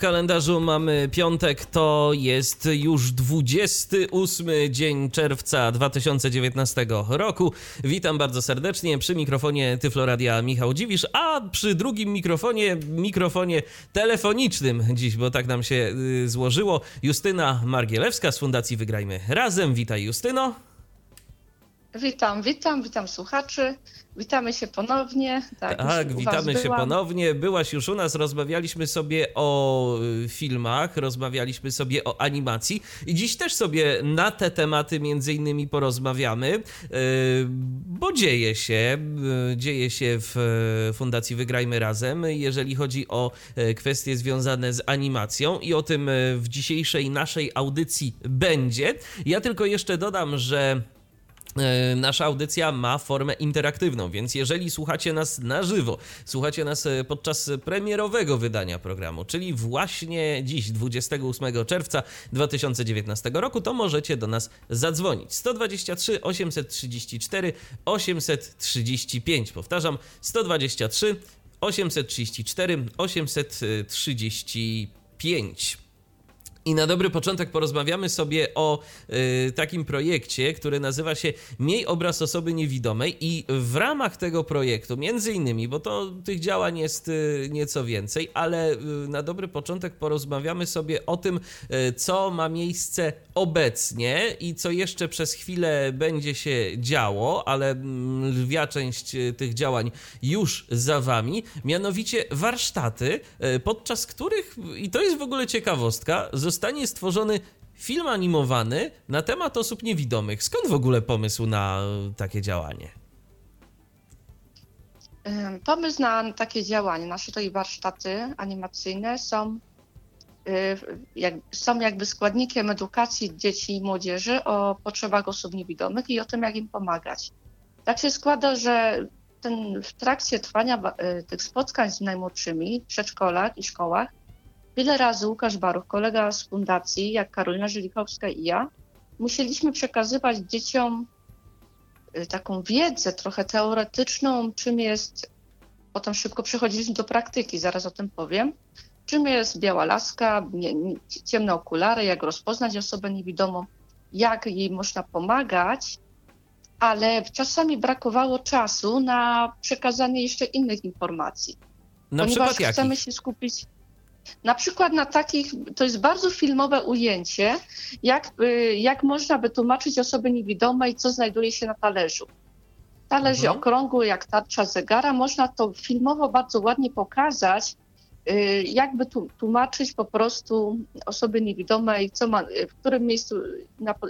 Kalendarzu mamy piątek, to jest już 28 dzień czerwca 2019 roku. Witam bardzo serdecznie przy mikrofonie Tyfloradia Michał Dziwisz, a przy drugim mikrofonie, mikrofonie telefonicznym dziś, bo tak nam się y, złożyło, Justyna Margielewska z Fundacji Wygrajmy Razem. Witaj Justyno. Witam, witam, witam słuchaczy. Witamy się ponownie. Tak, tak witamy się ponownie. Byłaś już u nas, rozmawialiśmy sobie o y, filmach, rozmawialiśmy sobie o animacji i dziś też sobie na te tematy między innymi porozmawiamy, y, bo dzieje się, y, dzieje się w Fundacji Wygrajmy Razem, jeżeli chodzi o kwestie związane z animacją i o tym w dzisiejszej naszej audycji będzie. Ja tylko jeszcze dodam, że nasza audycja ma formę interaktywną, więc jeżeli słuchacie nas na żywo, słuchacie nas e, podczas premierowego wydania programu, czyli właśnie dziś, 28 czerwca 2019 roku, to możecie do nas zadzwonić. 123 834 835. Powtarzam, 123 834 835. I na dobry początek porozmawiamy sobie o y, takim projekcie, który nazywa się Miej obraz osoby niewidomej. I w ramach tego projektu, między innymi, bo to tych działań jest y, nieco więcej, ale y, na dobry początek porozmawiamy sobie o tym, y, co ma miejsce obecnie i co jeszcze przez chwilę będzie się działo, ale mm, lwia część y, tych działań już za wami, mianowicie warsztaty, y, podczas których, i to jest w ogóle ciekawostka, zostanie stworzony film animowany na temat osób niewidomych. Skąd w ogóle pomysł na takie działanie? Pomysł na takie działanie, nasze tutaj warsztaty animacyjne są, jak, są jakby składnikiem edukacji dzieci i młodzieży o potrzebach osób niewidomych i o tym, jak im pomagać. Tak się składa, że ten, w trakcie trwania y, tych spotkań z najmłodszymi w przedszkolach i szkołach Wiele razy Łukasz Baruch, kolega z fundacji, jak Karolina Żylikowska i ja, musieliśmy przekazywać dzieciom y, taką wiedzę trochę teoretyczną, czym jest, potem szybko przechodziliśmy do praktyki, zaraz o tym powiem, czym jest biała laska, nie, nie, ciemne okulary, jak rozpoznać osobę niewidomą, jak jej można pomagać, ale czasami brakowało czasu na przekazanie jeszcze innych informacji. Na ponieważ chcemy jakich? się skupić na przykład na takich, to jest bardzo filmowe ujęcie, jak, y, jak można wytłumaczyć osoby niewidomej, co znajduje się na talerzu. Talerz mhm. okrągły jak tarcza zegara, można to filmowo bardzo ładnie pokazać, y, jakby tłumaczyć po prostu osoby niewidomej, co ma, w którym miejscu,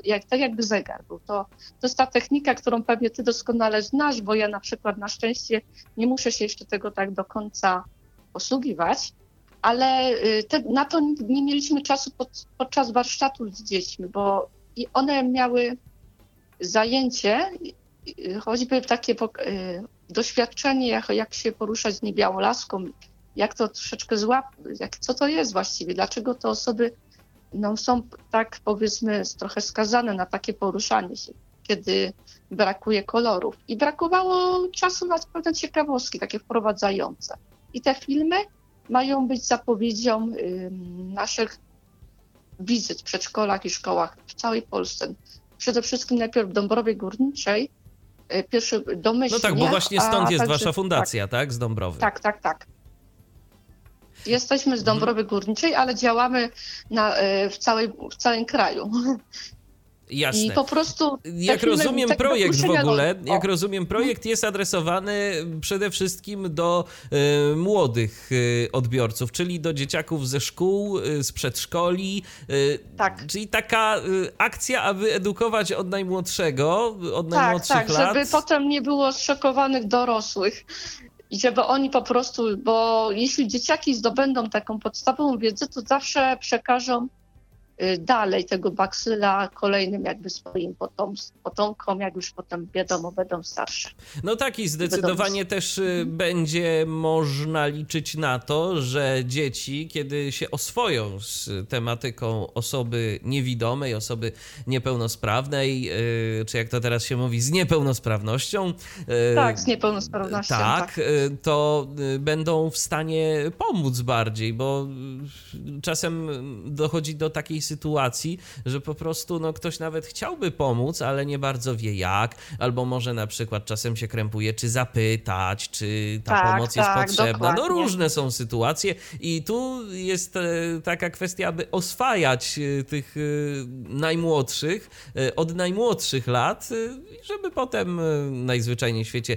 jak, tak jakby zegar był. To, to jest ta technika, którą pewnie ty doskonale znasz, bo ja na przykład na szczęście nie muszę się jeszcze tego tak do końca posługiwać ale y, te, na to nie mieliśmy czasu pod, podczas warsztatu z dziećmi, bo i one miały zajęcie, choćby takie y, doświadczenie, jak, jak się poruszać z niebiałą laską, jak to troszeczkę złap, co to jest właściwie, dlaczego te osoby no, są tak powiedzmy trochę skazane na takie poruszanie się, kiedy brakuje kolorów. I brakowało czasu na pewne ciekawostki, takie wprowadzające. I te filmy mają być zapowiedzią naszych wizyt w przedszkolach i szkołach w całej Polsce. Przede wszystkim najpierw w Dąbrowie Górniczej, y, pierwszy domyślnie. No tak, bo właśnie stąd jest wasza fundacja, tak, tak z Dąbrowy. Tak, tak, tak. Jesteśmy z mhm. Dąbrowy Górniczej, ale działamy na, y, w, całej, w całym kraju. Jasne. I po prostu. Jak rozumiem, projekt w ogóle, jak rozumiem, projekt jest adresowany przede wszystkim do y, młodych y, odbiorców, czyli do dzieciaków ze szkół, y, z przedszkoli. tak. Czyli taka akcja, aby edukować od najmłodszego, od tak, najmłodszych tak, lat. Tak, żeby potem nie było zszokowanych dorosłych. I żeby oni po prostu, bo jeśli dzieciaki zdobędą taką podstawową wiedzę, to zawsze przekażą dalej tego baksyla kolejnym jakby swoim potom, potomkom, jak już potem wiadomo będą starsze. No tak i zdecydowanie też y, mhm. będzie można liczyć na to, że dzieci, kiedy się oswoją z tematyką osoby niewidomej, osoby niepełnosprawnej, y, czy jak to teraz się mówi, z niepełnosprawnością. Tak, z niepełnosprawnością. Tak, tak. to będą w stanie pomóc bardziej, bo czasem dochodzi do takiej sytuacji, że po prostu no, ktoś nawet chciałby pomóc, ale nie bardzo wie jak, albo może na przykład czasem się krępuje, czy zapytać, czy ta tak, pomoc jest tak, potrzebna. No, dokładnie. No różne są sytuacje i tu jest e, taka kwestia, aby oswajać e, tych e, najmłodszych od najmłodszych lat, żeby potem najzwyczajniej w świecie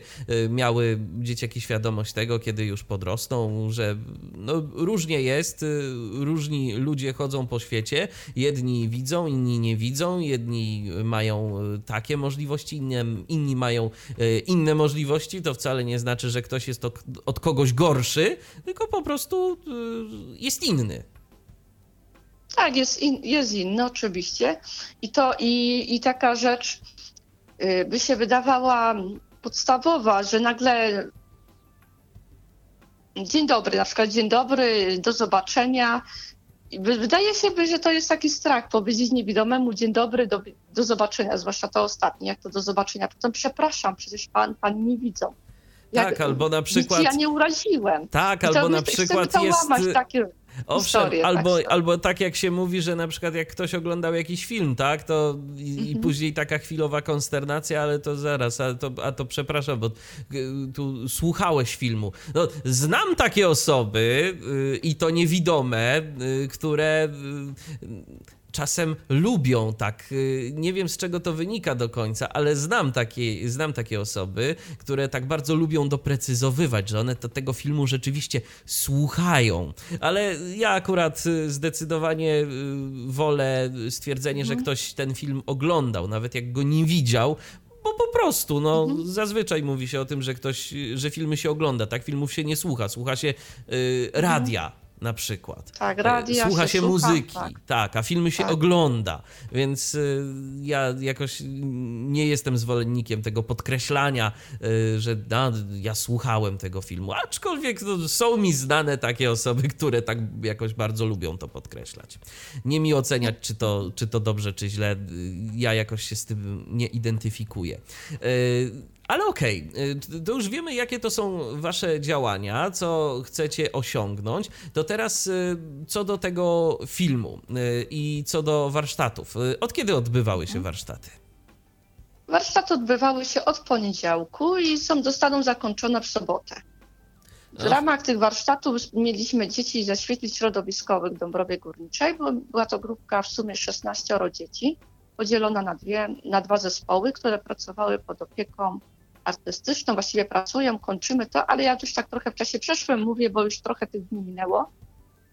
miały dzieciaki świadomość tego, kiedy już podrosną, że no, różnie jest, różni ludzie chodzą po świecie, jedni widzą, inni nie widzą, jedni mają takie możliwości, inni mają inne możliwości, to wcale nie znaczy, że ktoś jest od kogoś gorszy, tylko po prostu jest inny. Tak, jest, in, jest inny oczywiście. I to i, i taka rzecz by się wydawała podstawowa, że nagle dzień dobry, na przykład dzień dobry, do zobaczenia. Wydaje się, że to jest taki strach powiedzieć niewidomemu dzień dobry, do, do zobaczenia, zwłaszcza to ostatnie, jak to do zobaczenia. Potem przepraszam, przecież pan, pani nie widzą. Jak, tak, albo na przykład. ja nie uraziłem. Tak, albo na przykład jest. Takie Owszem, albo, tak albo tak jak się mówi, że na przykład jak ktoś oglądał jakiś film, tak, to i, i mhm. później taka chwilowa konsternacja, ale to zaraz, a to, a to przepraszam, bo tu słuchałeś filmu. No, znam takie osoby yy, i to niewidome, yy, które yy, czasem lubią tak. Y, nie wiem z czego to wynika do końca, ale znam takie, znam takie osoby, które tak bardzo lubią doprecyzowywać, że one to, tego filmu rzeczywiście słuchają. Ale ja akurat y, zdecydowanie y, wolę stwierdzenie, że mhm. ktoś ten film oglądał, nawet jak go nie widział, bo po prostu, no, mhm. zazwyczaj mówi się o tym, że ktoś, że filmy się ogląda, tak? Filmów się nie słucha, słucha się y, radia. Na przykład. Tak, radia Słucha się, się muzyki, tak. tak. a filmy się tak. ogląda, więc y, ja jakoś nie jestem zwolennikiem tego podkreślania, y, że no, ja słuchałem tego filmu, aczkolwiek no, są mi znane takie osoby, które tak jakoś bardzo lubią to podkreślać. Nie mi oceniać, czy to, czy to dobrze, czy źle, ja jakoś się z tym nie identyfikuję. Y, ale okej, okay, to już wiemy, jakie to są wasze działania, co chcecie osiągnąć. To teraz y, co do tego filmu y, i co do warsztatów. Y, od kiedy odbywały się warsztaty? Warsztaty odbywały się od poniedziałku i są, zostaną zakończone w sobotę. W ramach tych warsztatów mieliśmy dzieci ze świetli środowiskowych w Dąbrowie Górniczej. Była to grupka w sumie 16 dzieci, podzielona na, dwie, na dwa zespoły, które pracowały pod opieką artystyczną, właściwie pracują, kończymy to, ale ja już tak trochę w czasie przeszłym mówię, bo już trochę tych dni minęło.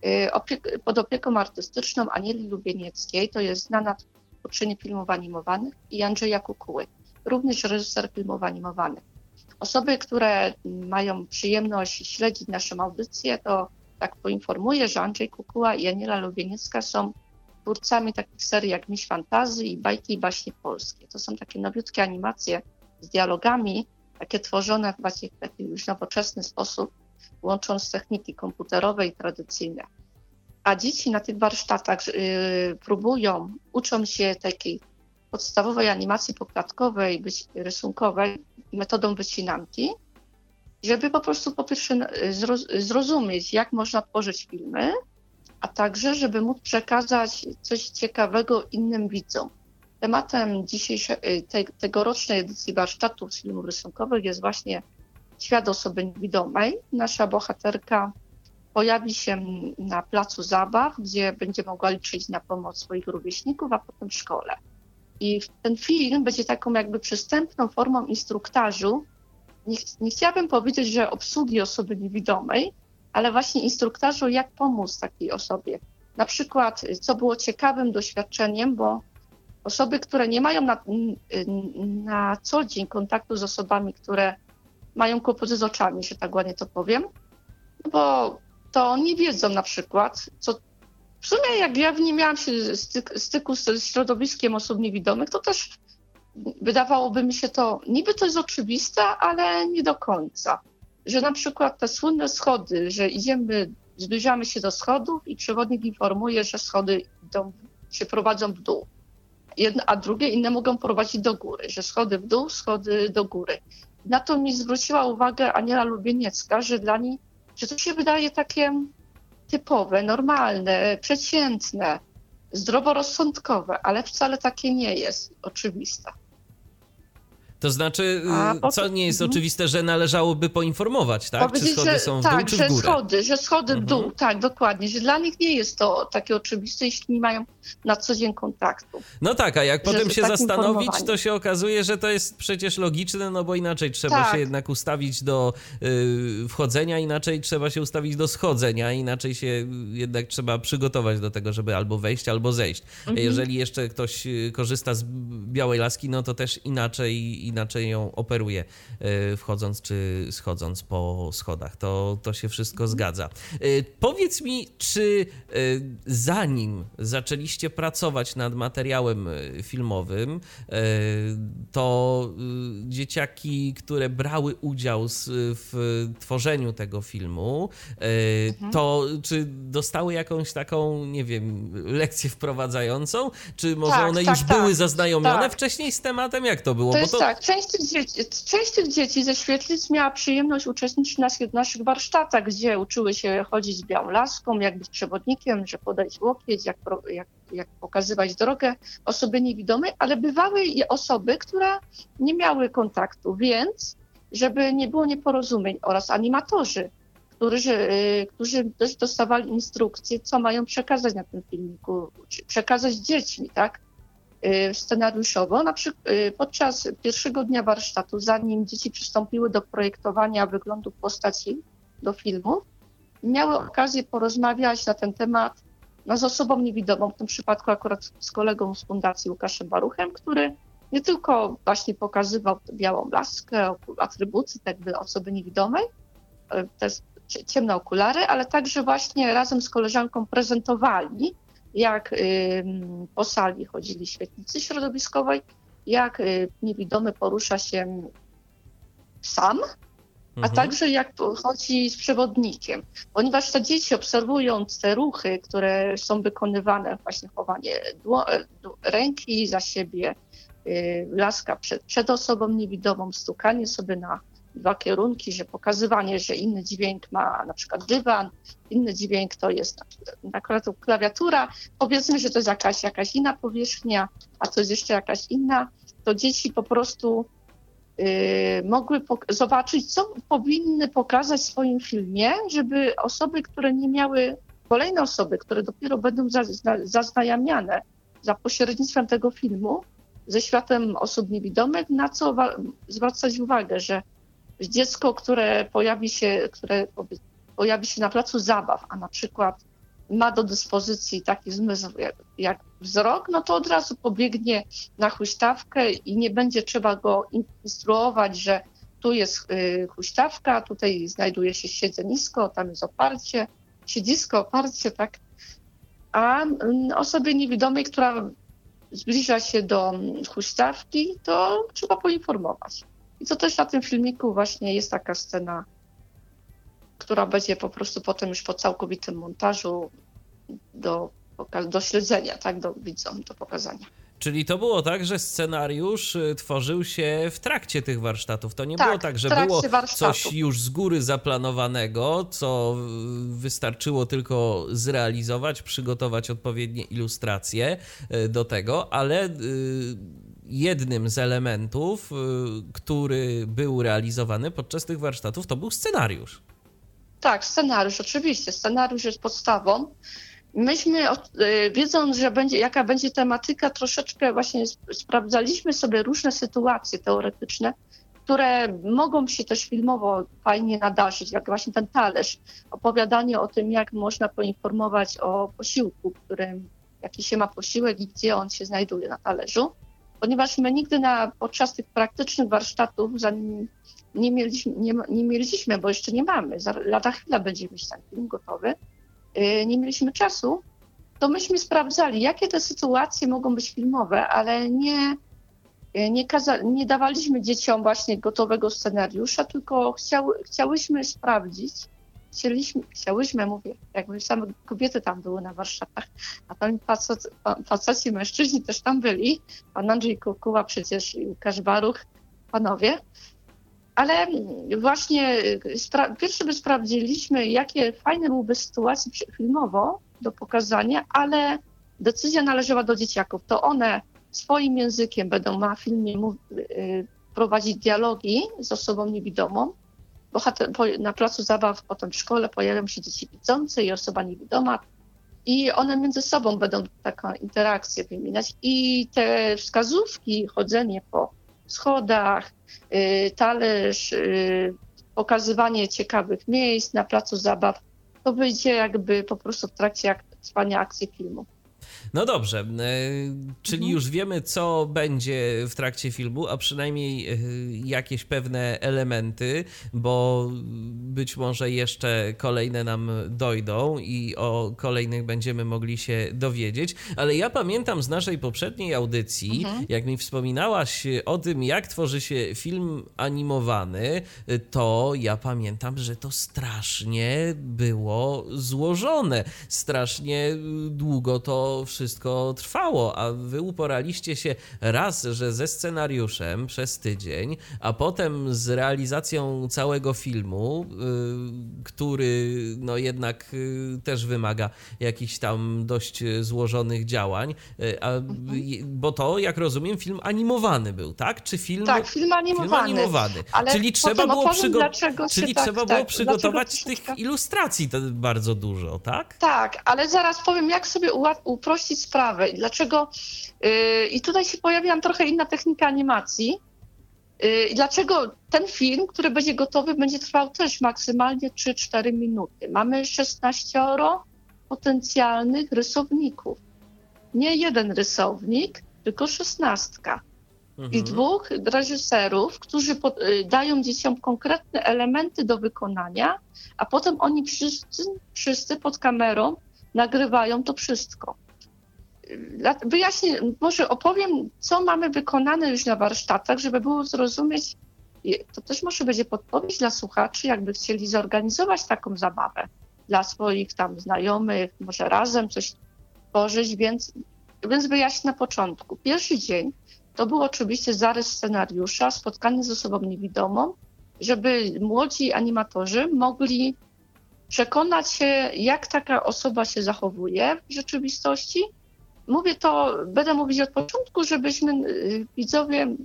Y, pod opieką artystyczną Anieli Lubienieckiej, to jest znana twórczyni filmów animowanych i Andrzeja Kukuły, również reżyser filmów animowanych. Osoby, które mają przyjemność śledzić naszą audycję, to tak poinformuję, że Andrzej Kukuła i Aniela Lubieniecka są twórcami takich serii jak Miś Fantazji i Bajki i Baśnie Polskie. To są takie nowiutkie animacje z dialogami, takie tworzone w taki już nowoczesny sposób, łącząc techniki komputerowe i tradycyjne. A dzieci na tych warsztatach yy, próbują, uczą się takiej podstawowej animacji poklatkowej, rysunkowej metodą wycinanki, żeby po prostu po pierwsze zrozumieć, jak można tworzyć filmy, a także, żeby móc przekazać coś ciekawego innym widzom. Tematem y, te, tegorocznej edycji warsztatów filmów rysunkowych jest właśnie świat osoby niewidomej. Nasza bohaterka pojawi się na placu zabaw, gdzie będzie mogła liczyć na pomoc swoich rówieśników, a potem w szkole. I ten film będzie taką jakby przystępną formą instruktażu. Nie, nie chciałabym powiedzieć, że obsługi osoby niewidomej, ale właśnie instruktażu, jak pomóc takiej osobie. Na przykład, co było ciekawym doświadczeniem, bo Osoby, które nie mają na, na co dzień kontaktu z osobami, które mają kłopoty z oczami, że tak ładnie to powiem, no bo to nie wiedzą na przykład, co, w sumie jak ja nie miałam się styk, styku z środowiskiem osób niewidomych, to też wydawałoby mi się to, niby to jest oczywiste, ale nie do końca. Że na przykład te słynne schody, że idziemy, zbliżamy się do schodów i przewodnik informuje, że schody idą, się prowadzą w dół. Jedne, a drugie inne mogą prowadzić do góry, że schody w dół, schody do góry. Na to mi zwróciła uwagę Aniela Lubieniecka, że dla niej, że to się wydaje takie typowe, normalne, przeciętne, zdroworozsądkowe, ale wcale takie nie jest oczywiste. To znaczy, y, co nie jest mhm. oczywiste, że należałoby poinformować, tak? czy schody są w tak, dół, czy w górę? że schody, że schody w dół, mhm. tak, dokładnie. Że dla nich nie jest to takie oczywiste, jeśli nie mają na co dzień kontaktu. No tak, a jak potem się tak zastanowić, to się okazuje, że to jest przecież logiczne, no bo inaczej trzeba tak. się jednak ustawić do y, wchodzenia, inaczej trzeba się ustawić do schodzenia, inaczej się jednak trzeba przygotować do tego, żeby albo wejść, albo zejść. Mhm. Jeżeli jeszcze ktoś y, korzysta z białej laski, no to też inaczej inaczej ją operuje, e, wchodząc czy schodząc po schodach. To, to się wszystko zgadza. E, powiedz mi, czy e, zanim zaczęliście pracować nad materiałem filmowym, to dzieciaki, które brały udział w tworzeniu tego filmu, mhm. to czy dostały jakąś taką, nie wiem, lekcję wprowadzającą? Czy może tak, one tak, już tak, były zaznajomione tak. wcześniej z tematem? Jak to było? To jest to... tak, część tych, dzieci, część tych dzieci ze Świetlic miała przyjemność uczestniczyć w naszych warsztatach, gdzie uczyły się chodzić z białą laską, jak być przewodnikiem, że podać łokieć, jak, jak, jak pokazywać drogę osobie niewidomej, ale bywały i osoby, które nie miały kontaktu, więc żeby nie było nieporozumień oraz animatorzy, którzy, którzy też dostawali instrukcje, co mają przekazać na tym filmiku, przekazać dziećmi, tak? Y, scenariuszowo. Na przykład y, podczas pierwszego dnia warsztatu, zanim dzieci przystąpiły do projektowania wyglądu postaci do filmu, miały okazję porozmawiać na ten temat no, z osobą niewidomą, w tym przypadku akurat z kolegą z Fundacji Łukaszem Baruchem, który nie tylko właśnie pokazywał białą laskę, atrybuty jakby osoby niewidomej, y, te ciemne okulary, ale także właśnie razem z koleżanką prezentowali jak po sali chodzili świetlicy środowiskowej, jak y, niewidomy porusza się sam, a mhm. także jak chodzi z przewodnikiem. Ponieważ te dzieci obserwując te ruchy, które są wykonywane, właśnie chowanie ręki za siebie, y, laska przed, przed osobą niewidomą, stukanie sobie na dwa kierunki, że pokazywanie, że inny dźwięk ma na przykład dywan, inny dźwięk to jest na przykład klawiatura, powiedzmy, że to jest jakaś, jakaś inna powierzchnia, a to jest jeszcze jakaś inna, to dzieci po prostu yy, mogły zobaczyć, co powinny pokazać w swoim filmie, żeby osoby, które nie miały, kolejne osoby, które dopiero będą zaznajamiane za pośrednictwem tego filmu, ze światem osób niewidomych, na co zwracać uwagę, że dziecko, które pojawi się, które pojawi się na placu zabaw, a na przykład ma do dyspozycji taki zmysł jak, jak wzrok, no to od razu pobiegnie na huśtawkę i nie będzie trzeba go instruować, że tu jest y, huśtawka, tutaj znajduje się siedzenisko, tam jest oparcie, siedzisko, oparcie, tak. A mm, osobie niewidomej, która zbliża się do huśtawki, to trzeba poinformować. I to też na tym filmiku właśnie jest taka scena, która będzie po prostu potem już po całkowitym montażu do, do śledzenia, tak, do widzom, do pokazania. Czyli to było tak, że scenariusz y, tworzył się w trakcie tych warsztatów. To nie tak, było tak, że było coś już z góry zaplanowanego, co wystarczyło tylko zrealizować, przygotować odpowiednie ilustracje y, do tego, ale y, jednym z elementów, y, który był realizowany podczas tych warsztatów, to był scenariusz. Tak, scenariusz, oczywiście. Scenariusz jest podstawą. Myśmy, y, wiedząc, że będzie, jaka będzie tematyka, troszeczkę właśnie sprawdzaliśmy sobie różne sytuacje teoretyczne, które mogą się też filmowo fajnie nadarzyć, jak właśnie ten talerz, opowiadanie o tym, jak można poinformować o posiłku, którym, jaki się ma posiłek i gdzie on się znajduje na talerzu ponieważ my nigdy na, podczas tych praktycznych warsztatów, nie mieliśmy, nie, nie mieliśmy, bo jeszcze nie mamy, za lada chwila będzie mieć ten film gotowy, yy, nie mieliśmy czasu to myśmy sprawdzali, jakie te sytuacje mogą być filmowe, ale nie, nie, kaza- nie dawaliśmy dzieciom właśnie gotowego scenariusza, tylko chciały, chciałyśmy sprawdzić, chcieliśmy, chciałyśmy, mówię, jakby same kobiety tam były na warsztatach, a tam facet, mężczyźni też tam byli, pan Andrzej Kukuła przecież i Łukasz Baruch, panowie, ale właśnie pierwsze by sprawdziliśmy, jakie fajne byłyby sytuacje filmowo do pokazania, ale decyzja należała do dzieciaków. To one swoim językiem będą na filmie y, prowadzić dialogi z osobą niewidomą. Bohater, na placu zabaw, potem w szkole pojawią się dzieci widzące i osoba niewidoma i one między sobą będą taką interakcję wymieniać i te wskazówki, chodzenie po schodach, y, talerz, y, pokazywanie ciekawych miejsc na placu zabaw, to wyjdzie jakby po prostu w trakcie trwania akcji filmu. No dobrze, e, czyli mhm. już wiemy, co będzie w trakcie filmu, a przynajmniej e, jakieś pewne elementy, bo być może jeszcze kolejne nam dojdą i o kolejnych będziemy mogli się dowiedzieć. Ale ja pamiętam z naszej poprzedniej audycji, mhm. jak mi wspominałaś o tym, jak tworzy się film animowany, to ja pamiętam, że to strasznie było złożone. Strasznie długo to wszystko trwało, a wy uporaliście się raz, że ze scenariuszem przez tydzień, a potem z realizacją całego filmu, y, który no jednak y, też wymaga jakichś tam dość złożonych działań, y, a, bo to, jak rozumiem, film animowany był, tak? Czy film... Tak, film animowany. Film animowany. Ale Czyli trzeba było, przygo... Czyli tak, trzeba tak, było przygotować tych ilustracji bardzo dużo, tak? Tak, ale zaraz powiem, jak sobie uprościć uprościć sprawę i dlaczego. Yy, I tutaj się pojawiła trochę inna technika animacji. Yy, I dlaczego ten film, który będzie gotowy, będzie trwał też maksymalnie 3-4 minuty. Mamy 16 potencjalnych rysowników. Nie jeden rysownik, tylko szesnastka. Mhm. I dwóch reżyserów, którzy pod, y, dają dzieciom konkretne elementy do wykonania, a potem oni wszyscy, wszyscy pod kamerą nagrywają to wszystko wyjaśnię, może opowiem, co mamy wykonane już na warsztatach, żeby było zrozumieć, to też może będzie podpowiedź dla słuchaczy, jakby chcieli zorganizować taką zabawę dla swoich tam znajomych, może razem coś tworzyć, więc, więc wyjaśnię na początku. Pierwszy dzień to był oczywiście zarys scenariusza, spotkanie z osobą niewidomą, żeby młodzi animatorzy mogli przekonać się, jak taka osoba się zachowuje w rzeczywistości Mówię to, będę mówić od początku, żebyśmy y, widzowie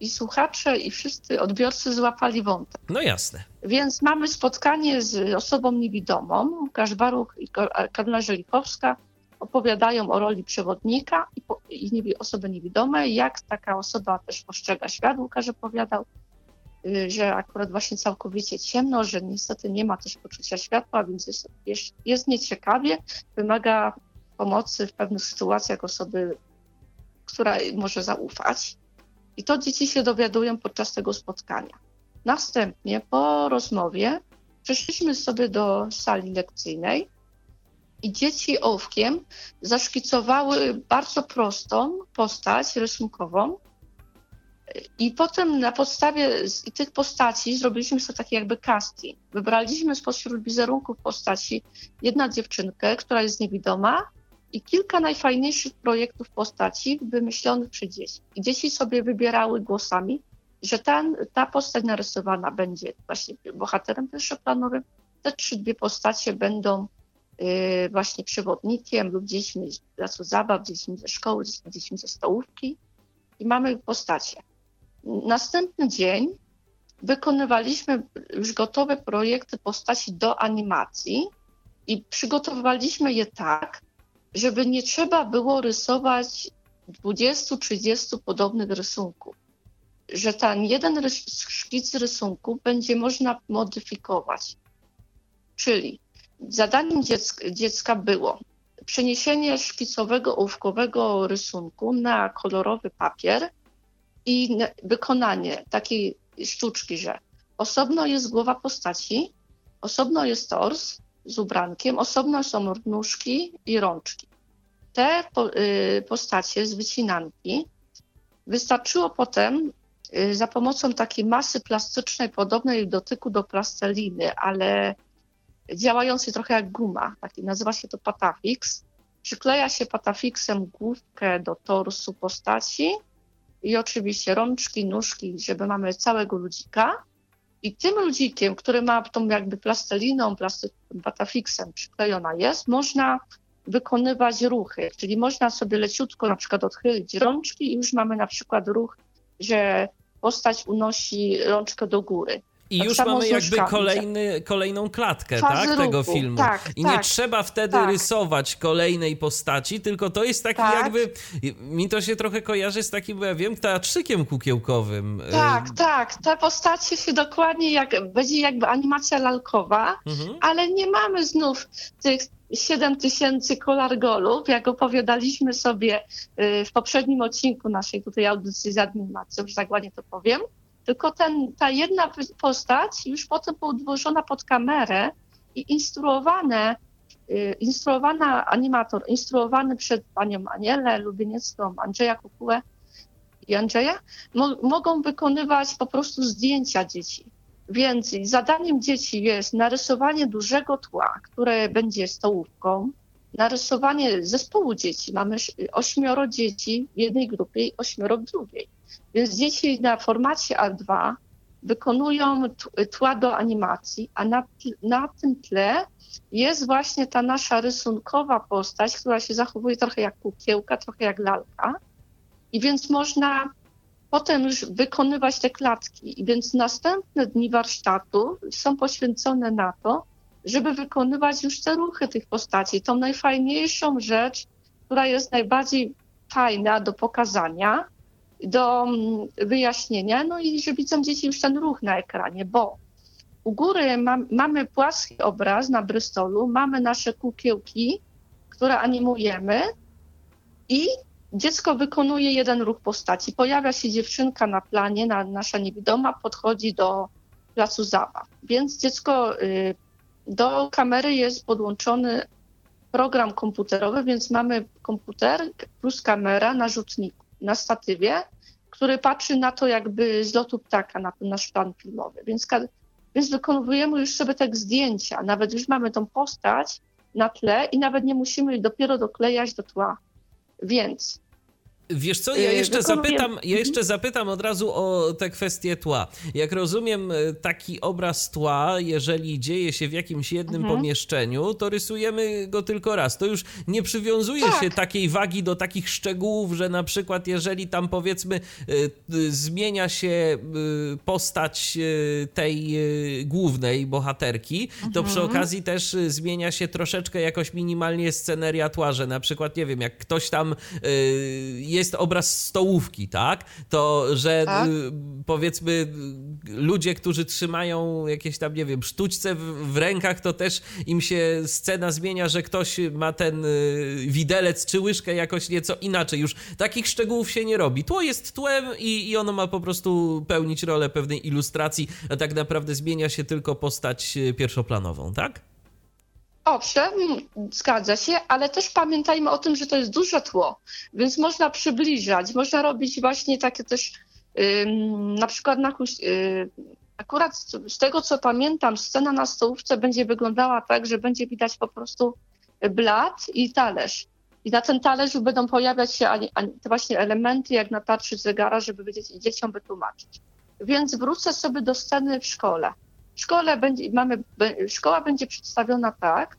i słuchacze i wszyscy odbiorcy złapali wątek. No jasne. Więc mamy spotkanie z osobą niewidomą. Łukasz Baruch i Karolina Żelikowska opowiadają o roli przewodnika i, po, i osoby niewidome, jak taka osoba też postrzega świat. Łukasz opowiadał, y, że akurat właśnie całkowicie ciemno, że niestety nie ma też poczucia światła, więc jest, jest, jest nieciekawie, wymaga pomocy w pewnych sytuacjach osoby, która może zaufać. I to dzieci się dowiadują podczas tego spotkania. Następnie po rozmowie przeszliśmy sobie do sali lekcyjnej i dzieci ołówkiem zaszkicowały bardzo prostą postać rysunkową. I potem na podstawie tych postaci zrobiliśmy sobie taki jakby casting. Wybraliśmy spośród wizerunków postaci jedna dziewczynkę, która jest niewidoma, i kilka najfajniejszych projektów postaci wymyślonych przez dzieci. I dzieci sobie wybierały głosami, że ta, ta postać narysowana będzie właśnie bohaterem pierwszoplanowym, te trzy dwie postacie będą y, właśnie przewodnikiem lub dziećmi z placu zabaw, dziećmi ze szkoły, dziećmi ze stołówki i mamy postacie. Następny dzień wykonywaliśmy już gotowe projekty postaci do animacji i przygotowywaliśmy je tak, żeby nie trzeba było rysować 20-30 podobnych rysunków. Że ten jeden szkic rysunku będzie można modyfikować. Czyli zadaniem dziecka, dziecka było przeniesienie szkicowego ołówkowego rysunku na kolorowy papier i wykonanie takiej sztuczki, że osobno jest głowa postaci, osobno jest tors, z ubrankiem. Osobno są nóżki i rączki. te y, postacie z wycinanki wystarczyło potem y, za pomocą takiej masy plastycznej podobnej w dotyku do plasteliny, ale działającej trochę jak guma, taki, nazywa się to patafix. Przykleja się patafixem główkę do torsu postaci i oczywiście rączki, nóżki, żeby mamy całego ludzika. I tym ludzikiem, który ma tą jakby plasteliną, patafixem przyklejona jest, można wykonywać ruchy, czyli można sobie leciutko na przykład odchylić rączki i już mamy na przykład ruch, że postać unosi rączkę do góry. I tak już mamy jakby kolejny, kolejną klatkę tak, tego filmu. Tak, I tak, nie trzeba wtedy tak. rysować kolejnej postaci, tylko to jest taki tak. jakby. Mi to się trochę kojarzy z takim, ja wiem, teatrzykiem kukiełkowym. Tak, tak. Te postacie się dokładnie jak. Będzie jakby animacja lalkowa, mhm. ale nie mamy znów tych 7 tysięcy kolargolów, jak opowiadaliśmy sobie y, w poprzednim odcinku naszej tutaj audycji z animacją, że tak ładnie to powiem tylko ten, ta jedna postać już potem podłożona pod kamerę i instruowane, y, instruowana animator, instruowany przed panią Anielę Lubieniecką, Andrzeja Kukułę i Andrzeja, mo mogą wykonywać po prostu zdjęcia dzieci. Więc zadaniem dzieci jest narysowanie dużego tła, które będzie stołówką, narysowanie zespołu dzieci. Mamy ośmioro dzieci w jednej grupie i ośmioro w drugiej więc dzieci na formacie A2 wykonują tła do animacji, a na, na tym tle jest właśnie ta nasza rysunkowa postać, która się zachowuje trochę jak kukiełka, trochę jak lalka. I więc można potem już wykonywać te klatki. I więc następne dni warsztatu są poświęcone na to, żeby wykonywać już te ruchy tych postaci. Tą najfajniejszą rzecz, która jest najbardziej fajna do pokazania, do mm, wyjaśnienia, no i że widzą dzieci już ten ruch na ekranie, bo u góry mamy płaski obraz na Brystolu, mamy nasze kukiełki, które animujemy i dziecko wykonuje jeden ruch postaci. Pojawia się dziewczynka na planie, na, nasza niewidoma, podchodzi do placu zabaw. Więc dziecko y, do kamery jest podłączony program komputerowy, więc mamy komputer plus kamera na rzutniku na statywie, który patrzy na to jakby z lotu ptaka, na ten nasz plan filmowy. Więc, więc wykonujemy już sobie tak zdjęcia, nawet już mamy tą postać na tle i nawet nie musimy dopiero doklejać do tła. Więc Wiesz co, ja y, jeszcze zapytam, ja jeszcze zapytam od razu o tę kwestię tła. Jak rozumiem, y, taki obraz tła, jeżeli dzieje się w jakimś jednym mhm. pomieszczeniu, to rysujemy go tylko raz. To już nie przywiązuje tak. się takiej wagi do takich szczegółów, że na przykład jeżeli tam powiedzmy y, zmienia się postać tej głównej bohaterki, mhm. to przy mhm. okazji też zmienia się troszeczkę jakoś minimalnie sceneria tła, że na przykład, nie wiem, jak ktoś tam jest jest obraz stołówki, tak? To, że tak? Y, powiedzmy ludzie, którzy trzymają jakieś tam, nie wiem, sztućce w, w, rękach, to też im się scena zmienia, że ktoś ma ten y, widelec czy łyżkę jakoś nieco inaczej. Już takich szczegółów się nie robi. Tło jest tłem i, i ono ma po prostu pełnić rolę pewnej ilustracji, a tak naprawdę zmienia się tylko postać y, pierwszoplanową, tak? Owszem, zgadza się, ale też pamiętajmy o tym, że to jest duże tło, więc można przybliżać, można robić właśnie takie też, na przykład na, yy, akurat z tego co pamiętam, scena na stołówce będzie wyglądała tak, że będzie widać po prostu blat i talerz. I na ten talerzu będą pojawiać się te właśnie elementy, jak na tarczy zegara, żeby wiedzieć, dzieciom wytłumaczyć. Więc wrócę sobie do sceny w szkole. W szkole będzie, mamy, szkoła będzie przedstawiona tak,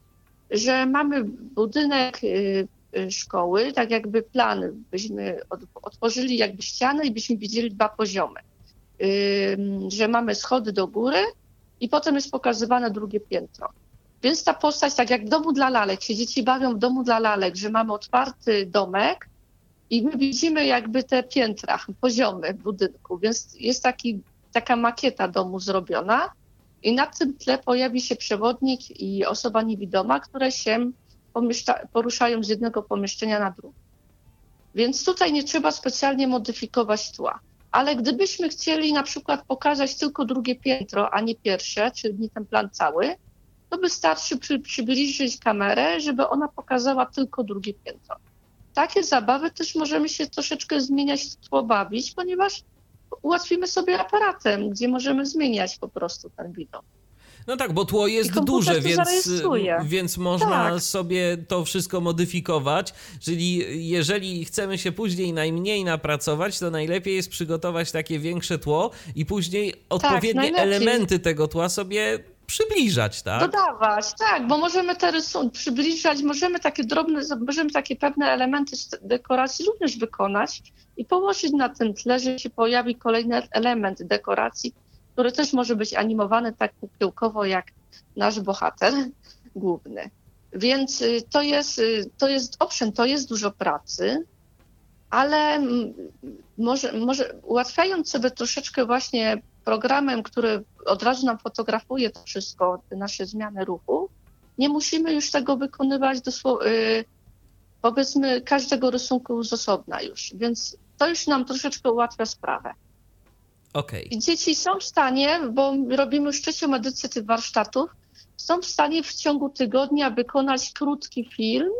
że mamy budynek y, y, szkoły, tak jakby plan, byśmy otworzyli jakby ścianę i byśmy widzieli dwa poziomy. Że mamy schody do góry i potem jest pokazywane drugie piętro. Więc ta postać, tak jak w domu dla lalek, się dzieci bawią w domu dla lalek, że mamy otwarty domek i my widzimy jakby te piętra, poziomy budynku, więc jest taki, taka makieta domu zrobiona i na tym tle pojawi się przewodnik i osoba niewidoma, które się poruszają z jednego pomieszczenia na drugie. Więc tutaj nie trzeba specjalnie modyfikować tła. Ale gdybyśmy chcieli na przykład pokazać tylko drugie piętro, a nie pierwsze, czyli ten plan cały, to wystarczy przy, przybliżyć kamerę, żeby ona pokazała tylko drugie piętro. takie zabawy też możemy się troszeczkę zmieniać, tło bawić, ponieważ ułatwimy sobie aparatem, gdzie możemy zmieniać po prostu ten widok. No tak, bo tło jest duże, więc, więc można tak. sobie to wszystko modyfikować. Czyli jeżeli chcemy się później najmniej napracować, to najlepiej jest przygotować takie większe tło i później tak, odpowiednie elementy tego tła sobie przybliżać, tak? Dodawać, tak, bo możemy te rysunki przybliżać, możemy takie drobne, możemy takie pewne elementy dekoracji również wykonać i położyć na tym tle, że się pojawi kolejny element dekoracji, który też może być animowany tak kukiełkowo jak nasz bohater główny. Więc y, to jest, y, to jest, owszem, to jest dużo pracy, ale może, może ułatwiając sobie troszeczkę właśnie programem, który od razu nam fotografuje to wszystko, nasze zmiany ruchu, nie musimy już tego wykonywać dosłownie, y, powiedzmy, każdego rysunku z osobna już, więc to już nam troszeczkę ułatwia sprawę. Okay. I dzieci są w stanie, bo robimy już trzecią edycję tych warsztatów, są w stanie w ciągu tygodnia wykonać krótki film,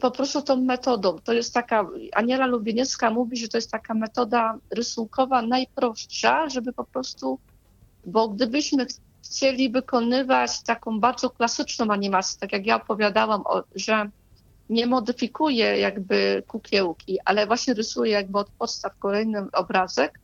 po prostu tą metodą. To jest taka, Aniela Lubieniecka mówi, że to jest taka metoda rysunkowa najprostsza, żeby po prostu, bo gdybyśmy chcieli wykonywać taką bardzo klasyczną animację, tak jak ja opowiadałam, że nie modyfikuje jakby kukiełki, ale właśnie rysuje jakby od podstaw kolejny obrazek,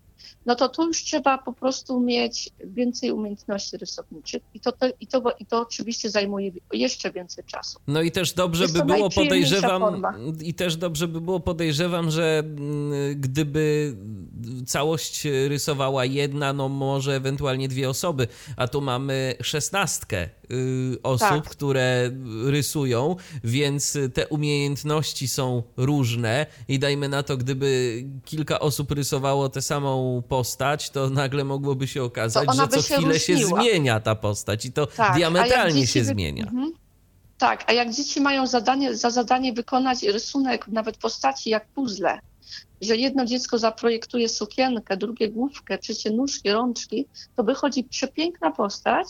no to tu już trzeba po prostu mieć więcej umiejętności rysowniczych i to, to, i to, i to oczywiście zajmuje jeszcze więcej czasu. No i też dobrze Jest by było, podejrzewam, i też dobrze by było, podejrzewam, że mm, gdyby całość rysowała jedna, no może ewentualnie dwie osoby, a tu mamy szesnastkę osób, tak. które rysują, więc te umiejętności są różne i dajmy na to, gdyby kilka osób rysowało tę samą postać, to nagle mogłoby się okazać, że co się chwilę się zmienia ta postać i to tak, diametralnie się zmienia. Mhm. Tak, a jak dzieci mają zadanie, za zadanie wykonać rysunek nawet postaci jak puzzle, że jedno dziecko zaprojektuje sukienkę, drugie główkę, trzecie nóżki, rączki, to wychodzi przepiękna postać,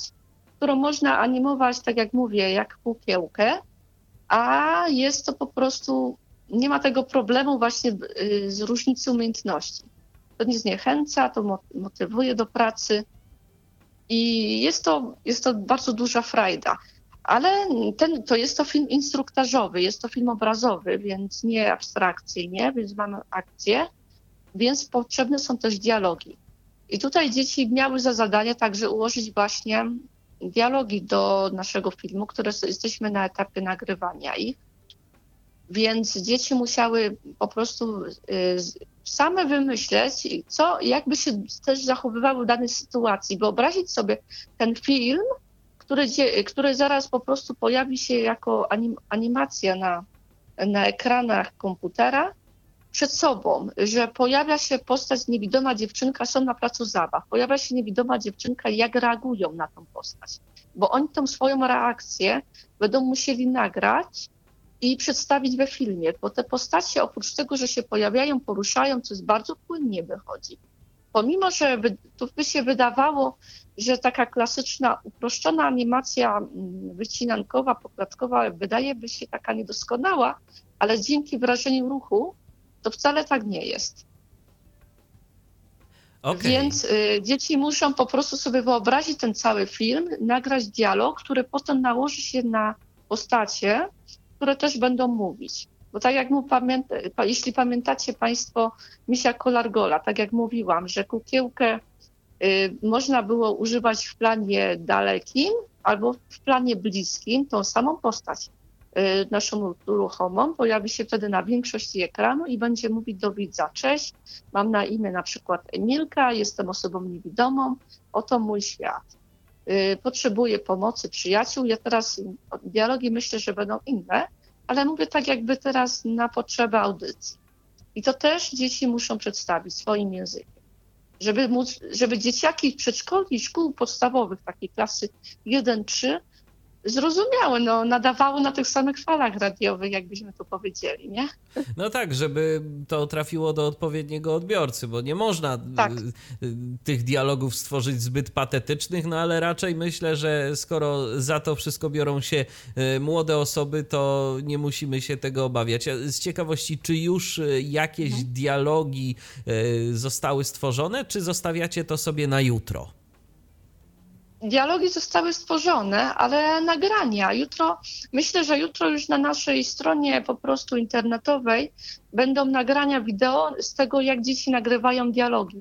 którą można animować, tak jak mówię, jak kukiełkę, a jest to po prostu, nie ma tego problemu właśnie y, z różnicy umiejętności. To nie zniechęca, to motywuje do pracy i jest to, jest to bardzo duża frajda. Ale ten, to jest to film instruktażowy, jest to film obrazowy, więc nie abstrakcyjnie, więc mamy akcję, więc potrzebne są też dialogi. I tutaj dzieci miały za zadanie także ułożyć właśnie dialogi do naszego filmu, które jesteśmy na etapie nagrywania ich. Więc dzieci musiały po prostu y, same wymyśleć, co, jakby się też zachowywały w danej sytuacji. Wyobrazić sobie ten film, który, który zaraz po prostu pojawi się jako anim, animacja na, na ekranach komputera przed sobą, że pojawia się postać niewidoma dziewczynka, są na placu zabaw, pojawia się niewidoma dziewczynka jak reagują na tą postać. Bo oni tą swoją reakcję będą musieli nagrać i przedstawić we filmie, bo te postacie oprócz tego, że się pojawiają, poruszają, co jest bardzo płynnie wychodzi. Pomimo, że by, tu by się wydawało, że taka klasyczna, uproszczona animacja mm, wycinankowa, pokładkowa wydaje by się taka niedoskonała, ale dzięki wrażeniu ruchu to wcale tak nie jest. Okay. Więc y, dzieci muszą po prostu sobie wyobrazić ten cały film, nagrać dialog, który potem nałoży się na postacie, które też będą mówić. Bo tak jak mu pamięta, jeśli pamiętacie Państwo Misia Kolargola, tak jak mówiłam, że kukiełkę y, można było używać w planie dalekim albo w planie bliskim, tą samą postać naszą ruchomą, pojawi się wtedy na większości ekranu i będzie mówić do widza, cześć, mam na imię na przykład Emilka, jestem osobą niewidomą, oto mój świat. Y, potrzebuję pomocy przyjaciół. Ja teraz dialogi myślę, że będą inne, ale mówię tak jakby teraz na potrzeby audycji. I to też dzieci muszą przedstawić swoim językiem. Żeby, móc, żeby dzieciaki przedszkoli szkół podstawowych, takiej klasy 1-3, zrozumiałe, no, nadawały na tych samych falach radiowych, jakbyśmy to powiedzieli, nie? No tak, żeby to trafiło do odpowiedniego odbiorcy, bo nie można tak. Y, y, tych dialogów stworzyć zbyt patetycznych, no ale raczej myślę, że skoro za to wszystko biorą się y, młode osoby, to nie musimy się tego obawiać. Z ciekawości, czy już jakieś mhm. dialogi zostały stworzone, czy zostawiacie to sobie na jutro? Dialogi zostały stworzone, ale nagrania. Jutro, myślę, że jutro już na naszej stronie po prostu internetowej będą nagrania wideo z tego, jak dzieci nagrywają dialogi.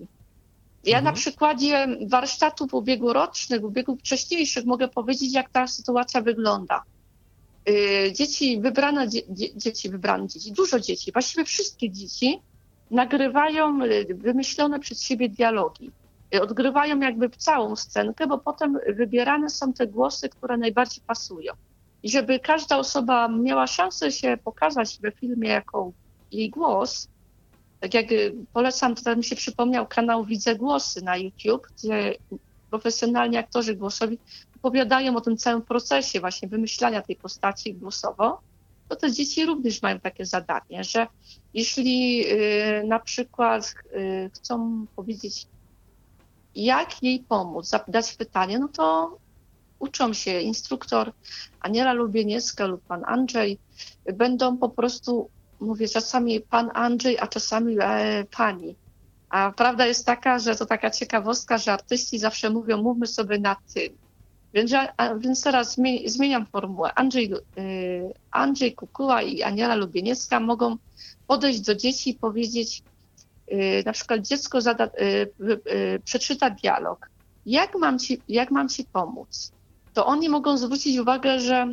Ja mhm. na przykładzie warsztatów ubiegłorocznych, ubiegłych wcześniejszych mogę powiedzieć, jak ta sytuacja wygląda. Y, dzieci wybrane, dzieci wybrane dzieci, dużo dzieci, właściwie wszystkie dzieci nagrywają y, wymyślone przez siebie dialogi odgrywają jakby całą scenkę, bo potem wybierane są te głosy, które najbardziej pasują. I żeby każda osoba miała szansę się pokazać we filmie jako jej głos, tak jak polecam, to mi się przypomniał kanał Widzę Głosy na YouTube, gdzie profesjonalni aktorzy głosowi opowiadają o tym całym procesie właśnie wymyślania tej postaci głosowo, to te dzieci również mają takie zadanie, że jeśli y, na przykład y, chcą powiedzieć jak jej pomóc, zadać pytanie, no to uczą się instruktor Aniela Lubieniecka lub pan Andrzej, będą po prostu, mówię czasami pan Andrzej, a czasami e, pani. A prawda jest taka, że to taka ciekawostka, że artyści zawsze mówią, mówmy sobie na ty. Więc, więc teraz zmieniam formułę. Andrzej, y, Andrzej Kukuła i Aniela Lubieniecka mogą podejść do dzieci i powiedzieć, na przykład dziecko zada, y, y, przeczyta dialog, jak mam, ci, jak mam ci pomóc? To oni mogą zwrócić uwagę, że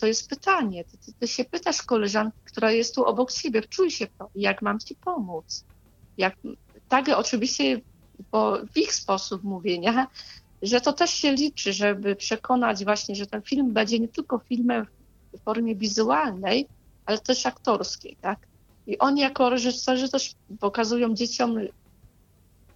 to jest pytanie. Ty, ty, się pytasz koleżanki, która jest tu obok ciebie, wczuj się to, jak mam ci pomóc? Jak, tak, oczywiście bo w ich sposób mówienia, że to też się liczy, żeby przekonać właśnie, że ten film będzie nie tylko filmem w formie wizualnej, ale też aktorskiej, tak? I oni jako reżyserzy też pokazują dzieciom,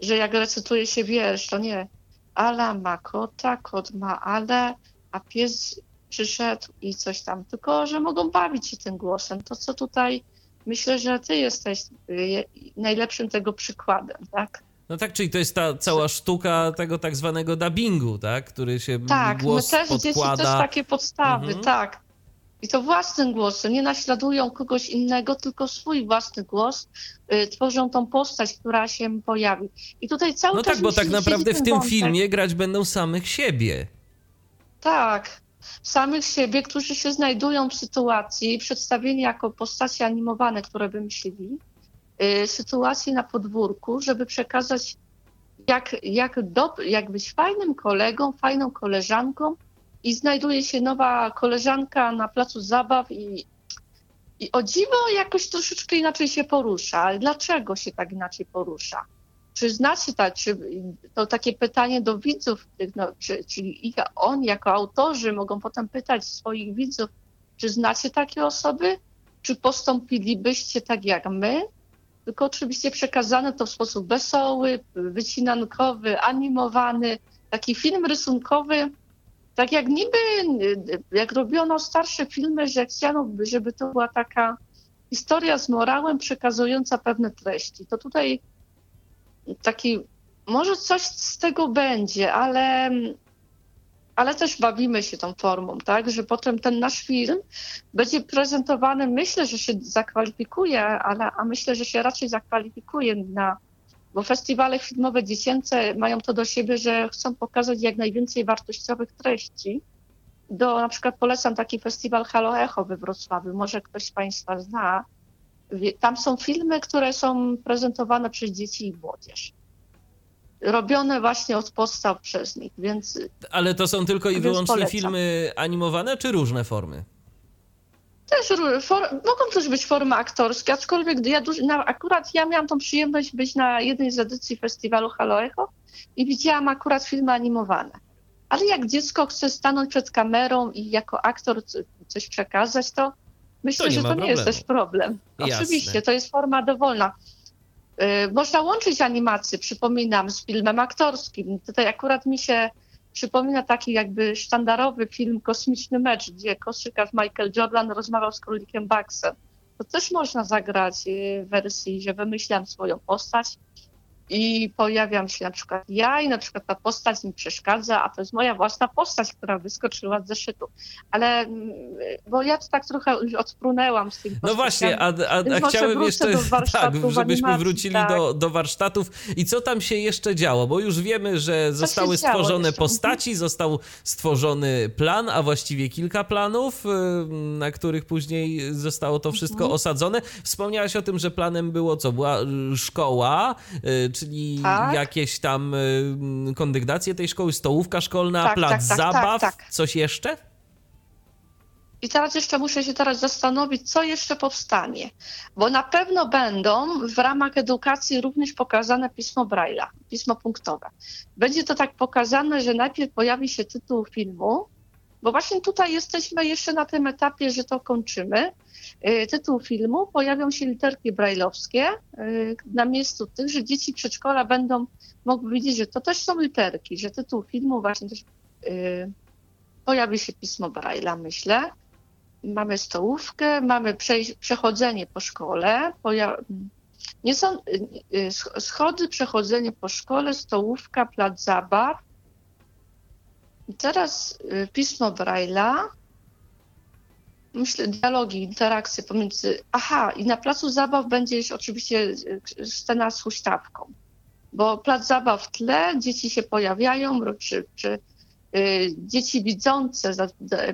że jak recytuje się wiersz, to nie Ala ma kota, kot ma Ale, a pies przyszedł i coś tam, tylko że mogą bawić się tym głosem. To, co tutaj myślę, że ty jesteś najlepszym tego przykładem, tak? No tak, czyli to jest ta cała sztuka tego tak zwanego dubbingu, tak? Który się tak, głos my też podkłada. dzieci też takie podstawy, mhm. tak. I to własnym głosem, nie naśladują kogoś innego, tylko swój własny głos, y, tworzą tą postać, która się pojawi. I tutaj cały no czas. No tak, bo tak naprawdę w tym wątek. filmie grać będą samych siebie. Tak, samych siebie, którzy się znajdują w sytuacji, przedstawieni jako postacie animowane, które wymyślili, y, sytuacji na podwórku, żeby przekazać, jak, jak, do, jak być fajnym kolegą, fajną koleżanką, i znajduje się nowa koleżanka na placu zabaw i, i o dziwo jakoś troszeczkę inaczej się porusza. Ale dlaczego się tak inaczej porusza? Czy znacie tak, czy to takie pytanie do widzów, no, czy, czyli oni jako autorzy mogą potem pytać swoich widzów, czy znacie takie osoby? Czy postąpilibyście tak jak my? Tylko oczywiście przekazane to w sposób wesoły, wycinankowy, animowany, taki film rysunkowy, tak jak niby, jak robiono starsze filmy, że chciano, żeby to była taka historia z morałem przekazująca pewne treści, to tutaj taki, może coś z tego będzie, ale, ale też bawimy się tą formą, tak, że potem ten nasz film będzie prezentowany, myślę, że się zakwalifikuje, ale, a myślę, że się raczej zakwalifikuje na bo festiwale filmowe dziecięce mają to do siebie, że chcą pokazać jak najwięcej wartościowych treści. Do, na przykład polecam taki festiwal Halo Echo we Wrocławiu, może ktoś z Państwa zna. Tam są filmy, które są prezentowane przez dzieci i młodzież. Robione właśnie od podstaw przez nich, więc. Ale to są tylko i wyłącznie polecam. filmy animowane, czy różne formy? Też for, mogą też być formy aktorskie, aczkolwiek ja duży, na, akurat ja miałam tą przyjemność być na jednej z edycji festiwalu Halo Echo i widziałam akurat filmy animowane. Ale jak dziecko chce stanąć przed kamerą i jako aktor coś przekazać, to myślę, to że to problemu. nie jest też problem. Jasne. Oczywiście, to jest forma dowolna. Yy, można łączyć animację, przypominam, z filmem aktorskim. Tutaj akurat mi się przypomina taki jakby sztandarowy film Kosmiczny Mecz, gdzie koszykarz Michael Jordan rozmawiał z królikiem Bucksem. To też można zagrać y, w wersji, że wymyślam swoją postać i pojawiam się na przykład ja i na przykład ta postać mi przeszkadza, a to jest moja własna postać, która wyskoczyła z zeszytu. Ale, mm, bo ja to tak trochę już odprunęłam z tym No właśnie, a, a, a chciałem jeszcze, tak, żebyśmy wrócili tak. do, do warsztatów. I co tam się jeszcze działo? Bo już wiemy, że zostały stworzone postaci, został stworzony plan, a właściwie kilka planów, y, na których później zostało to wszystko mhm. osadzone. Wspomniałaś o tym, że planem było co? Była y, szkoła, y, czyli tak? jakieś tam y, kondygnacje tej szkoły, stołówka szkolna, tak, plac tak, tak, zabaw, tak, tak. coś jeszcze? I teraz jeszcze muszę się teraz zastanowić, co jeszcze powstanie, bo na pewno będą w ramach edukacji również pokazane pismo Braille'a, pismo punktowe. Będzie to tak pokazane, że najpierw pojawi się tytuł filmu, bo właśnie tutaj jesteśmy jeszcze na tym etapie, że to kończymy, Y, tytuł filmu pojawią się literki brajlowskie y, na miejscu tych, że dzieci przedszkola będą mogły widzieć, że to też są literki, że tytuł filmu właśnie też y, pojawi się pismo Braille'a, myślę. Mamy stołówkę, mamy przechodzenie po szkole, nie są schody, przechodzenie po szkole, stołówka, plac zabaw. Teraz pismo Braille'a myślę, dialogi, interakcje pomiędzy. Aha, i na placu zabaw będzie oczywiście e, scena z huśtawką, bo plac zabaw w tle, dzieci się pojawiają, czy, czy y, dzieci widzące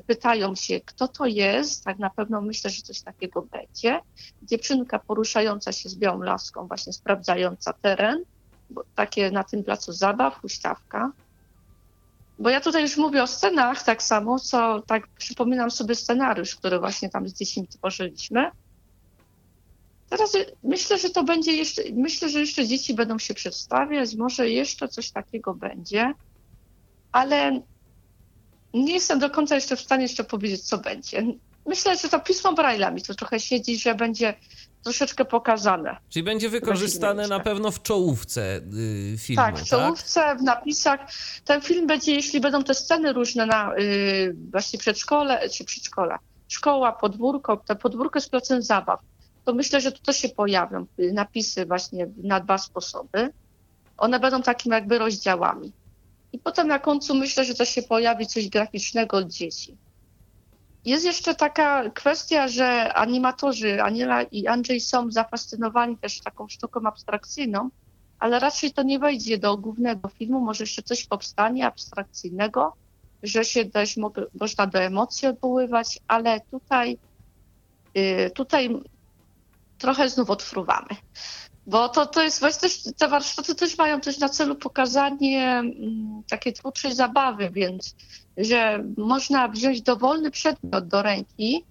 pytają się, kto to jest. Tak na pewno myślę, że coś takiego będzie. Dziewczynka poruszająca się z białą laską, właśnie sprawdzająca teren, bo takie na tym placu zabaw, huśtawka. Bo ja tutaj już mówię o scenach tak samo, co tak przypominam sobie scenariusz, który właśnie tam z dziećmi tworzyliśmy. Teraz myślę, że to będzie jeszcze, myślę, że jeszcze dzieci będą się przedstawiać, może jeszcze coś takiego będzie, ale nie jestem do końca jeszcze w stanie jeszcze powiedzieć, co będzie. Myślę, że to pismo Braille'a mi to trochę siedzi, że będzie troszeczkę pokazane. Czyli będzie wykorzystane na pewno w czołówce y, filmu, tak? w czołówce, tak? w napisach. Ten film będzie, jeśli będą te sceny różne na y, właśnie przedszkole, czy przedszkola, szkoła, podwórko, te podwórko z placem zabaw, to myślę, że tu też się pojawią y, napisy właśnie na dwa sposoby. One będą takimi jakby rozdziałami. I potem na końcu myślę, że też się pojawi coś graficznego od dzieci. Jest jeszcze taka kwestia, że animatorzy, Aniela i Andrzej są zafascynowani też taką sztuką abstrakcyjną, ale raczej to nie wejdzie do głównego filmu, może jeszcze coś powstanie abstrakcyjnego, że się też mo można do emocji odwoływać, ale tutaj, yy, tutaj trochę znów odfruwamy. Bo to, to jest właśnie też, te warsztaty też mają też na celu pokazanie mm, takiej twórczej zabawy, więc że można wziąć dowolny przedmiot do ręki,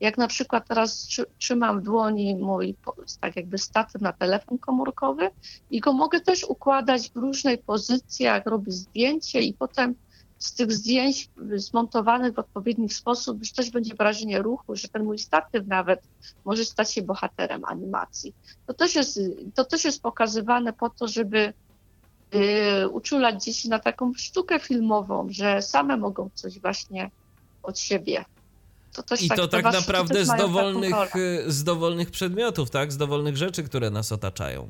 jak na przykład teraz trzymam w dłoni mój tak jakby statyw na telefon komórkowy i go mogę też układać w różnej pozycji, jak robię zdjęcie i potem z tych zdjęć zmontowanych w odpowiedni sposób już też będzie wrażenie ruchu, że ten mój statyw nawet może stać się bohaterem animacji. To też jest, to też jest pokazywane po to, żeby y, uczulać dzieci na taką sztukę filmową, że same mogą coś właśnie od siebie to I tak, to tak naprawdę z dowolnych, z dowolnych przedmiotów, tak? Z dowolnych rzeczy, które nas otaczają.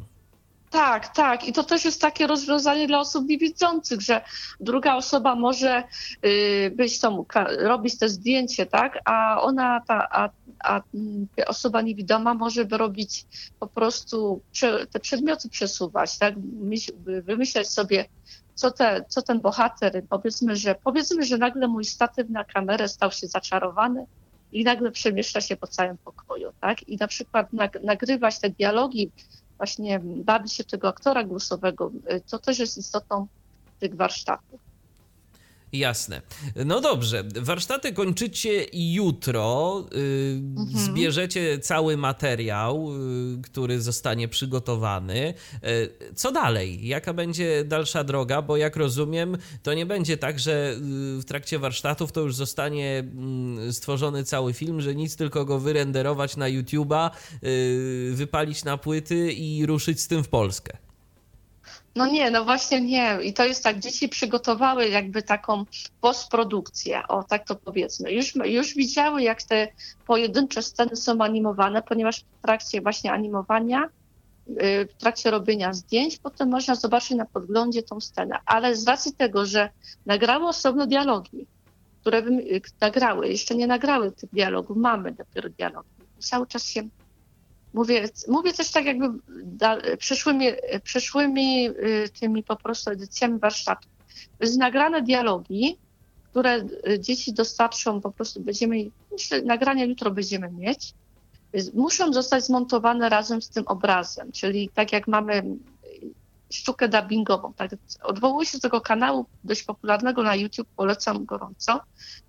Tak, tak. I to też jest takie rozwiązanie dla osób niewidzących, że druga osoba może y, być tą, robić te zdjęcie, tak, a ona, ta, a, a osoba niewidoma może robić po prostu te przedmioty przesuwać, tak, wymyślać sobie, co, te, co ten bohater, powiedzmy, że powiedzmy, że nagle mój statyw na kamerę stał się zaczarowany i nagle przemieszcza się po całym pokoju, tak, i na przykład nagrywać te dialogi właśnie bawi się tego aktora głosowego, to też jest istotą tych warsztatów. Jasne. No dobrze, warsztaty kończycie jutro. Y, mhm. Zbierzecie cały materiał, y, który zostanie przygotowany. Y, co dalej? Jaka będzie dalsza droga? Bo jak rozumiem, to nie będzie tak, że w trakcie warsztatów to już zostanie mm, stworzony cały film, że nic tylko go wyrenderować na YouTube'a, wypalić na płyty i ruszyć z tym w Polskę. No nie, no właśnie nie. I to jest tak, dzieci przygotowały jakby taką postprodukcję, o tak to powiedzmy. Już, już widziały, jak te pojedyncze sceny są animowane, ponieważ w trakcie właśnie animowania, y, w trakcie robienia zdjęć, potem można zobaczyć na podglądzie tą scenę. Ale z racji tego, że nagrały osobno dialogi, które y, nagrały, jeszcze nie nagrały tych dialogów, mamy dopiero dialogi. Cały czas się Mówię, mówię też tak jakby da, przyszłymi, przyszłymi y, tymi po prostu edycjami warsztatów. Z nagrane dialogi, które y, dzieci dostarczą, po prostu będziemy, myślę, nagrania jutro będziemy mieć, muszą zostać zmontowane razem z tym obrazem, czyli tak jak mamy sztukę dubbingową. Tak? Odwołuję się do tego kanału dość popularnego na YouTube, polecam gorąco,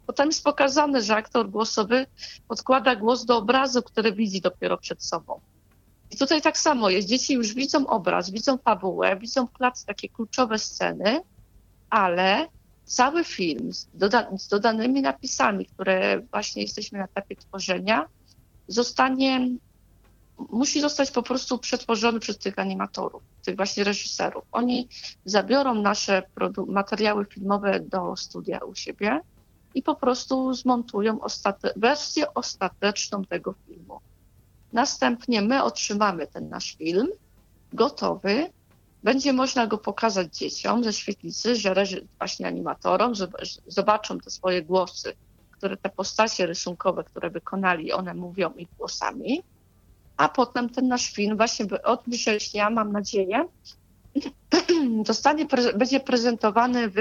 bo tam jest pokazane, że aktor głosowy podkłada głos do obrazu, który widzi dopiero przed sobą. I tutaj tak samo jest. Dzieci już widzą obraz, widzą fabułę, widzą klatce takie kluczowe sceny, ale cały film z, doda z dodanymi napisami, które właśnie jesteśmy na etapie tworzenia, zostanie musi zostać po prostu przetworzony przez tych animatorów, tych właśnie reżyserów. Oni zabiorą nasze materiały filmowe do studia u siebie i po prostu zmontują ostate wersję ostateczną tego filmu. Następnie my otrzymamy ten nasz film gotowy. Będzie można go pokazać dzieciom ze świetlicy, że właśnie animatorom, zobaczą te swoje głosy, które te postacie rysunkowe, które wykonali, one mówią ich głosami a potem ten nasz film właśnie od września, mam nadzieję, zostanie, będzie prezentowany w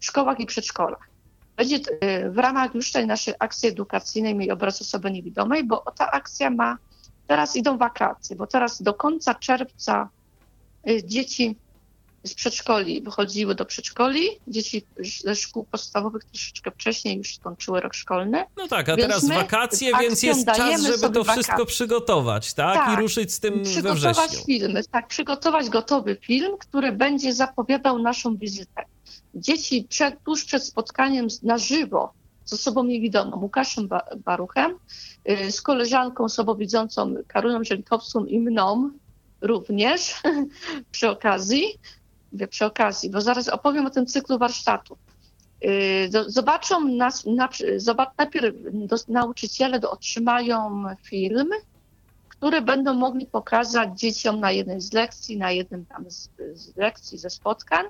szkołach i przedszkolach. Będzie y, w ramach już tej naszej akcji edukacyjnej Miej obraz osoby niewidomej, bo ta akcja ma, teraz idą wakacje, bo teraz do końca czerwca y, dzieci z przedszkoli wychodziły do przedszkoli, dzieci ze szkół podstawowych troszeczkę wcześniej już skończyły rok szkolny. No tak, a teraz wakacje, więc jest czas, żeby to wszystko wakacje. przygotować, tak? tak? I ruszyć z tym przygotować we wrześniu. filmy, tak, przygotować gotowy film, który będzie zapowiadał naszą wizytę. Dzieci przed, tuż przed spotkaniem na żywo z osobą niewidomą, Łukaszem Baruchem, y, z koleżanką słabowidzącą Karolą Żelikowską i mną również przy okazji, przy okazji, bo zaraz opowiem o tym cyklu warsztatów. Y, zobaczą nas, najpierw nauczyciele otrzymają film, który będą mogli pokazać dzieciom na jednej z lekcji, na jednym tam z, z lekcji, ze spotkań,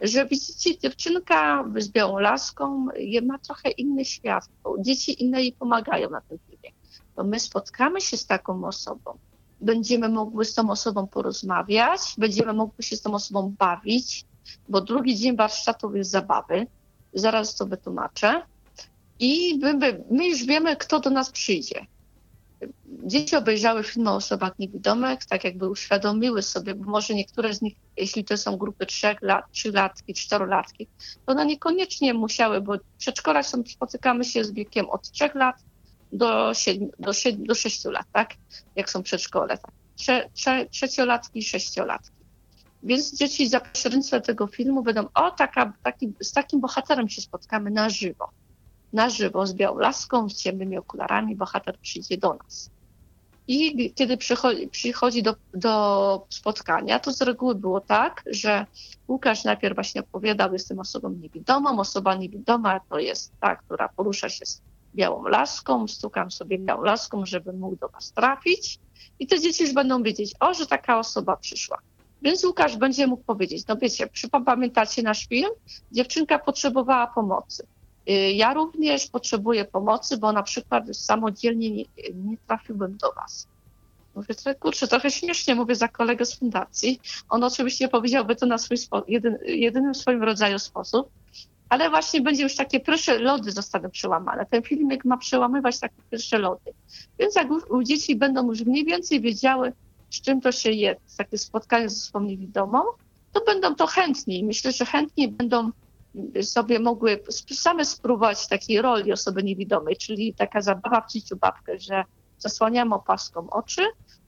że widzicie, dziewczynka z białą laską ma trochę inny świat, dzieci inne jej pomagają na tym filmie. To my spotkamy się z taką osobą, będziemy mogły z tą osobą porozmawiać, będziemy mogły się z tą osobą bawić, bo drugi dzień warsztatów jest zabawy. Zaraz to wytłumaczę. I my, my już wiemy, kto do nas przyjdzie. Dzieci obejrzały film o osobach niewidomych, tak jakby uświadomiły sobie, bo może niektóre z nich, jeśli to są grupy trzech lat, trzylatki, czterolatki, to one niekoniecznie musiały, bo w przedszkolach są, spotykamy się z wiekiem od trzech lat do, 7, do, 7, do 6 lat, tak? Jak są przedszkole. Tak? Trze, trze, trzeciolatki i sześciolatki. Więc dzieci za pośrednictwem tego filmu będą, o, taka, taki, z takim bohaterem się spotkamy na żywo. Na żywo, z białą laską, z ciemnymi okularami, bohater przyjdzie do nas. I kiedy przychodzi, przychodzi do, do spotkania, to z reguły było tak, że Łukasz najpierw właśnie opowiadał, jestem osobą niewidomą. Osoba niewidoma to jest ta, która porusza się z białą laską, stukam sobie białą laską, żeby mógł do was trafić. I te dzieci już będą wiedzieć, o, że taka osoba przyszła. Więc Łukasz będzie mógł powiedzieć, no wiecie, pamiętacie nasz film? Dziewczynka potrzebowała pomocy. Y, ja również potrzebuję pomocy, bo na przykład samodzielnie nie, nie trafiłbym do was. Mówię, kurczę, trochę śmiesznie mówię za kolegę z fundacji. On oczywiście powiedziałby to na swój spo, jedyn, jedynym swoim rodzaju sposób, ale właśnie będzie już takie pierwsze lody zostaną przełamane. Ten filmik ma przełamywać takie pierwsze lody. Więc jak u dzieci będą już mniej więcej wiedziały, z czym to się je, takie spotkanie ze sobą niewidomą, to będą to chętni. Myślę, że chętnie będą sobie mogły same spróbować takiej roli osoby niewidomej, czyli taka zabawa w ciciu babkę, że zasłaniamy opaską oczy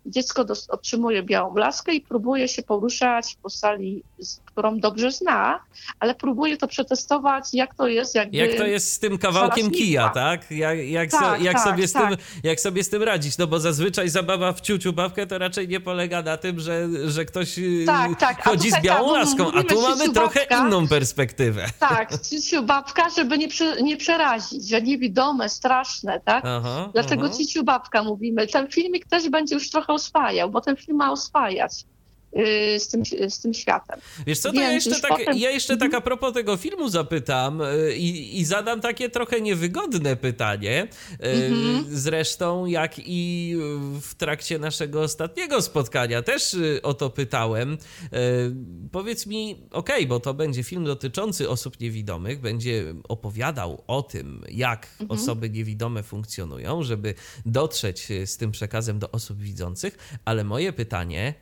dziecko otrzymuje białą blaskę i próbuje się poruszać po sali, którą dobrze zna, ale próbuje to przetestować, jak to jest. Jakby jak to jest z tym kawałkiem kija, tak? Jak, jak, tak, so, jak, tak, sobie z tak. tym, jak sobie z tym radzić? No bo zazwyczaj zabawa w ciuciu babkę to raczej nie polega na tym, że, że ktoś y, tak, tak. chodzi z białą tak, laską, a tu mamy trochę babka, inną perspektywę. Tak, ciuciu babka, żeby nie, prze, nie przerazić, że niewidome, straszne, tak? Aha, Dlatego aha. ciciu babka mówimy. Ten filmik też będzie już trochę oswajał, bo ten film ma oswajać z tym, z tym światem. Wiesz co, to ja jeszcze, tak, potem... ja jeszcze tak a propos tego filmu zapytam y, i, i zadam takie trochę niewygodne pytanie. Mm-hmm. Zresztą jak i w trakcie naszego ostatniego spotkania też o to pytałem. Powiedz mi, okej, okay, bo to będzie film dotyczący osób niewidomych, będzie opowiadał o tym, jak mm-hmm. osoby niewidome funkcjonują, żeby dotrzeć z tym przekazem do osób widzących, ale moje pytanie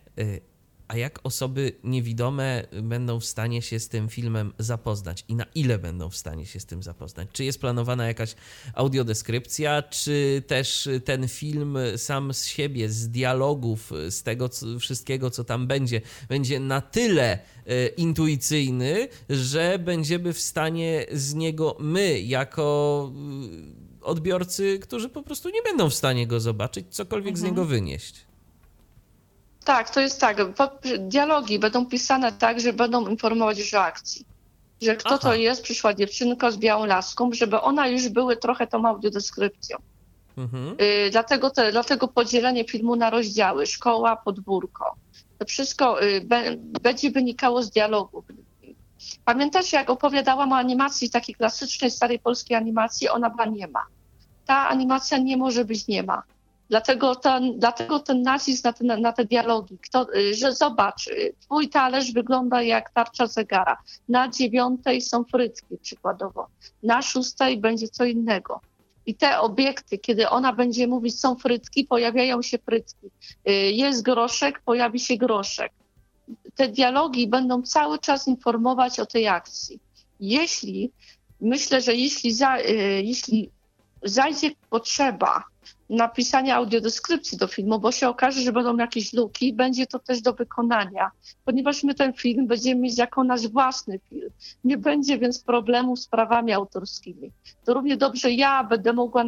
a jak osoby niewidome będą w stanie się z tym filmem zapoznać i na ile będą w stanie się z tym zapoznać? Czy jest planowana jakaś audiodeskrypcja, czy też ten film sam z siebie, z dialogów, z tego co, wszystkiego, co tam będzie, będzie na tyle e, intuicyjny, że będziemy w stanie z niego my, jako e, odbiorcy, którzy po prostu nie będą w stanie go zobaczyć, cokolwiek mhm. z niego wynieść? Tak, to jest tak. Dialogi będą pisane tak, że będą informować o akcji. Że kto Aha. to jest, przyszła dziewczynka z białą laską, żeby ona już były trochę tą audiodeskrypcją. Mhm. Y, dlatego, te, dlatego podzielenie filmu na rozdziały, szkoła, podwórko. To wszystko y, be, będzie wynikało z dialogu. Pamiętacie, jak opowiadałam o animacji, takiej klasycznej, starej polskiej animacji, ona była nie ma. Ta animacja nie może być nie ma. Dlatego ten, dlatego ten nacisk na te, na te dialogi, Kto, y, że zobacz, y, twój talerz wygląda jak tarcza zegara. Na dziewiątej są frytki przykładowo, na szóstej będzie co innego. I te obiekty, kiedy ona będzie mówić są frytki, pojawiają się frytki. Y, jest groszek, pojawi się groszek. Te dialogi będą cały czas informować o tej akcji. Jeśli, myślę, że jeśli, za, jeśli zajdzie potrzeba napisania audiodeskrypcji do filmu, bo się okaże, że będą jakieś luki, będzie to też do wykonania, ponieważ my ten film będziemy mieć jako nasz własny film. Nie będzie więc problemu z prawami autorskimi. To równie dobrze ja będę mogła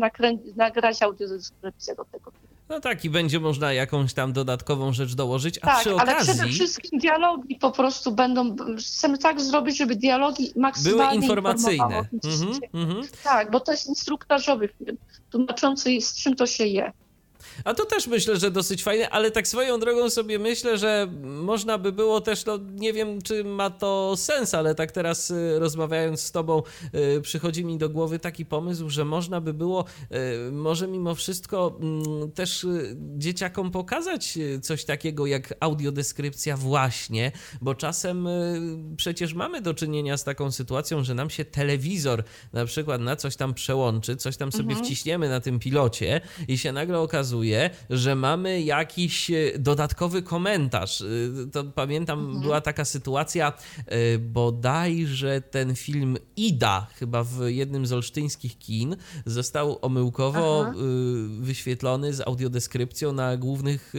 nagrać audiodeskrypcję do tego filmu. No tak, i będzie można jakąś tam dodatkową rzecz dołożyć, a tak, przy okazji... ale przede wszystkim dialogi po prostu będą... Chcemy tak zrobić, żeby dialogi maksymalnie Były informacyjne. Mhm, mhm. Tak, bo to jest instruktażowy film, tłumaczący z czym to się je. A to też myślę, że dosyć fajne, ale tak swoją drogą sobie myślę, że można by było też, no nie wiem, czy ma to sens, ale tak teraz y, rozmawiając z tobą, y, przychodzi mi do głowy taki pomysł, że można by było y, może mimo wszystko mm, też dzieciakom pokazać coś takiego jak audiodeskrypcja właśnie, bo czasem przecież mamy do czynienia z taką sytuacją, że nam się telewizor na przykład na coś tam przełączy, coś tam sobie mhm. wciśniemy na tym pilocie i się nagle okazuje, że mamy jakiś e, dodatkowy komentarz. E, to pamiętam, mhm. była taka sytuacja, e, bodajże ten film Ida, chyba w jednym z olsztyńskich kin, został omyłkowo Aha. wyświetlony z audiodeskrypcją na głównych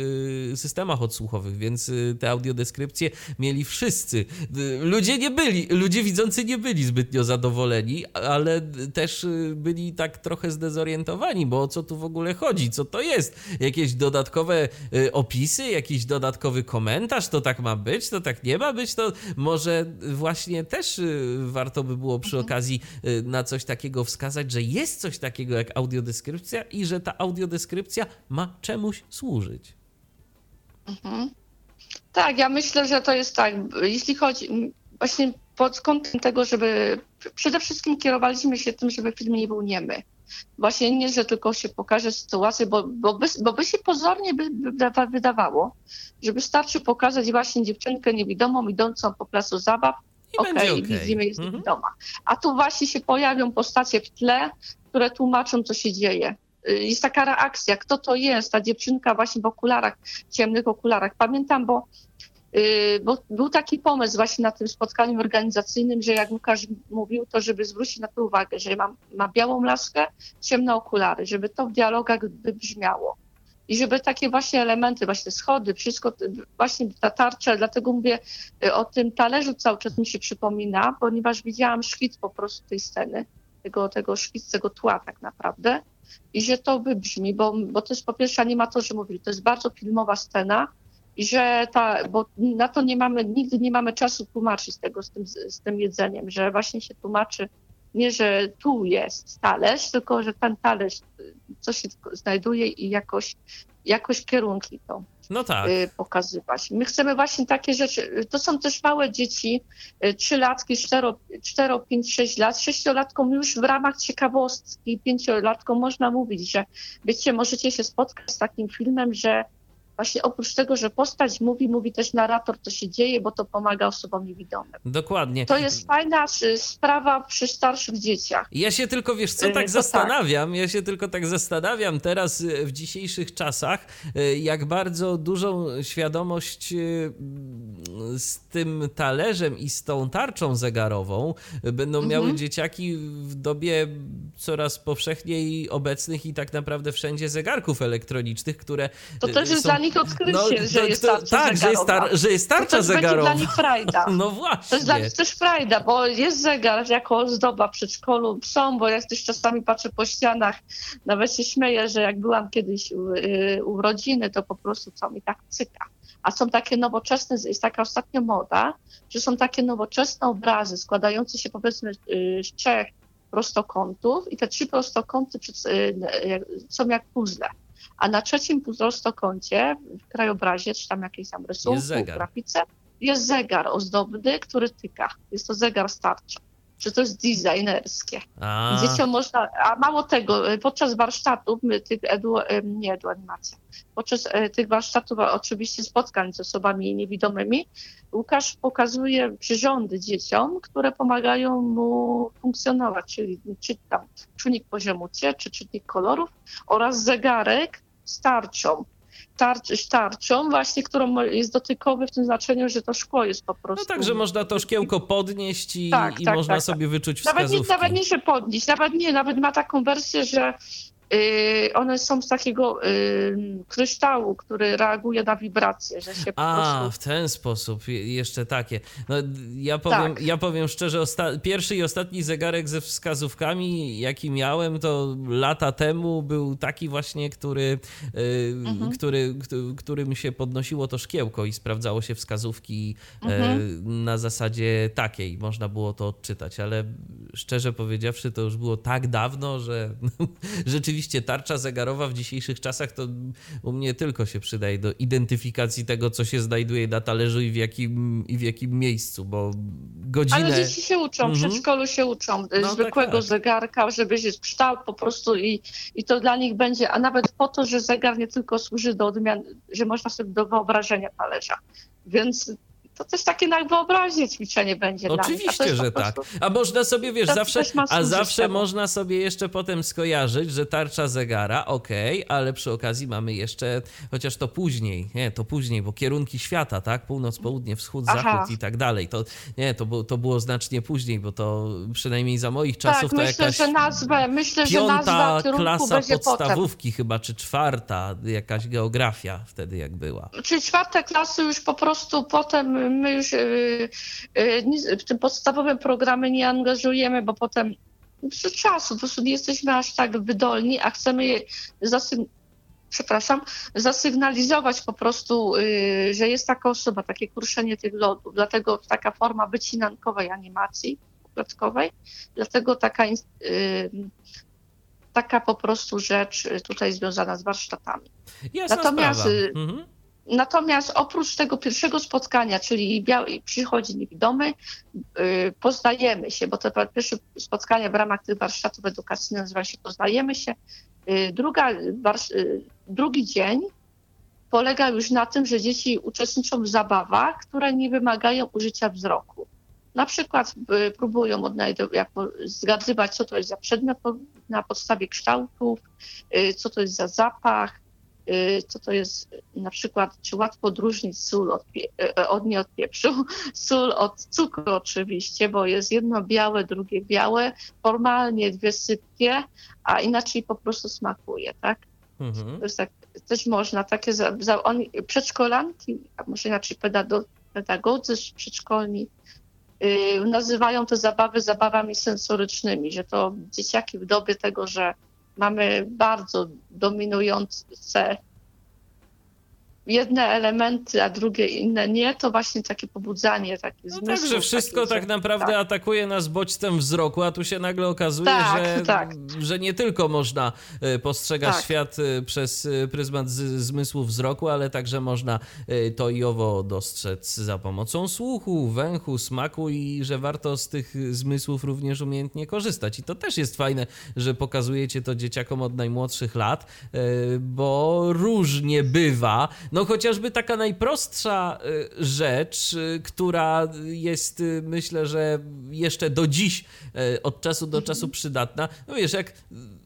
systemach odsłuchowych, więc te audiodeskrypcje mieli wszyscy. Ludzie nie byli, ludzie widzący nie byli zbytnio zadowoleni, ale też byli tak trochę zdezorientowani, bo o co tu w ogóle chodzi, co to jest? Jakieś dodatkowe y, opisy, jakiś dodatkowy komentarz, to tak ma być, to tak nie ma być, to może właśnie też y, warto by było przy mhm. okazji y, na coś takiego wskazać, że jest coś takiego jak audiodeskrypcja i że ta audiodeskrypcja ma czemuś służyć. Mhm. Tak, ja myślę, że to jest tak, jeśli chodzi właśnie pod kątem tego, żeby przede wszystkim kierowaliśmy się tym, żeby film nie był niemy właśnie nie, że tylko się pokaże sytuację, bo, bo, by, bo by się pozornie by, by wydawało, że wystarczy pokazać właśnie dziewczynkę niewidomą idącą po placu zabaw, okej, okay, okay. widzimy, jest mhm. niewidoma. A tu właśnie się pojawią postacie w tle, które tłumaczą, co się dzieje. Y, jest taka reakcja, kto to jest, ta dziewczynka właśnie w okularach, ciemnych okularach. Pamiętam, bo bo był taki pomysł właśnie na tym spotkaniu organizacyjnym, że jak Łukasz mówił, to żeby zwrócić na to uwagę, że ma, białą laskę, ciemne okulary, żeby to w dialogach wybrzmiało. i żeby takie właśnie elementy, właśnie schody, wszystko, właśnie ta tarcza, dlatego mówię y, o tym talerzu cały czas mi się przypomina, ponieważ widziałam szkic po prostu tej sceny, tego, tego szkic, tego tła tak naprawdę i że to wybrzmi, bo, bo to jest po pierwsze animatorzy mówili, to jest bardzo filmowa scena że ta, bo na to nie mamy, nigdy nie mamy czasu tłumaczyć tego z tym, z tym jedzeniem, że właśnie się tłumaczy nie, że tu jest talerz, tylko że ten talerz, co się znajduje i jakoś, jakoś kierunki to no tak. Y, pokazywać. My chcemy właśnie takie rzeczy, to są też małe dzieci, y, trzylatki, cztero, cztero, pięć, sześć lat, sześciolatkom już w ramach ciekawostki, pięciolatkom można mówić, że wiecie, możecie się spotkać z takim filmem, że właśnie oprócz tego, że postać mówi, mówi też narrator, co się dzieje, bo to pomaga osobom niewidomym. Dokładnie. To jest fajna sprawa przy starszych dzieciach. Ja się tylko, wiesz co, tak, tak zastanawiam, tak. ja się tylko tak zastanawiam teraz y, w dzisiejszych czasach, y, jak bardzo dużą świadomość z tym talerzem i z tą tarczą zegarową będą miały mhm. dzieciaki w dobie coraz powszechniej obecnych i tak naprawdę wszędzie zegarków elektronicznych, które To też jest są... dla nich nich odkrycie, no, że, jest tarcza tak, że jest, tar, że jest tarcza to zegarowa. To dla nich frajda. No właśnie. To jest dla nich też frajda, bo jest zegar jako ozdoba przedszkolu. Są, bo ja też czasami patrzę po ścianach, nawet się śmieję, że jak byłam kiedyś u, y, u rodziny, to po prostu co mi tak cyka. A są takie nowoczesne, jest taka ostatnia moda, że są takie nowoczesne obrazy składające się powiedzmy y, z trzech prostokątów i te trzy prostokąty y, są jak puzzle a na trzecim prostokącie w krajobrazie, czy tam jakieś tam rysunku, grafice, jest zegar ozdobny, który tyka. Jest to zegar starczy. Czy to jest designerskie. A. Dzieciom można, a mało tego, podczas warsztatów, tych edu, nie edu animacja, podczas e, tych warsztatów, oczywiście spotkań z osobami niewidomymi, Łukasz pokazuje przyrządy dzieciom, które pomagają mu funkcjonować, czyli czy tam czujnik poziomu C, czy czytnik kolorów oraz zegarek, starczą. Tarcz, tarczą właśnie, którą jest dotykowy w tym znaczeniu, że to szkło jest po prostu... No tak, że można to szkiełko podnieść i, tak, i tak, można tak, tak. sobie wyczuć wskazówki. Nawet nie, nawet nie, że podnieść, nawet nie, nawet ma taką wersję, że one są z takiego y, kryształu, który reaguje na wibracje, że się po A, prostu... w ten sposób, jeszcze takie. No, ja, powiem, tak. ja powiem szczerze, pierwszy i ostatni zegarek ze wskazówkami, jaki miałem, to lata temu był taki właśnie, który, y, mhm. który, którym się podnosiło to szkiełko i sprawdzało się wskazówki mhm. na zasadzie takiej. Można było to odczytać, ale szczerze powiedziawszy, to już było tak dawno, że rzeczywiście rzeczywiście tarcza zegarowa w dzisiejszych czasach to u mnie tylko się przydaje do identyfikacji tego, co się znajduje na talerzu i w jakim, i w jakim miejscu, bo godzinę... Ale dzieci się uczą, w mhm. przedszkolu się uczą no, tak, zwykłego tak, tak. zegarka, żeby się kształt po prostu i, i to dla nich będzie, a nawet po to, że zegar nie tylko służy do odmian, że można sobie do wyobrażenia talerza. Więc to też takie na wyobraźnię ćwiczenie będzie Oczywiście, że tak. A można sobie, wiesz, zawsze, a zawsze można sobie jeszcze potem skojarzyć, że tarcza zegara, okej, okay, ale przy okazji mamy jeszcze, chociaż to później, nie, to później, bo kierunki świata, tak, północ, południe, wschód, Aha. zachód i tak dalej, to nie, to, było, to było znacznie później, bo to przynajmniej za moich czasów tak, to myślę, jakaś że nazwę, myślę, piąta że nazwa klasa podstawówki potem. chyba, czy czwarta, jakaś geografia wtedy jak była. Czyli czwarte klasy już po prostu potem my już y, y, w tym podstawowym programie nie angażujemy, bo potem z czasu po prostu nie jesteśmy aż tak wydolni, a chcemy je przepraszam, zasygnalizować po prostu, y, że jest taka osoba, takie kruszenie tych lodów. Dlatego taka forma wycinankowej animacji układkowej, dlatego taka, taka po prostu rzecz tutaj związana z warsztatami. Jasna Natomiast sprawa. Mhm. Natomiast oprócz tego pierwszego spotkania, czyli biały, przychodzi niewidomy, yy, poznajemy się, bo to pierwsze spotkanie w ramach tych warsztatów edukacyjnych nazywa się Poznajemy się. Yy, druga, yy, drugi dzień polega już na tym, że dzieci uczestniczą w zabawach, które nie wymagają użycia wzroku. Na przykład y, próbują odnajdować, zgadywać, co to jest za przedmiot na podstawie kształtów, y, co to jest za zapach, Y, co to jest na przykład, czy łatwo odróżnić sól od, e, od nie od pieprzu, sól od cukru oczywiście, bo jest jedno białe, drugie białe, formalnie dwie sypkie, a inaczej po prostu smakuje, tak? Mhm. To jest tak, też można takie, za, za, oni, przedszkolanki, a może inaczej pedagodzy przedszkolni, yy, nazywają te zabawy zabawami sensorycznymi, że to dzieciaki w dobie tego, że mamy bardzo dominujące jedne elementy, a drugie inne nie, to właśnie takie pobudzanie, takie no zmysłów. Tak, że wszystko takie, tak naprawdę tak. atakuje nas bodźcem wzroku, a tu się nagle okazuje, tak, że, tak. że nie tylko można e, postrzegać tak. świat e, przez e, pryzmat zmysłu wzroku, ale także można to i owo dostrzec za pomocą słuchu, węchu, smaku i że warto z tych zmysłów również umiejętnie korzystać. I to też jest fajne, że pokazujecie to dzieciakom od najmłodszych lat, bo różnie bywa. No chociażby taka najprostsza y, rzecz, y, która jest y, myślę, że jeszcze do dziś od czasu do czasu przydatna. No wiesz, jak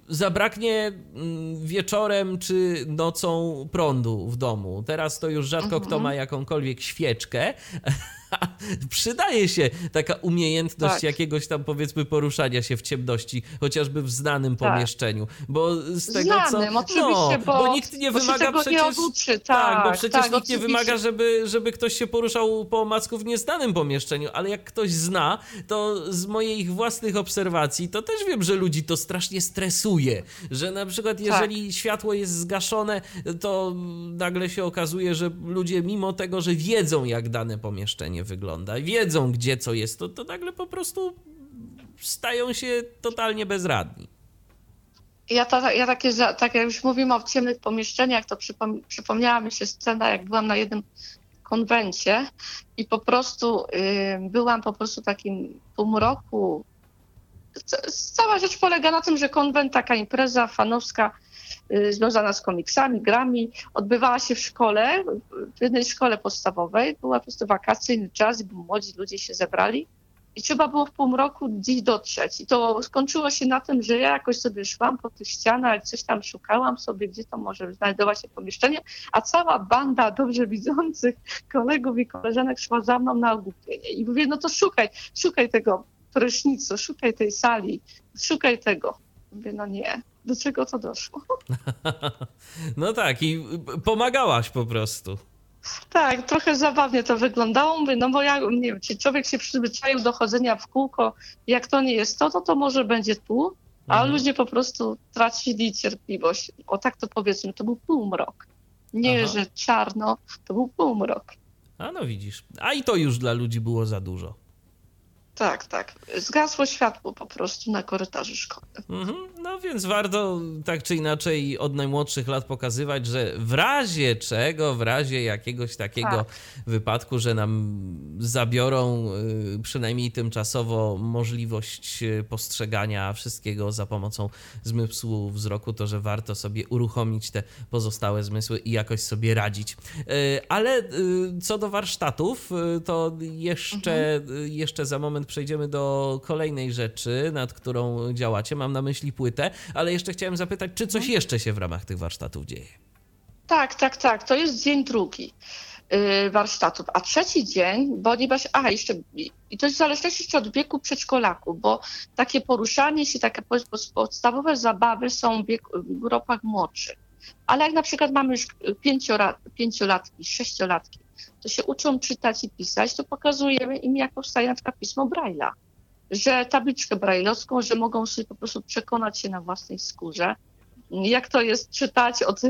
zabraknie mm, wieczorem czy nocą prądu w domu. Teraz to już rzadko kto mhm. ma jakąkolwiek świeczkę, przydaje się taka umiejętność tak. jakiegoś tam powiedzmy poruszania się w ciemności, chociażby w znanym tak. pomieszczeniu. Bo z tego Znanym, co. Oczywiście, no, bo, bo nikt nie wymaga przecież. Nie oduczy, tak, tak, bo przecież tak, nikt oczywiście. nie wymaga, żeby, żeby ktoś się poruszał po omacku w nieznanym pomieszczeniu, ale jak ktoś zna, to z moich własnych obserwacji, to też wiem, że ludzi to strasznie stresuje. Że na przykład, tak. jeżeli światło jest zgaszone, to nagle się okazuje, że ludzie, mimo tego, że wiedzą, jak dane pomieszczenie wygląda, wiedzą gdzie co jest, to, to nagle po prostu stają się totalnie bezradni. Ja, to, ja takie, tak jak już mówimy o ciemnych pomieszczeniach, to przypom przypomniała mi się scena, jak byłam na jednym konwencie i po prostu y, byłam po prostu takim półmroku. Cała rzecz polega na tym, że konwent, taka impreza fanowska, związana z komiksami, grami, odbywała się w szkole, w jednej szkole podstawowej. Była po prostu wakacyjny czas, bo młodzi ludzie się zebrali i trzeba było w półmroku gdzieś dotrzeć. I to skończyło się na tym, że ja jakoś sobie szłam po tych ścianach, coś tam szukałam sobie, gdzie to może znajdować się pomieszczenie, a cała banda dobrze widzących kolegów i koleżanek szła za mną na ogłupienie. I mówię, no to szukaj, szukaj tego prysznicu, szukaj tej sali, szukaj tego. Mówię, no nie, do czego to doszło. No tak, i pomagałaś po prostu. Tak, trochę zabawnie to wyglądało. Mówię, no bo ja nie wiem, czy człowiek się przyzwyczaił do chodzenia w kółko, jak to nie jest to, to to może będzie tu, a mhm. ludzie po prostu tracili cierpliwość. O tak to powiedzmy, to był półmrok. Nie, Aha. że czarno, to był półmrok. A no widzisz, a i to już dla ludzi było za dużo. Tak, tak. Zgasło światło po prostu na korytarzu szkolnym. Mhm. No więc warto tak czy inaczej od najmłodszych lat pokazywać, że w razie czego, w razie jakiegoś takiego tak. wypadku, że nam zabiorą y, przynajmniej tymczasowo możliwość y, postrzegania wszystkiego za pomocą zmysłu wzroku, to że warto sobie uruchomić te pozostałe zmysły i jakoś sobie radzić. Y, ale co do warsztatów, to jeszcze, mhm. jeszcze za moment przejdziemy do kolejnej rzeczy, nad którą działacie. Mam na myśli płytę, ale jeszcze chciałem zapytać, czy coś jeszcze się w ramach tych warsztatów dzieje? Tak, tak, tak. To jest dzień drugi y, warsztatów, a trzeci dzień, ponieważ, a jeszcze, i to jest w zależności jeszcze od wieku przedszkolaku, bo takie poruszanie się, takie podstawowe zabawy są w, wieku, w grupach młodszych. Ale jak na przykład mamy już pięciolatki, sześciolatki, to się uczą czytać i pisać, to pokazujemy im, jak powstaje na przykład pismo Braille'a. Że tabliczkę brajlowską, że mogą sobie po prostu przekonać się na własnej skórze, jak to jest czytać od,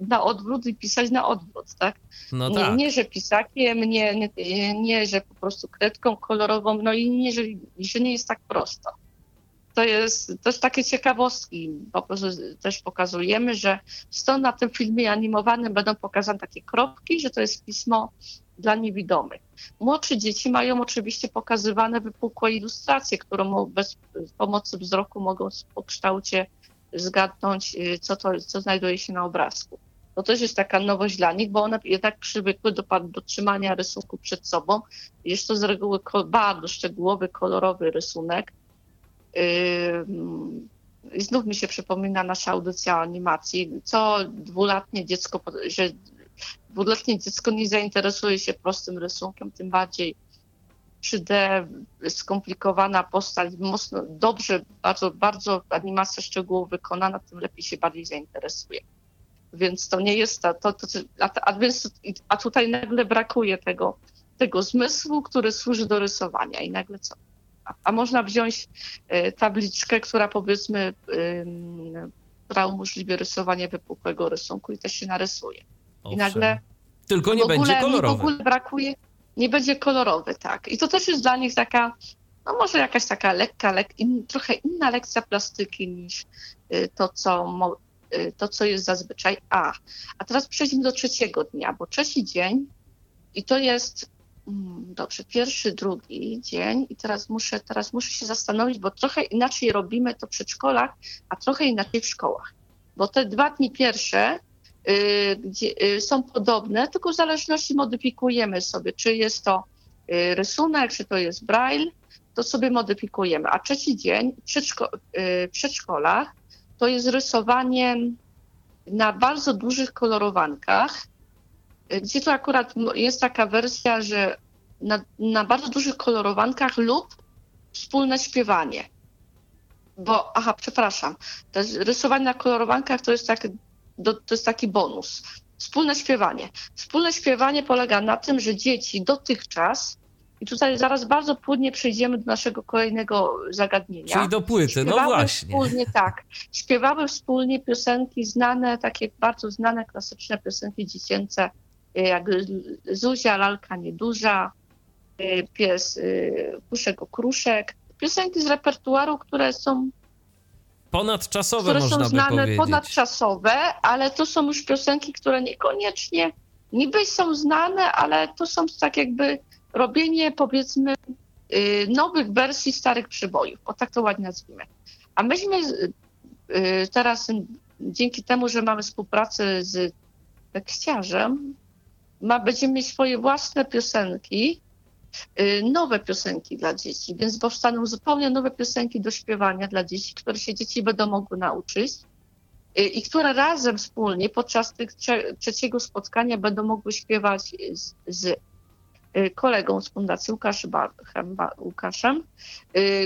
na odwrót i pisać na odwrót, tak? No tak. Nie, nie, że pisakiem, nie, nie, nie, że po prostu kredką kolorową, no i nie, że, że nie jest tak prosto to jest też takie ciekawostki. Po prostu też pokazujemy, że stąd na tym filmie animowanym będą pokazane takie kropki, że to jest pismo dla niewidomych. Młodsze dzieci mają oczywiście pokazywane wypukłe ilustracje, którą bez pomocy wzroku mogą po kształcie zgadnąć, y, co, to, co znajduje się na obrazku. To też jest taka nowość dla nich, bo one jednak przywykły do, do trzymania rysunku przed sobą. Jest to z reguły bardzo szczegółowy, kolorowy rysunek, i znów mi się przypomina nasza audycja o animacji. Co dwuletnie dziecko, że dwuletnie dziecko nie zainteresuje się prostym rysunkiem, tym bardziej 3D, skomplikowana postać, mocno, dobrze, bardzo, bardzo animacja szczegółowo wykonana, tym lepiej się bardziej zainteresuje. Więc to nie jest to, to, to a, a, a tutaj nagle brakuje tego, tego zmysłu, który służy do rysowania i nagle co? A, można wziąć y, tabliczkę, która powiedzmy, która umożliwia rysowanie wypukłego rysunku i też się narysuje. Owszem. I nagle tylko nie ogóle, będzie kolorowy. W ogóle brakuje, nie będzie kolorowy, tak. I to też jest dla nich taka, no może jakaś taka lekka, lek, in, trochę inna lekcja plastyki niż y, to, co, y, to, co jest zazwyczaj. A, a teraz przejdźmy do trzeciego dnia, bo trzeci dzień i to jest dobrze, pierwszy, drugi dzień i teraz muszę, teraz muszę się zastanowić, bo trochę inaczej robimy to w przedszkolach, a trochę inaczej w szkołach. Bo te dwa dni pierwsze Y, gdzie y, są podobne, tylko w zależności modyfikujemy sobie, czy jest to y, rysunek, czy to jest braille, to sobie modyfikujemy. A trzeci dzień w przedszko przedszkolach to jest rysowanie na bardzo dużych kolorowankach, gdzie to akurat jest taka wersja, że na, na bardzo dużych kolorowankach lub wspólne śpiewanie. Bo, aha, przepraszam, to rysowanie na kolorowankach to jest tak do, to jest taki bonus. Wspólne śpiewanie. Wspólne śpiewanie polega na tym, że dzieci dotychczas, i tutaj zaraz bardzo płynnie przejdziemy do naszego kolejnego zagadnienia. Czyli do płyty, no właśnie. Wspólnie, tak. Śpiewały wspólnie piosenki znane, takie bardzo znane, klasyczne piosenki dziecięce, jak Zuzia, Lalka Nieduża, pies Puszek Okruszek. Piosenki z repertuaru, które są Ponadczasowe które można są znane, powiedzieć. ponadczasowe, ale to są już piosenki, które niekoniecznie niby są znane, ale to są tak jakby robienie powiedzmy y, nowych wersji starych przybojów, o tak to ładnie nazwijmy. A myśmy y, teraz dzięki temu, że mamy współpracę z tekściarzem, ma, będziemy mieć swoje własne piosenki, Y, nowe piosenki dla dzieci, więc powstaną zupełnie nowe piosenki do śpiewania dla dzieci, które się dzieci będą mogły nauczyć y, i które razem wspólnie podczas tych trzeciego spotkania będą mogły śpiewać z, z y, kolegą z Fundacji Łukasz Łukaszem,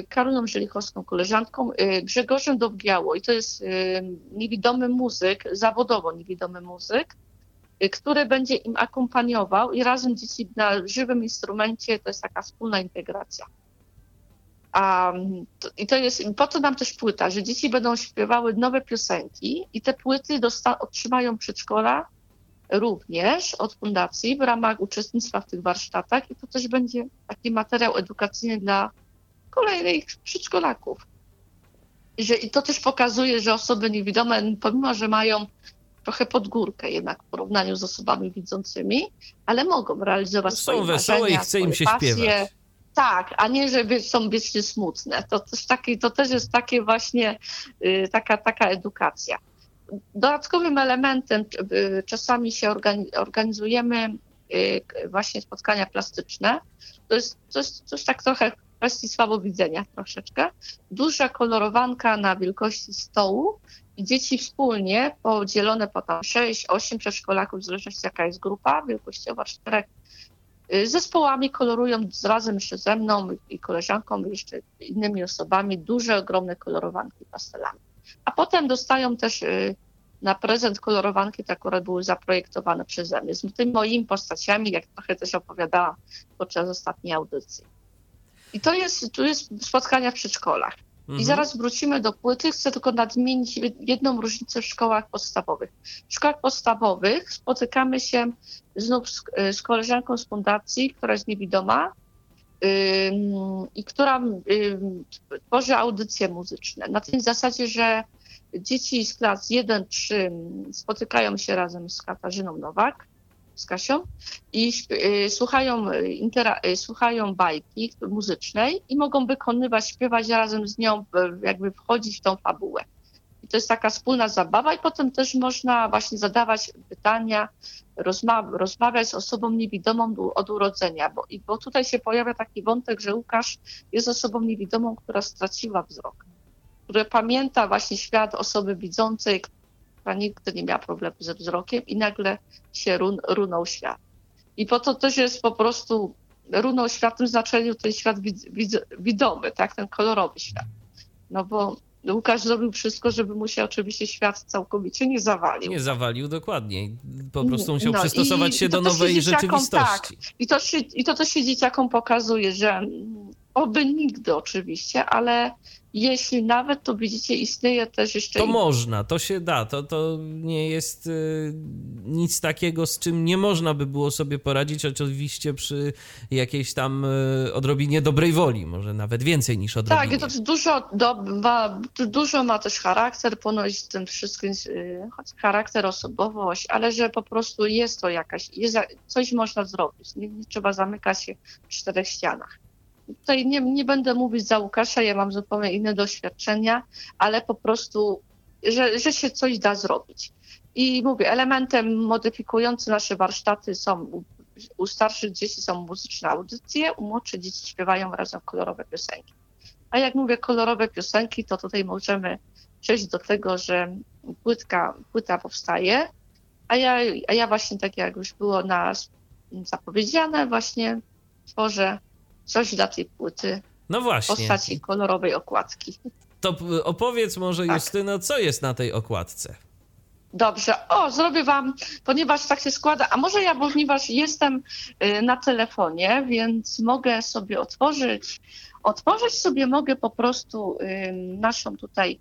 Karolą Żelichowską, koleżanką, Grzegorzem Dowgiało i to jest niewidomy muzyk, zawodowo niewidomy muzyk, który będzie im akompaniował i razem dzieci na żywym instrumencie to jest taka wspólna integracja. A, I to jest, po to nam też płyta, że dzieci będą śpiewały nowe piosenki i te płyty otrzymają przedszkola również od fundacji w ramach uczestnictwa w tych warsztatach i to też będzie taki materiał edukacyjny dla kolejnych przedszkolaków. Że, I to też pokazuje, że osoby niewidome, pomimo że mają trochę pod górkę jednak w porównaniu z osobami widzącymi, ale mogą realizować są swoje wesołe i chce im się pasje. śpiewać. Tak, a nie, że są wiecznie smutne. To też, taki, to też jest takie właśnie y, taka, taka edukacja. Dodatkowym elementem y, czasami się organizujemy y, właśnie spotkania plastyczne. To jest coś, coś tak trochę w kwestii słabowidzenia troszeczkę. Duża kolorowanka na wielkości stołu i dzieci wspólnie, podzielone po tam 6-8 przedszkolaków, w zależności jaka jest grupa wielkościowa, czterech, y, zespołami kolorują razem ze mną i koleżanką, i jeszcze innymi osobami duże, ogromne kolorowanki pastelami. A potem dostają też y, na prezent kolorowanki, te, które były zaprojektowane przeze mnie, z tymi moimi postaciami, jak trochę też opowiadałam podczas ostatniej audycji. I to jest, tu jest spotkania w przedszkolach. Mhm. I zaraz wrócimy do płyty. Chcę tylko nadmienić jedną różnicę w szkołach podstawowych. W szkołach podstawowych spotykamy się znów z, z koleżanką z fundacji, która jest niewidoma i która tworzy audycje muzyczne. Na tej zasadzie, że dzieci z klas 1-3 spotykają się razem z Katarzyną Nowak z Kasią i y, słuchają, y, słuchają bajki muzycznej i mogą wykonywać, śpiewać razem z nią, jakby wchodzić w tą fabułę. I to jest taka wspólna zabawa i potem też można właśnie zadawać pytania, rozma rozmawiać z osobą niewidomą od urodzenia, bo, bo tutaj się pojawia taki wątek, że Łukasz jest osobą niewidomą, która straciła wzrok, która pamięta właśnie świat osoby widzącej, która nigdy nie miała problemu ze wzrokiem i nagle się run, runął świat. I po to też jest po prostu runął świat w tym znaczeniu ten świat wid, wid, widomy, tak, ten kolorowy świat. No bo Łukasz zrobił wszystko, żeby mu się oczywiście świat całkowicie nie zawalił. Nie zawalił, dokładnie. Po prostu musiał no, przystosować się do nowej się rzeczywistości. Tak. I, to się, I to też się dzieciakom pokazuje, że oby nigdy oczywiście, ale jeśli nawet, to widzicie, istnieje też jeszcze... To można, to się da, to, to nie jest y, nic takiego, z czym nie można by było sobie poradzić, oczywiście przy jakiejś tam y, odrobinie dobrej woli, może nawet więcej niż odrobinie. Tak, to dużo, do, ma, dużo ma też charakter, ponoć tym wszystkim, y, charakter, osobowość, ale że po prostu jest to jakaś, jest, coś można zrobić, nie, nie trzeba zamykać się w czterech ścianach. Tutaj nie, nie będę mówić za Łukasza, ja mam zupełnie inne doświadczenia, ale po prostu, że, że się coś da zrobić. I mówię, elementem modyfikującym nasze warsztaty są u, starszych dzieci są muzyczne audycje, u młodszych dzieci śpiewają razem kolorowe piosenki. A jak mówię kolorowe piosenki, to tutaj możemy przejść do tego, że płytka, płyta powstaje, a ja, a ja właśnie tak jak już było nas zapowiedziane, właśnie tworzę coś dla tej płyty. No właśnie. W postaci kolorowej okładki. To opowiedz może tak. Justyno, co jest na tej okładce? Dobrze. O, zrobię wam, ponieważ tak się składa, a może ja, ponieważ jestem y, na telefonie, więc mogę sobie otworzyć, otworzyć sobie mogę po prostu naszą tutaj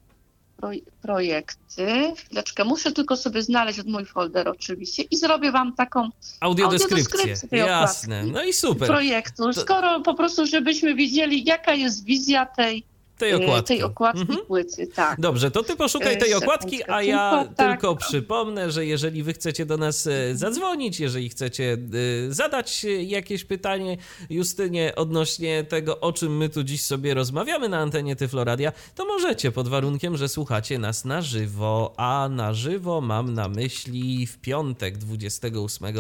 projekty. Chwileczkę, muszę tylko sobie znaleźć od mój folder oczywiście i zrobię wam taką audiodeskrypcję. audiodeskrypcję Jasne, no i super. Projektu, skoro po prostu, żebyśmy wiedzieli, jaka jest wizja tej tej okładki. Tej okładki mhm. płyty, tak. Dobrze, to ty poszukaj tej okładki, a ja tylko, tak. tylko przypomnę, że jeżeli wy chcecie do nas e, zadzwonić, jeżeli chcecie e, zadać jakieś pytanie Justynie odnośnie tego, o czym my tu dziś sobie rozmawiamy na antenie Tyfloradia, to możecie pod warunkiem, że słuchacie nas na żywo, a na żywo mam na myśli w piątek 28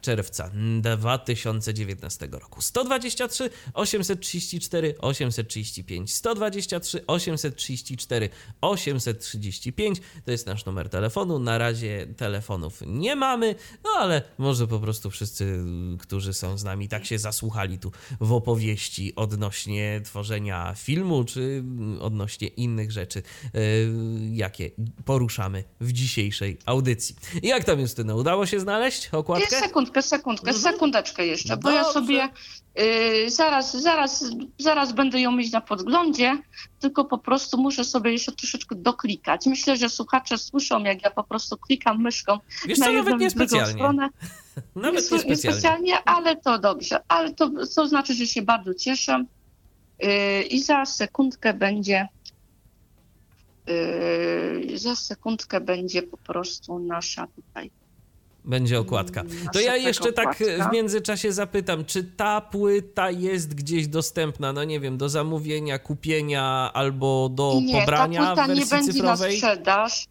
czerwca 2019 roku. 123 834 835 120 23 834 835 to jest nasz numer telefonu. Na razie telefonów nie mamy, no ale może po prostu wszyscy, którzy są z nami, tak się zasłuchali tu w opowieści odnośnie tworzenia filmu, czy odnośnie innych rzeczy, e, jakie poruszamy w dzisiejszej audycji. Jak tam Justyna, udało się znaleźć okładkę? Sekundkę, sekundkę, mhm. sekundeczkę jeszcze, bo Dobrze. ja sobie Yy, zaraz, zaraz, zaraz będę ją mieć na podglądzie, tylko po prostu muszę sobie jeszcze troszeczkę doklikać. Myślę, że słuchacze słyszą, jak ja po prostu klikam myszką Wiesz na co, jedną nawet nie stronę. nawet nie, nie specjalnie. ale to dobrze. Ale to, to znaczy, że się bardzo cieszę. Yy, I za sekundkę będzie yy, za sekundkę będzie po prostu nasza tutaj będzie okładka. To ja jeszcze tak w międzyczasie zapytam, czy ta płyta jest gdzieś dostępna, no nie wiem, do zamówienia, kupienia albo do nie, pobrania ta płyta w wersji nie będzie cyfrowej? na sprzedaż.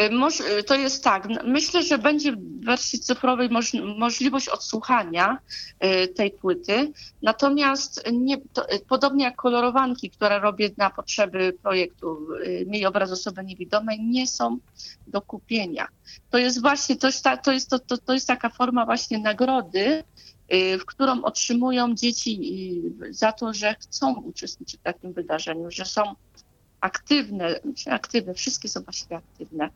Y, y, to jest tak, myślę, że będzie w wersji cyfrowej moż, możliwość odsłuchania y, tej płyty, natomiast nie, to, podobnie jak kolorowanki, które robię na potrzeby projektu Miej obraz osoby niewidomej, nie są do kupienia. To jest właśnie, to jest, ta, to jest, to, to, to jest taka forma właśnie nagrody, w którą otrzymują dzieci za to, że chcą uczestniczyć w takim wydarzeniu, że są aktywne, aktywne, wszystkie są właściwie aktywne,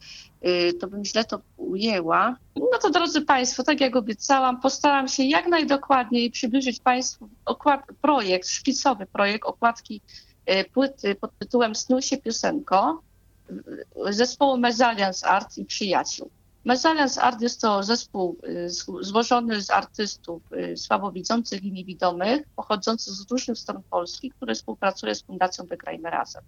y, to bym źle to ujęła. No to drodzy Państwo, tak jak obiecałam, postaram się jak najdokładniej przybliżyć Państwu okład, projekt, szkicowy projekt okładki y, płyty pod tytułem Snuj się piosenko y, zespołu Mezalians Art i przyjaciół. Mezalians Art jest to zespół złożony z artystów słabowidzących i niewidomych, pochodzących z różnych stron Polski, który współpracuje z Fundacją Wygrajmy Razem.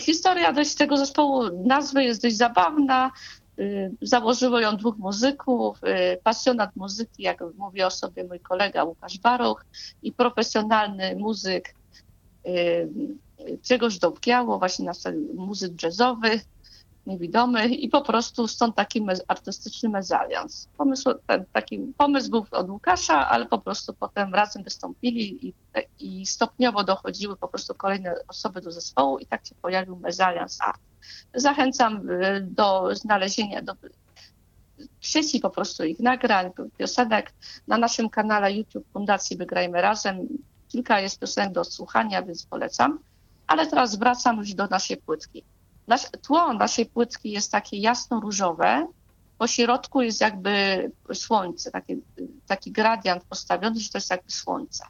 Historia dość tego zespołu, nazwy jest dość zabawna. Y, założyło ją dwóch muzyków, y, pasjonat muzyki, jak mówi o sobie mój kolega Łukasz Baruch i profesjonalny muzyk y, Grzegorz Dobkiało, właśnie na muzyk jazzowy, niewidomy i po prostu stąd taki me artystyczny mezalians. Pomysł, ten, taki pomysł był od Łukasza, ale po prostu potem razem wystąpili i, i stopniowo dochodziły po prostu kolejne osoby do zespołu i tak się pojawił mezalians art. Zachęcam y, do znalezienia, do sieci po prostu ich nagrań, piosenek na naszym kanale YouTube Fundacji Wygrajmy Razem. Kilka jest piosenek do słuchania, więc polecam. Ale teraz wracam już do naszej płytki. Nasz, tło naszej płytki jest takie jasno-różowe, po środku jest jakby słońce, taki, taki gradiant postawiony, że to jest jakby słońce.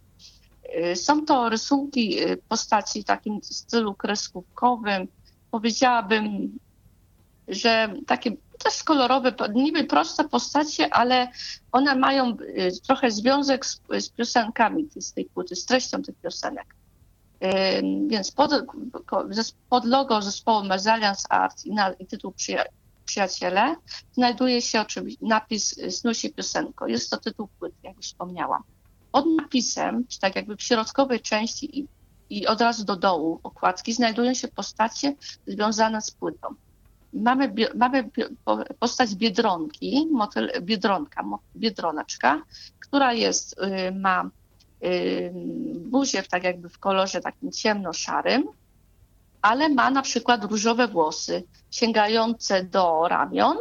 Y, są to rysunki y, postaci w takim stylu kreskówkowym. Powiedziałabym, że takie też kolorowe, niby proste postacie, ale one mają y, trochę związek z, z piosenkami z tej płyty, z treścią tych piosenek. Więc pod, pod logo zespołu Mezalians Art i, na, i tytuł przyja Przyjaciele znajduje się oczywiście napis Snusi piosenko. Jest to tytuł płyty, jak już wspomniałam. Pod napisem, czy tak jakby w środkowej części i, i od razu do dołu okładki znajdują się postacie związane z płytą. Mamy, mamy postać Biedronki, motyl, Biedronka, Biedroneczka, która jest, y, ma y, buzię w, tak jakby w kolorze takim ciemno-szarym, ale ma na przykład różowe włosy sięgające do ramion.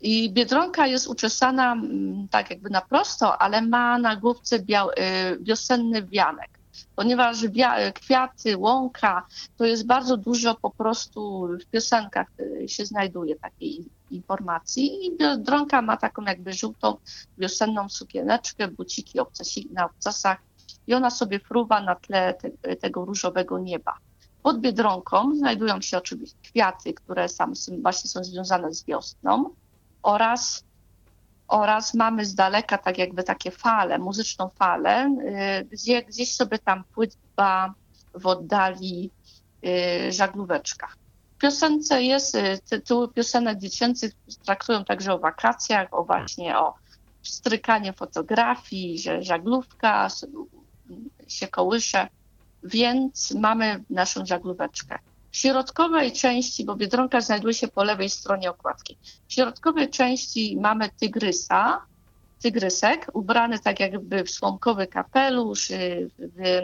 I biedronka jest uczesana mm, tak jakby na prosto, ale ma na główce y, wiosenny wianek. Ponieważ kwiaty, łąka, to jest bardzo dużo po prostu w piosenkach y, się znajduje takiej informacji. I biedronka ma taką jakby żółtą wiosenną sukieneczkę, buciki na obcasach i ona sobie fruwa na tle te, tego różowego nieba. Pod Biedronką znajdują się oczywiście kwiaty, które sam, właśnie są związane z wiosną oraz, oraz mamy z daleka tak jakby takie fale, muzyczną falę, y, gdzie gdzieś sobie tam pływa w oddali y, żaglóweczka. W piosence jest, y, tytuły piosenek dziecięcych traktują także o wakacjach, o właśnie o strykanie fotografii, że żaglówka się kołysze więc mamy naszą żaglóweczkę. W środkowej części, bo Biedronka znajduje się po lewej stronie okładki, w środkowej części mamy tygrysa, tygrysek, ubrany tak jakby w słomkowy kapelusz, y, w,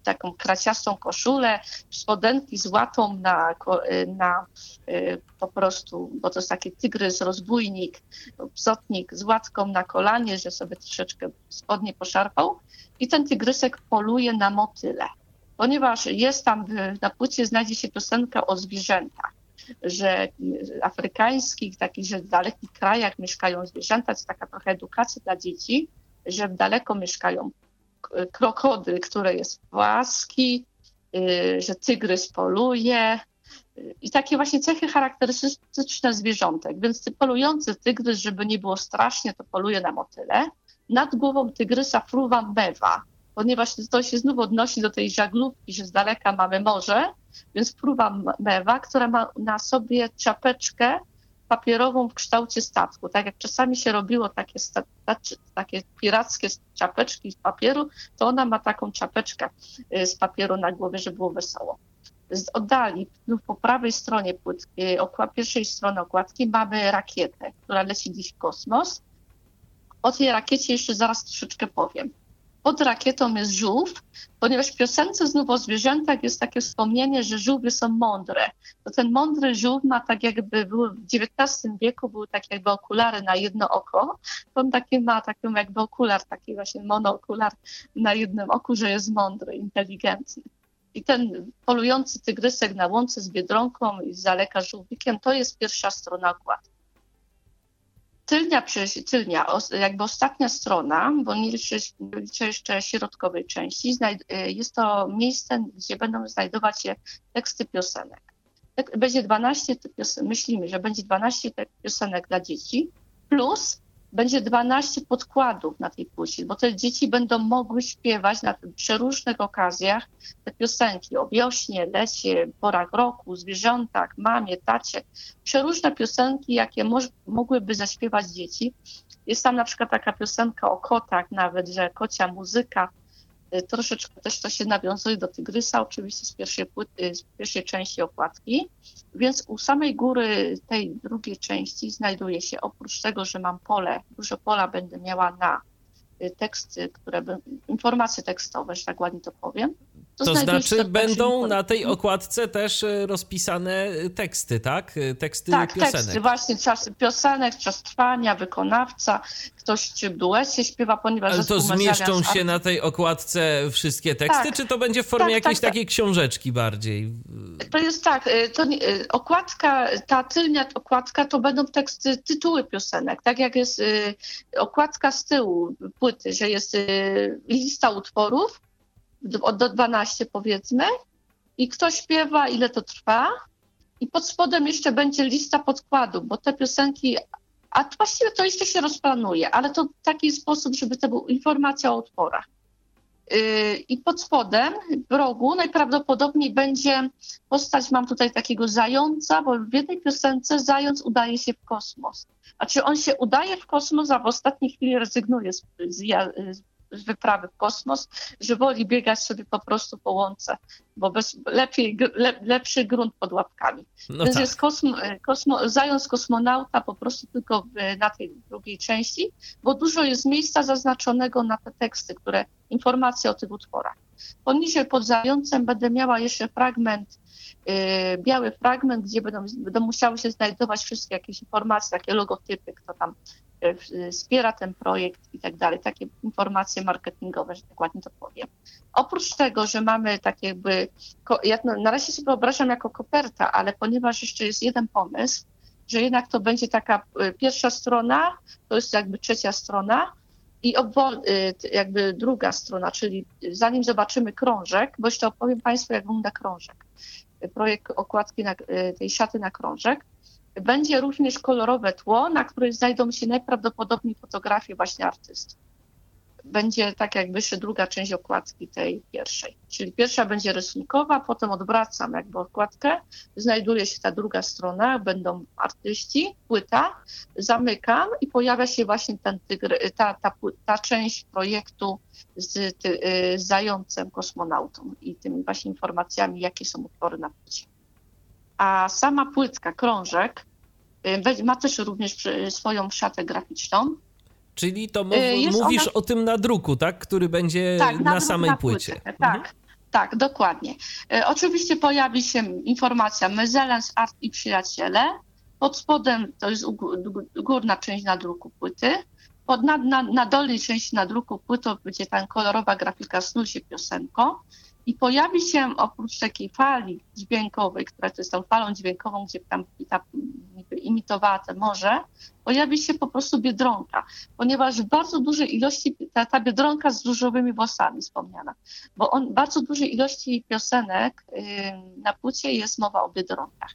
w taką kraciastą koszulę, spodenki z łatą na, y, na y, po prostu, bo to jest taki tygrys, rozbójnik, psotnik z łatką na kolanie, że sobie troszeczkę spodnie poszarpał i ten tygrysek poluje na motyle. Ponieważ jest tam, na płycie znajdzie się piosenka o zwierzętach, że afrykańskich, takich, że w dalekich krajach mieszkają zwierzęta, to taka trochę edukacja dla dzieci, że daleko mieszkają krokody, które jest płaski, y, że tygrys poluje, i takie właśnie cechy charakterystyczne zwierzątek. Więc polujący tygrys, żeby nie było strasznie, to poluje na motyle nad głową tygrysa fruwa mewa, ponieważ to się znów odnosi do tej żaglówki, że z daleka mamy morze, więc fruwa mewa, która ma na sobie czapeczkę papierową w kształcie statku. Tak jak czasami się robiło takie, takie pirackie czapeczki z papieru, to ona ma taką czapeczkę y, z papieru na głowie, żeby było wesoło. Z oddali, no, po prawej stronie płytki, pierwszej strony okładki mamy rakietę, która leci gdzieś w kosmos o tej rakiecie jeszcze zaraz troszeczkę powiem. Pod rakietą jest żółw, ponieważ w piosence znów o zwierzętach jest takie wspomnienie, że żółwie są mądre. To ten mądry żółw ma tak jakby, był w XIX wieku były takie jakby okulary na jedno oko. On taki ma taki jakby okular, taki właśnie monookular na jednym oku, że jest mądry, inteligentny. I ten polujący tygrysek na łące z biedronką i z daleka żółwikiem, to jest pierwsza strona okładki tylnia, tylnia, jakby ostatnia strona, bo nie liczę, liczę jeszcze środkowej części, y, jest to miejsce, gdzie będą znajdować się teksty piosenek. Będzie 12 piosenek, myślimy, że będzie 12 piosenek dla dzieci, plus będzie 12 podkładów na tej płycie, bo te dzieci będą mogły śpiewać na przeróżnych okazjach te piosenki o wiośnie, lecie, porach roku, zwierzętach, mamie, tacie. Przeróżne piosenki, jakie mogłyby zaśpiewać dzieci. Jest tam na przykład taka piosenka o kotach nawet, że kocia muzyka, troszeczkę też to się nawiązuje do Tygrysa, oczywiście z pierwszej, płyty, z pierwszej części okładki. Więc u samej góry tej drugiej części znajduje się, oprócz tego, że mam pole, dużo pola będę miała na y, teksty, które informacje tekstowe, że tak ładnie to powiem. To, to znaczy będą na tej okładce też e, rozpisane teksty, tak? Teksty tak, piosenek. teksty, właśnie czas piosenek, czas trwania, wykonawca, ktoś czy duecie śpiewa, ponieważ Ale to zmieszczą się na tej okładce wszystkie teksty, tak, czy to będzie w formie tak, jakiejś tak, takiej książeczki bardziej? To jest tak, y, to nie, y, okładka, ta tylnia okładka to będą teksty, tytuły piosenek, tak jak jest y, okładka z tyłu płyty, że jest lista utworów, do 12 powiedzmy, i kto śpiewa, ile to trwa, i pod spodem jeszcze będzie lista podkładu, bo te piosenki, a właściwie to jeszcze się rozplanuje, ale to w taki sposób, żeby to była informacja o utworach. Yy, I pod spodem, w rogu, najprawdopodobniej będzie postać, mam tutaj takiego zająca, bo w jednej piosence zając udaje się w kosmos. A czy on się udaje w kosmos, a w ostatniej chwili rezygnuje z, z, z wyprawy w kosmos, że woli biegać sobie po prostu po łące, bo bez, lepiej, le, lepszy grunt pod łapkami. No Więc tak. jest kosmo, kosmo, zając kosmonauta po prostu tylko w, na tej drugiej części, bo dużo jest miejsca zaznaczonego na te teksty, które informacje o tych utworach. Poniżej pod zającem będę miała jeszcze fragment, biały fragment, gdzie będą, będą musiały się znajdować wszystkie jakieś informacje, takie logotypy, kto tam E, wspiera ten projekt i tak dalej, takie informacje marketingowe, że tak ładnie to powiem. Oprócz tego, że mamy tak jakby, ja na razie sobie wyobrażam jako koperta, ale ponieważ jeszcze jest jeden pomysł, że jednak to będzie taka pierwsza strona, to jest jakby trzecia strona i obwol, e, jakby druga strona, czyli zanim zobaczymy krążek, bo jeszcze opowiem Państwu, jak wygląda krążek. Projekt okładki na, tej szaty na krążek będzie również kolorowe tło, na którym znajdą się najprawdopodobniej fotografie właśnie artystów. Będzie tak jakby jeszcze druga część okładki tej pierwszej. Czyli pierwsza będzie rysunkowa, potem odwracam jakby okładkę, znajduje się ta druga strona, będą artyści, płyta, zamykam i pojawia się właśnie ten ta, ta, ta część projektu z, ty, z zającem kosmonautą i tymi właśnie informacjami, jakie są utwory na płycie a sama płytka, krążek, y, ma też również swoją szatę graficzną. Czyli to y, mówisz ona... o tym nadruku, tak? Który będzie tak, na samej na płycie. płycie. Tak, mhm. tak, dokładnie. Y, oczywiście pojawi się informacja Mezelens, Art i Przyjaciele. Pod spodem to jest górna część nadruku płyty. Pod, na, na, na dolnej części nadruku płyty będzie tam kolorowa grafika Snul się piosenką. I pojawi się oprócz takiej fali dźwiękowej, która jest tą falą dźwiękową, gdzie tam ta imitowała te morze, pojawi się po prostu biedronka, ponieważ w bardzo dużej ilości, ta, ta biedronka z różowymi włosami wspomniana, bo on bardzo dużej ilości piosenek yy, na płycie jest mowa o biedronkach.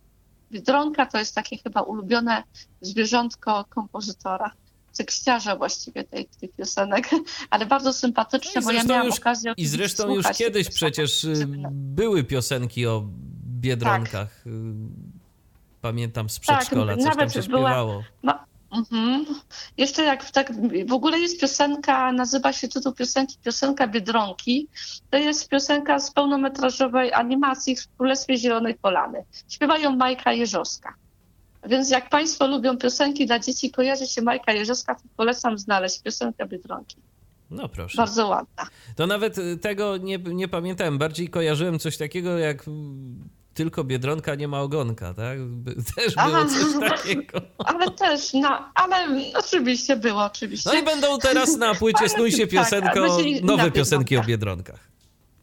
Biedronka to jest takie chyba ulubione zwierzątko kompozytora tekściarza właściwie tej, tych piosenek, ale bardzo sympatyczne, no bo ja miałam już, okazję I zresztą już kiedyś przecież y, były piosenki o Biedronkach. Tak. Pamiętam z tak, przedszkola, tak, coś tam się była, śpiewało. No, mhm. Jeszcze jak tak, w ogóle jest piosenka, nazywa się tytuł piosenki Piosenka Biedronki. To jest piosenka z pełnometrażowej animacji w Królestwie Zielonej Polany. Śpiewają Majka Jeżowska. Więc jak Państwo lubią piosenki dla dzieci, kojarzy się Majka Jerzowska, to polecam znaleźć piosenkę Biedronki. No proszę. Bardzo ładna. To nawet y, tego nie, nie pamiętałem. Bardziej kojarzyłem coś takiego jak tylko Biedronka nie ma ogonka, tak? Też było Aha, coś takiego. Ale też, no, ale oczywiście było, oczywiście. No i będą teraz na płycie Snuj się tak, piosenko, tak, nowe piosenki o Biedronkach.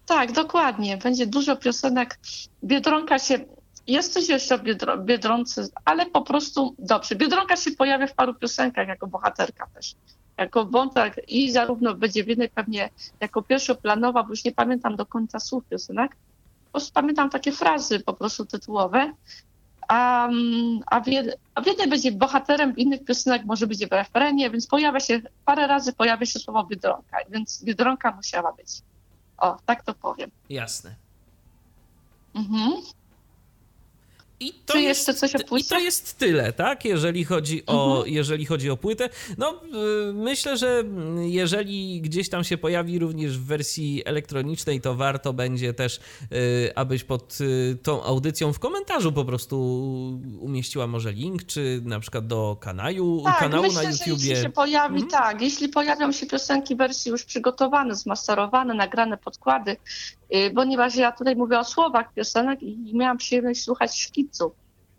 Tak, dokładnie. Będzie dużo piosenek. Biedronka się jest coś jeszcze o Biedro Biedronce, ale po prostu dobrze. Biedronka się pojawia w paru piosenkach jako bohaterka też. Jako wątek i zarówno będzie w jednej pewnie jako pierwszoplanowa, bo już nie pamiętam do końca słów piosenek, po prostu pamiętam takie frazy po prostu tytułowe, a, a, w, jed, a w jednej będzie bohaterem, w innych piosenek może być w refrenie, więc pojawia się, parę razy pojawia się słowo Biedronka, więc Biedronka musiała być. O, tak to powiem. Jasne. Mhm. I to Czy jest, jeszcze coś o płycie? I to jest tyle, tak? Jeżeli chodzi o, mhm. jeżeli chodzi o płytę. No, y, myślę, że jeżeli gdzieś tam się pojawi również w wersji elektronicznej, to warto będzie też, y, abyś pod y, tą audycją w komentarzu po prostu umieściła może link, czy na przykład do kanału, tak, kanału myślę, na YouTubie. Jeśli się pojawi, mhm. tak, jeśli pojawią się piosenki w wersji już przygotowane, zmasterowane, nagrane podkłady, ponieważ ja tutaj mówię o słowach piosenek i miałam przyjemność słuchać szkiców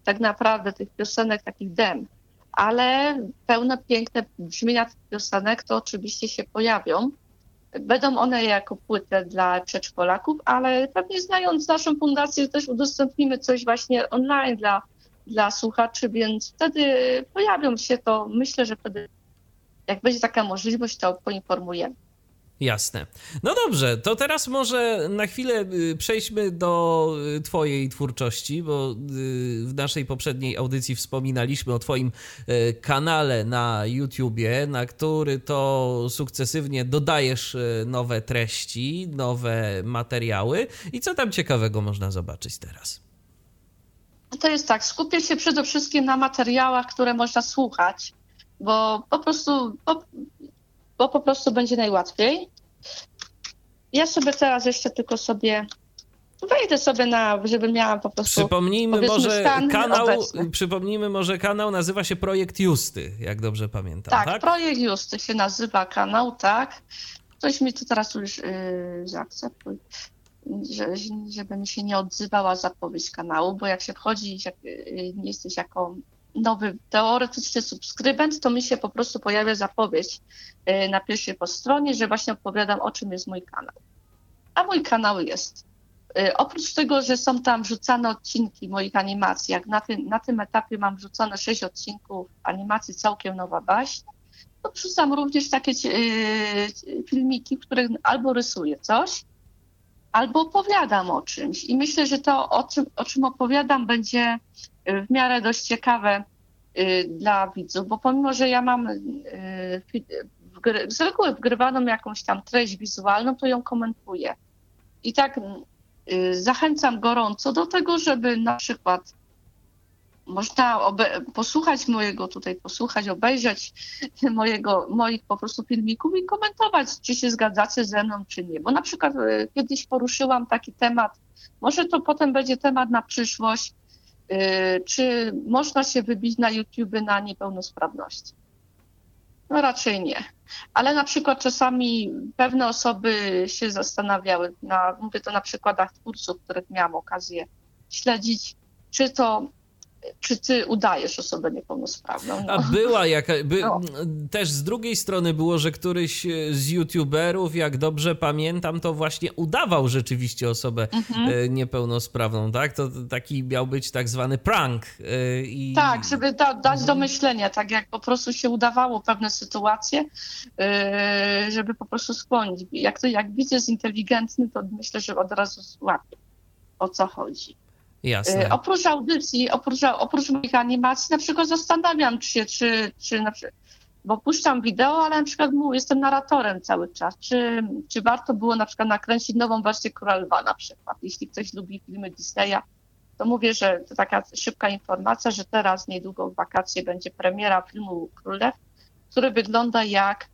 tak naprawdę tych piosenek, takich dem. Ale pełne, piękne brzmienia tych piosenek to oczywiście się pojawią. Będą one jako płytę dla przedszkolaków, ale pewnie znając naszą fundację też udostępnimy coś właśnie online dla, dla słuchaczy, więc wtedy pojawią się to. Myślę, że wtedy jak będzie taka możliwość, to poinformujemy. Jasne. No dobrze, to teraz może na chwilę y, przejdźmy do y, Twojej twórczości, bo y, w naszej poprzedniej audycji wspominaliśmy o Twoim kanale na YouTubie, na który to sukcesywnie dodajesz nowe treści, nowe materiały. I co tam ciekawego można zobaczyć teraz? To jest tak, skupię się przede wszystkim na materiałach, które można słuchać, bo po prostu po, bo po prostu będzie najłatwiej. Ja sobie teraz jeszcze tylko sobie wejdę sobie na, żeby miała po prostu. Przypomnijmy może kanał, przypomnijmy może kanał nazywa się Projekt Justy, jak dobrze pamiętam. Tak, tak? Projekt Justy się nazywa kanał, tak. Ktoś mi tu teraz już yy, zaakceptuj, że, żeby mi się nie odzywała zapowiedź kanału, bo jak się wchodzi, jak yy, nie jesteś jako nowy teoretycznie subskrybent, to mi się po prostu pojawia zapowiedź y, na pierwszej stronie, że właśnie opowiadam o czym jest mój kanał. A mój kanał jest. Y, oprócz tego, że są tam wrzucane odcinki moich animacji, jak na tym, na tym etapie mam wrzucone sześć odcinków animacji Całkiem Nowa Baśń, to wrzucam również takie y, filmiki, w których albo rysuję coś, albo opowiadam o czymś. I myślę, że to, o czym, o czym opowiadam, będzie w miarę dość ciekawe y, dla widzów, bo pomimo, że ja mam y, z reguły wgrywaną jakąś tam treść wizualną, to ją komentuję. I tak y, zachęcam gorąco do tego, żeby na przykład można posłuchać mojego tutaj, posłuchać, obejrzeć mojego, moich po prostu filmików i komentować, czy się zgadzacie ze mną, czy nie. Bo na przykład kiedyś poruszyłam taki temat, może to potem będzie temat na przyszłość, czy można się wybić na YouTube na niepełnosprawności? No raczej nie. Ale na przykład czasami pewne osoby się zastanawiały, na, mówię to na przykładach twórców, których miałam okazję śledzić, czy to czy ty udajesz osobę niepełnosprawną. No. A była jaka, by, no. też z drugiej strony było, że któryś e, z youtuberów, jak dobrze pamiętam, to właśnie udawał rzeczywiście osobę mhm. E, niepełnosprawną, tak? To taki miał być tak zwany prank. E, I... Tak, żeby da, dać do myślenia, tak jak po prostu się udawało pewne sytuacje, żeby po prostu skłonić. Jak, to, jak widz jest inteligentny, to myślę, że od razu złapie o co chodzi. Jasne. Y, oprócz audycji, oprócz, oprócz moich animacji, na przykład zastanawiam się, czy, czy na przykład, bo puszczam wideo, ale na przykład jestem narratorem cały czas, czy, czy warto było na przykład nakręcić nową wersję Króla Lwa na przykład, jeśli ktoś lubi filmy Disneya, to mówię, że to taka szybka informacja, że teraz niedługo w wakacje będzie premiera filmu Królew, który wygląda jak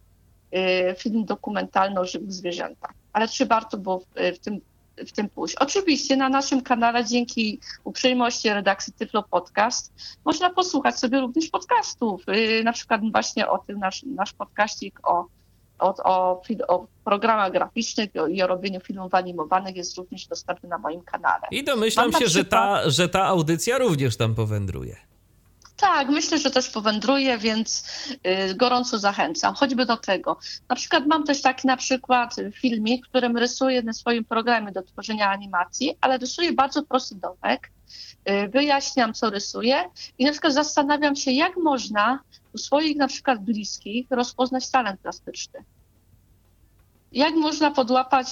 y, film dokumentalny o żywych zwierzętach. Ale czy warto było w, w tym w tym pójść. Oczywiście na naszym kanale dzięki uprzejmości redakcji Tyflo Podcast można posłuchać sobie również podcastów. Y, na przykład właśnie o tym nasz, nasz podcaścik o, o, o, o programach graficznych i o robieniu filmów animowanych jest również dostępny na moim kanale. I domyślam się, przykład... że, ta, że ta audycja również tam powędruje. Tak, myślę, że też powędruje, więc y, gorąco zachęcam, choćby do tego. Na przykład mam też taki na przykład filmik, którym rysuję na swoim programie do tworzenia animacji, ale rysuję bardzo prosty domek, y, wyjaśniam, co rysuję i na przykład zastanawiam się, jak można u swoich na przykład bliskich rozpoznać talent plastyczny jak można podłapać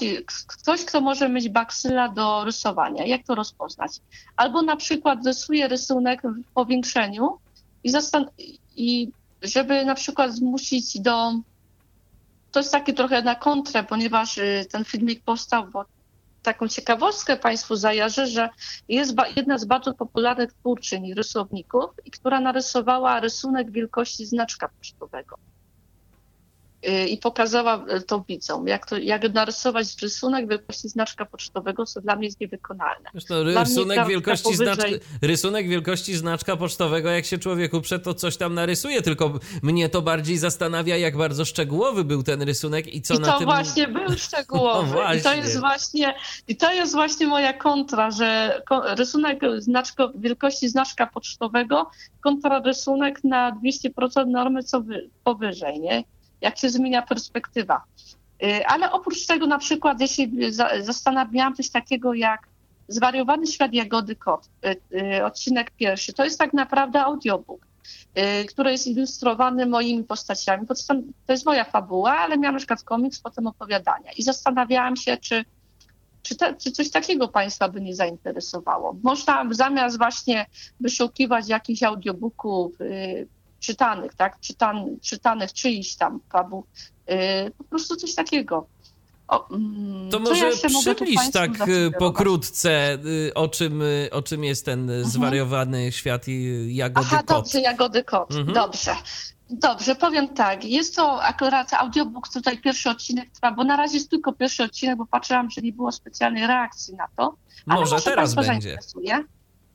ktoś, kto może mieć baksyla do rysowania, jak to rozpoznać? Albo na przykład rysuje rysunek w powiększeniu i, i żeby na przykład zmusić do. To jest takie trochę na kontrę, ponieważ y, ten filmik powstał, bo taką ciekawostkę Państwu zajarzę, że jest jedna z bardzo popularnych twórczyń rysowników, która narysowała rysunek wielkości znaczka pocztowego. Y, i pokazała y, to widzom, jak, to, jak narysować rysunek wielkości znaczka pocztowego, co dla mnie jest niewykonalne. Zresztą rysunek wielkości, znaczka, rysunek wielkości znaczka pocztowego, jak się człowiek uprze, to coś tam narysuje, tylko mnie to bardziej zastanawia, jak bardzo szczegółowy był ten rysunek i co I na to tym... właśnie był szczegółowy. No I to jest właśnie i to jest właśnie moja kontra, że rysunek znaczka, wielkości znaczka pocztowego kontra rysunek na 200% normy co wy, powyżej, nie? Jak się zmienia perspektywa. Y, ale oprócz tego na przykład, jeśli zastanawiałam coś takiego jak Zwariowany świat Jagody Kot, y, y, odcinek pierwszy, to jest tak naprawdę audiobook, który jest ilustrowany moimi postaciami. To jest moja fabuła, ale miałam na przykład komiks, potem opowiadania. I zastanawiałam się, czy, czy, te, czy coś takiego Państwa by nie zainteresowało. Można zamiast właśnie wyszukiwać jakichś audiobooków, czytanych, tak, Czytan, czytanych czyjś tam fabuł, yy, po prostu coś takiego. O, mm, to może ja przybliż tak y, pokrótce, y, o czym, y, o czym jest ten mhm. zwariowany świat i Jagody Aha, Kot. dobrze, Jagody Kot, mhm. dobrze. Dobrze, powiem tak. Jest to akurat audiobook, tutaj pierwszy odcinek trwa, bo na razie jest tylko pierwszy odcinek, bo patrzyłam, że nie było specjalnej reakcji na to. może, może teraz będzie.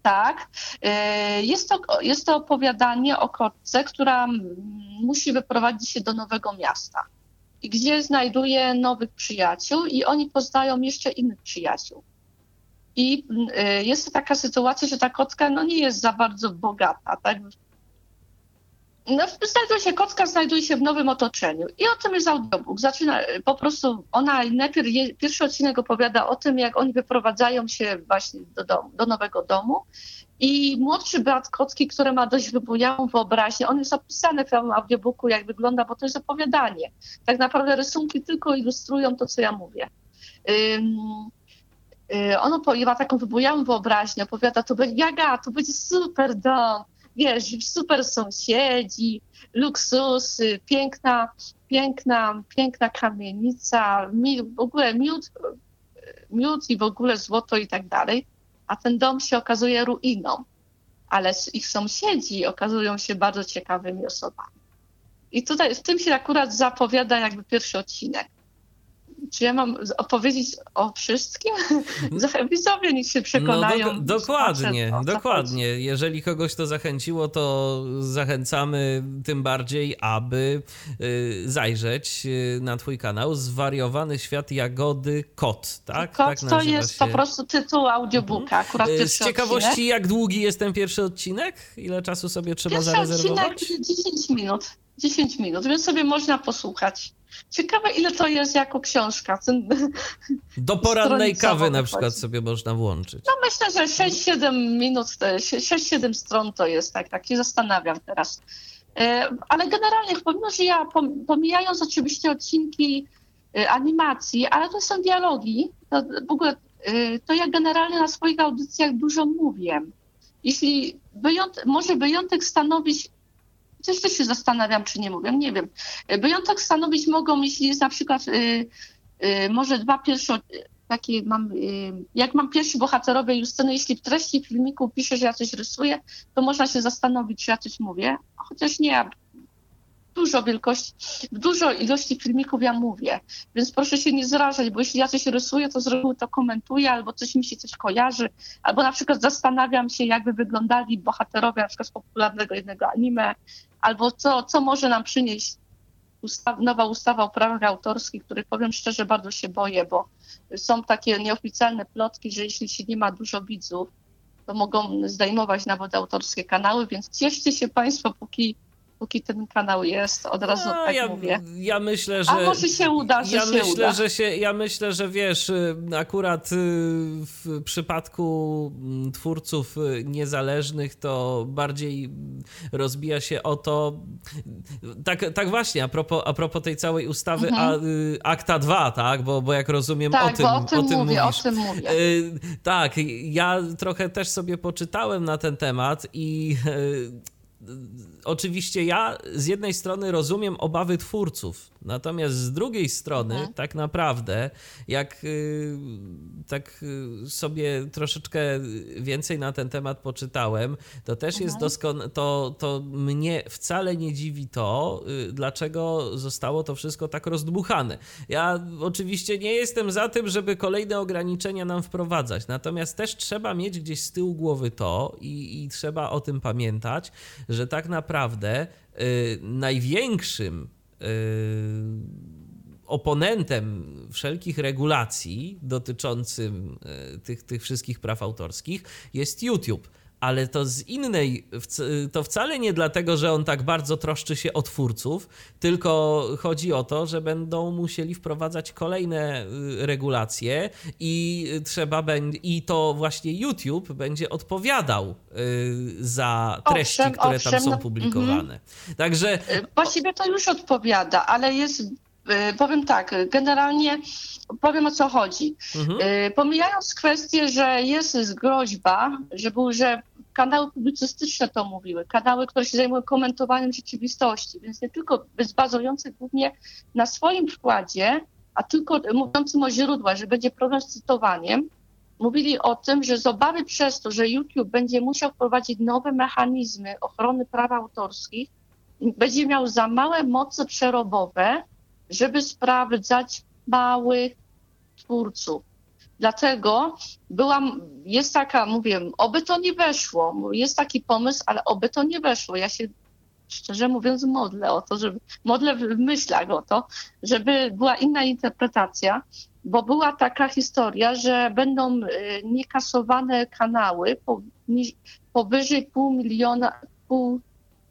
Tak. E, jest to, jest to opowiadanie o kotce, która musi wyprowadzić się do nowego miasta, gdzie znajduje nowych przyjaciół i oni poznają jeszcze innych przyjaciół. I e, jest to taka sytuacja, że ta kotka no, nie jest za bardzo bogata. Tak? No, znajduje się, kocka znajduje się w nowym otoczeniu i o tym jest audiobook. Zaczyna po prostu, ona najpierw, je, pierwszy odcinek opowiada o tym, jak oni wyprowadzają się właśnie do, domu, do nowego domu i młodszy brat Kocki, który ma dość wybujałą wyobraźnię, on jest opisany w tym audiobooku, jak wygląda, bo to jest opowiadanie. Tak naprawdę rysunki tylko ilustrują to, co ja mówię. Um, on ma taką wybujałą wyobraźnię, opowiada, to będzie, Jaga, to będzie super dom, wiesz, super sąsiedzi, luksusy, piękna, piękna, piękna kamienica, w ogóle miód, miód i w ogóle złoto i tak dalej, a ten dom się okazuje ruiną, ale ich sąsiedzi okazują się bardzo ciekawymi osobami. I tutaj w tym się akurat zapowiada jakby pierwszy odcinek. Czy ja mam opowiedzieć o wszystkim? Widzowie niech się przekonają. No do, dokładnie, dokładnie. Jeżeli kogoś to zachęciło, to zachęcamy tym bardziej, aby y, zajrzeć y, na twój kanał Zwariowany świat Jagody Kot, tak? Kot tak to jest się... po prostu tytuł audiobooka, mhm. akurat y, Z ciekawości, odcinek. jak długi jest ten pierwszy odcinek? Ile czasu sobie trzeba pierwszy zarezerwować? Odcinek 10 minut. 10 minut, więc sobie można posłuchać. Ciekawe, ile to jest jako książka. Do porannej kawy na przykład sobie można włączyć. No myślę, że 6-7 minut, 6-7 stron to jest, tak, tak się zastanawiam teraz. E, ale generalnie, pomimo, że ja, pomijając oczywiście odcinki e, animacji, ale to są dialogi, to w ogóle e, to ja generalnie na swoich audycjach dużo mówię. Jeśli wyjątek, może wyjątek stanowić Chociaż też się zastanawiam, czy nie mówię, nie wiem. Wyjątek stanowić mogą, jeśli jest na przykład y, y, może dwa pierwsze, takie mam, y, jak mam pierwsi bohaterowie Justyny, jeśli w treści filmiku piszę, że ja coś rysuję, to można się zastanowić, czy ja coś mówię, chociaż nie, dużo wielkości, w dużo ilości filmików ja mówię, więc proszę się nie zrażać, bo jeśli ja coś rysuję, to z reguły to komentuję, albo coś mi się coś kojarzy, albo na przykład zastanawiam się, jakby wyglądali bohaterowie na przykład popularnego jednego anime, albo co, co może nam przynieść nowa ustawa o prawach autorskich, których powiem szczerze bardzo się boję, bo są takie nieoficjalne plotki, że jeśli się nie ma dużo widzów, to mogą zdejmować nawet autorskie kanały, więc cieszcie się Państwo, póki póki ten kanał jest, od razu no, tak ja, mówię. Ja myślę, że... A może się uda, że ja się myślę, uda. Że się, ja myślę, że wiesz, y, akurat y, w przypadku mm, twórców y, niezależnych to bardziej rozbija się o to, tak, tak właśnie, a propos, a propos tej całej ustawy mhm. a, Akta 2, tak? Bo, bo jak rozumiem tak, o tym, o tym, o tym mówię, mówisz. O tym mówię. Tak, ja trochę też sobie poczytałem na ten temat i oczywiście ja z jednej strony rozumiem obawy twórców, natomiast z drugiej strony mhm. tak naprawdę jak y, tak y, sobie troszeczkę więcej na ten temat poczytałem, to też mhm. jest doskonale, to, to mnie wcale nie dziwi to, y, dlaczego zostało to wszystko tak rozdmuchane. Ja oczywiście nie jestem za tym, żeby kolejne ograniczenia nam wprowadzać, natomiast też trzeba mieć gdzieś z tyłu głowy to i, i trzeba o tym pamiętać, że tak naprawdę y, największym y, oponentem wszelkich regulacji dotyczącym y, tych, tych wszystkich praw autorskich jest YouTube ale to z innej, to wcale nie dlatego, że on tak bardzo troszczy się o twórców, tylko chodzi o to, że będą musieli wprowadzać kolejne y, regulacje i trzeba będzie, i to właśnie YouTube będzie odpowiadał y, za treści, owszem, które owszem, tam są no, publikowane. Mhm. Także. Y, właściwie to już odpowiada, ale jest powiem tak, generalnie powiem o co chodzi. Mhm. Pomijając kwestię, że jest groźba, że, był, że kanały publicystyczne to mówiły, kanały, które się zajmują komentowaniem rzeczywistości, więc nie tylko bazujące głównie na swoim wkładzie, a tylko mówiącym o źródłach, że będzie problem z cytowaniem, mówili o tym, że z obawy przez to, że YouTube będzie musiał wprowadzić nowe mechanizmy ochrony praw autorskich, będzie miał za małe moce przerobowe, żeby sprawdzać małych twórców. Dlatego byłam, jest taka, mówię, oby to nie weszło, jest taki pomysł, ale oby to nie weszło. Ja się szczerze mówiąc modlę o to, żeby, modlę w myślach o to, żeby była inna interpretacja, bo była taka historia, że będą y, niekasowane kanały powyżej pół miliona, pół,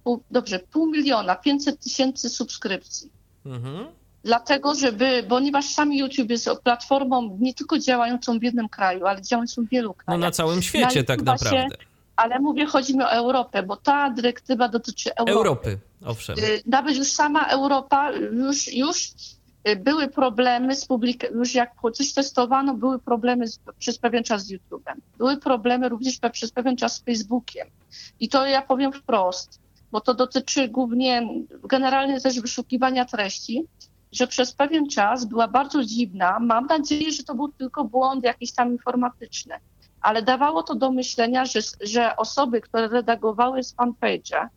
pół, dobrze, pół miliona, 500 tysięcy subskrypcji. Mhm. Dlatego, żeby, ponieważ sami YouTube jest platformą nie tylko działającą w jednym kraju, ale działającą w wielu krajach. No na całym świecie na tak naprawdę. Się, ale mówię, chodzi mi o Europę, bo ta dyrektywa dotyczy Europy. Europy, owszem. Y, nawet już sama Europa, już, już y, były problemy z publikacją, już jak coś testowano, były problemy z, przez pewien czas z YouTube'em. Były problemy również przez pewien czas z Facebookiem. I to ja powiem wprost, bo to dotyczy głównie generalnie też wyszukiwania treści że przez pewien czas była bardzo dziwna. Mam nadzieję, że to był tylko błąd jakiś tam informatyczny, ale dawało to do myślenia, że, że osoby, które redagowały z fanpage'a,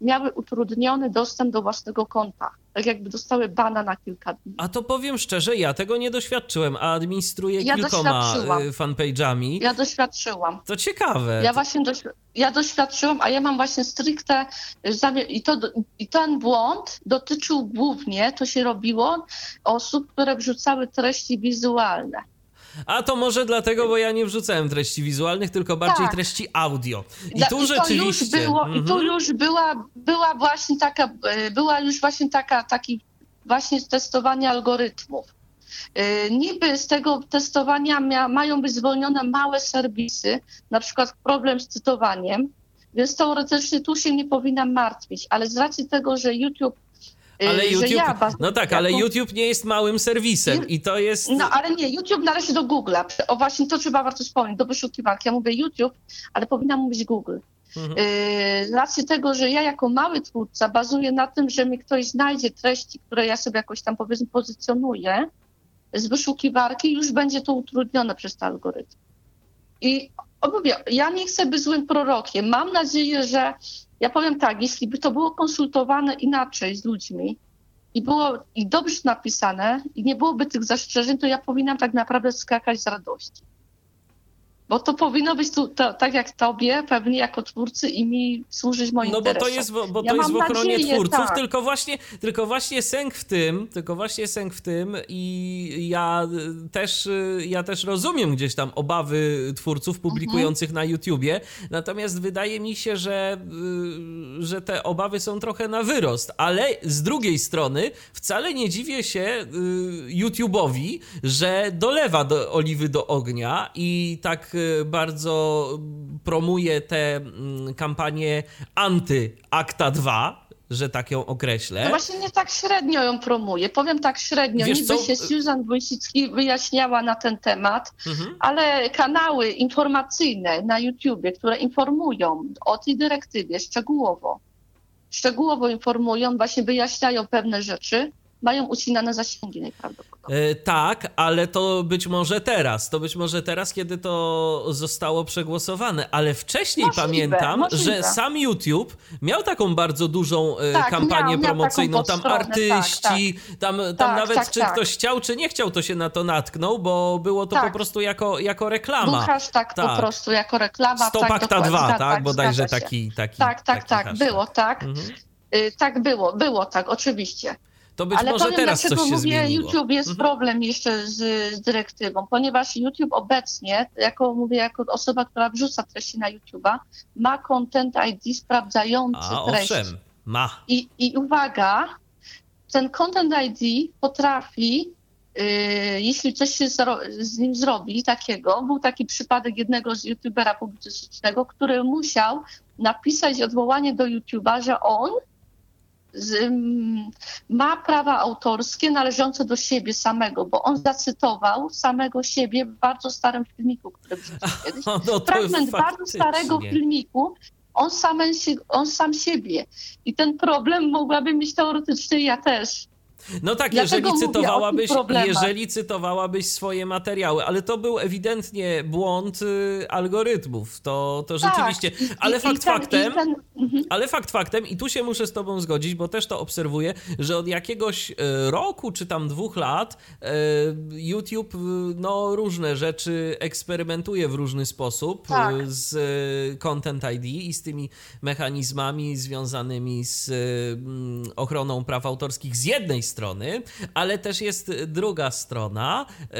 miały utrudniony dostęp do własnego konta. Tak jakby dostały bana na kilka dni. A to powiem szczerze, ja tego nie doświadczyłem, a administruję ja kilkoma y, fanpage'ami. Ja doświadczyłam. To ciekawe. Ja właśnie doś... ja doświadczyłam, a ja mam właśnie stricte y, i, to, i ten błąd dotyczył głównie, to się robiło, osób, które wrzucały treści wizualne. A to może dlatego, bo ja nie wrzucałem treści wizualnych, tylko bardziej tak. treści audio. I tu I rzeczywiście. Już było, mhm. I tu mhm. już była, była właśnie taka, e, była już właśnie taka, taki właśnie testowanie algorytmów. E, niby z tego testowania mia, mają być zwolnione małe serwisy, na przykład problem z cytowaniem, więc teoretycznie tu się nie powinna martwić, ale z racji tego, że YouTube ale y, YouTube, ja no tak, ale YouTube nie jest małym serwisem i to jest... No ale nie, YouTube należy do Google'a. O właśnie to trzeba warto wspomnieć, do wyszukiwarki. Ja mówię YouTube, ale powinna mówić Google. Mhm. Y, z racji tego, że ja jako mały twórca bazuję na tym, że mi ktoś znajdzie treści, które ja sobie jakoś tam powiedzmy pozycjonuję z wyszukiwarki, już będzie to utrudnione przez ten algorytm. I mówię, ja nie chcę być złym prorokiem. Mam nadzieję, że ja powiem tak, jeśli by to było konsultowane inaczej z ludźmi i było i dobrze napisane i nie byłoby tych zastrzeżeń, to ja powinnam tak naprawdę skakać z radości. Bo to powinno być tu, to, tak jak tobie, pewnie jako twórcy i mi służyć moim No bo to jest, bo ja to jest w ochronie nadzieję, twórców, tak. tylko, właśnie, tylko właśnie sęk w tym, tylko właśnie sęk w tym i ja też, ja też rozumiem gdzieś tam obawy twórców publikujących mhm. na YouTubie, natomiast wydaje mi się, że, że te obawy są trochę na wyrost, ale z drugiej strony wcale nie dziwię się y, YouTube'owi, że dolewa do oliwy do ognia i tak bardzo promuje te mm, kampanie anty-Akta 2, że tak ją określę. No właśnie nie tak średnio ją promuje. Powiem tak średnio. Wiesz Niby co? się Susan Wojcicki wyjaśniała na ten temat, mhm. ale kanały informacyjne na YouTubie, które informują o tej dyrektywie szczegółowo, szczegółowo informują, właśnie wyjaśniają pewne rzeczy, mają ucinane zasięgi najprawdopodobniej. E, tak, ale to być może teraz, to być może teraz, kiedy to zostało przegłosowane, ale wcześniej możliwe, pamiętam, możliwe. że sam YouTube miał taką bardzo dużą e, tak, kampanię miał, promocyjną, miał tam artyści, tak, tak. tam, tam tak, nawet tak, czy tak. ktoś chciał, czy nie chciał, to się na to natknął, bo było to po prostu jako, jako reklama. Był hashtag po prostu jako reklama. Stop Akta 2, tak? Bodajże taki, taki. Tak, tak, tak, było tak. Mhm. Y, tak było, było tak, oczywiście. To być Ale może powiem, teraz dlaczego coś się mówię, zmieniło. YouTube jest mhm. problem jeszcze z, z, dyrektywą, ponieważ YouTube obecnie, jako mówię, jako osoba, która wrzuca treści na YouTube'a, ma Content ID sprawdzający A, treść. Owszem, ma. I, I uwaga, ten Content ID potrafi Yy, jeśli coś się z nim zrobi takiego, był taki przypadek jednego z youtubera publicystycznego, który musiał napisać odwołanie do YouTube'a, że on z, ma prawa autorskie należące do siebie samego, bo on zacytował samego siebie w bardzo starym filmiku, który kiedyś. No Fragment bardzo starego filmiku, on sam, on sam siebie. I ten problem mogłabym mieć teoretycznie ja też. No tak, jeżeli cytowałabyś, jeżeli cytowałabyś swoje materiały, ale to był ewidentnie błąd y, algorytmów. To, to tak, rzeczywiście. Ale i, fakt i ten, faktem, ten... Mhm. ale fakt faktem, i tu się muszę z tobą zgodzić, bo też to obserwuję, że od jakiegoś y, roku czy tam dwóch lat y, YouTube no, różne rzeczy eksperymentuje w różny sposób tak. z Content ID i z tymi mechanizmami związanymi z ochroną praw autorskich z jednej strony strony, ale też jest druga strona, yy,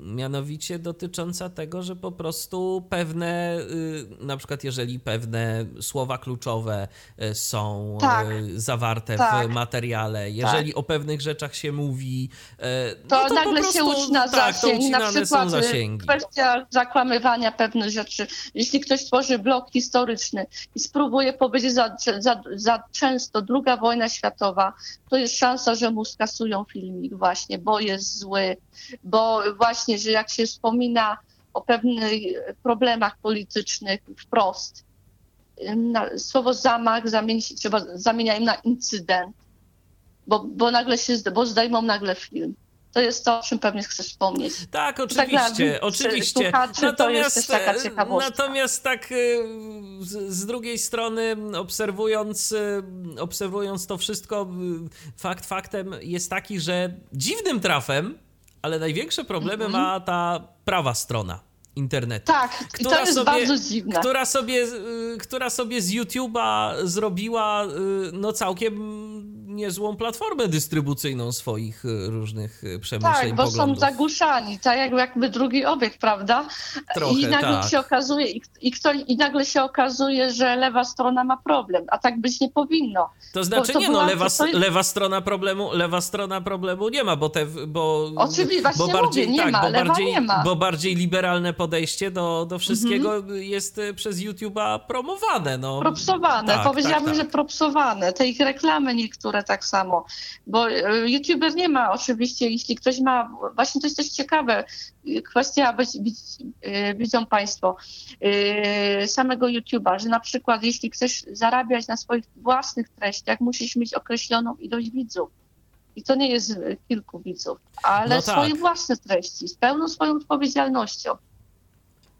mianowicie dotycząca tego, że po prostu pewne, yy, na przykład jeżeli pewne słowa kluczowe yy, są tak. zawarte tak. w materiale, jeżeli tak. o pewnych rzeczach się mówi, to, no to nagle prostu, się ucina tak, zasięg. Na przykład kwestia zakłamywania pewnych rzeczy. Jeśli ktoś tworzy blog historyczny i spróbuje powiedzieć za, za, za często druga wojna światowa, to jest szansa, że mu skasują filmik właśnie, bo jest zły, bo właśnie, że jak się wspomina o pewnych problemach politycznych wprost, słowo zamach zamieni trzeba zamieniają na incydent, bo, bo nagle się, bo zdejmą nagle film. To jest to, o czym pewnie chcesz wspomnieć. Tak, oczywiście, tak oczywiście. Natomiast, natomiast tak y, z, drugiej strony obserwując, y, obserwując to wszystko, fakt faktem jest taki, że dziwnym trafem, ale największe problemy mm -hmm. ma ta prawa strona internetu. Tak, która i to jest sobie, bardzo dziwne. Która sobie, która sobie z YouTube'a zrobiła no całkiem niezłą platformę dystrybucyjną swoich e, różnych przemyśleń, Tak, bo poglądów. są zagłuszani, tak jakby drugi obiekt, prawda? Trochę, I nagle tak. się okazuje, i, i, kto, i nagle się okazuje, że lewa strona ma problem, a tak być nie powinno. To znaczy to nie, no lewa, jest... lewa strona problemu, lewa strona problemu nie ma, bo te, bo, Oczywiście, bo bardziej, mówię, nie tak, ma, bo bardziej, nie ma. bo bardziej liberalne podejście do, do wszystkiego mhm. jest e, przez YouTube'a promowane, no. Propsowane, tak, powiedziałabym, tak, że propsowane. Te ich reklamy niektóre tak samo, bo e, YouTuber nie ma oczywiście, jeśli ktoś ma, właśnie to jest też ciekawe, kwestia, e, widzą Państwo, samego YouTuba, że na przykład jeśli chcesz zarabiać na swoich własnych treściach, musisz mieć określoną ilość widzów. I to nie jest kilku widzów, ale no tak. swoje własne treści, z pełną swoją odpowiedzialnością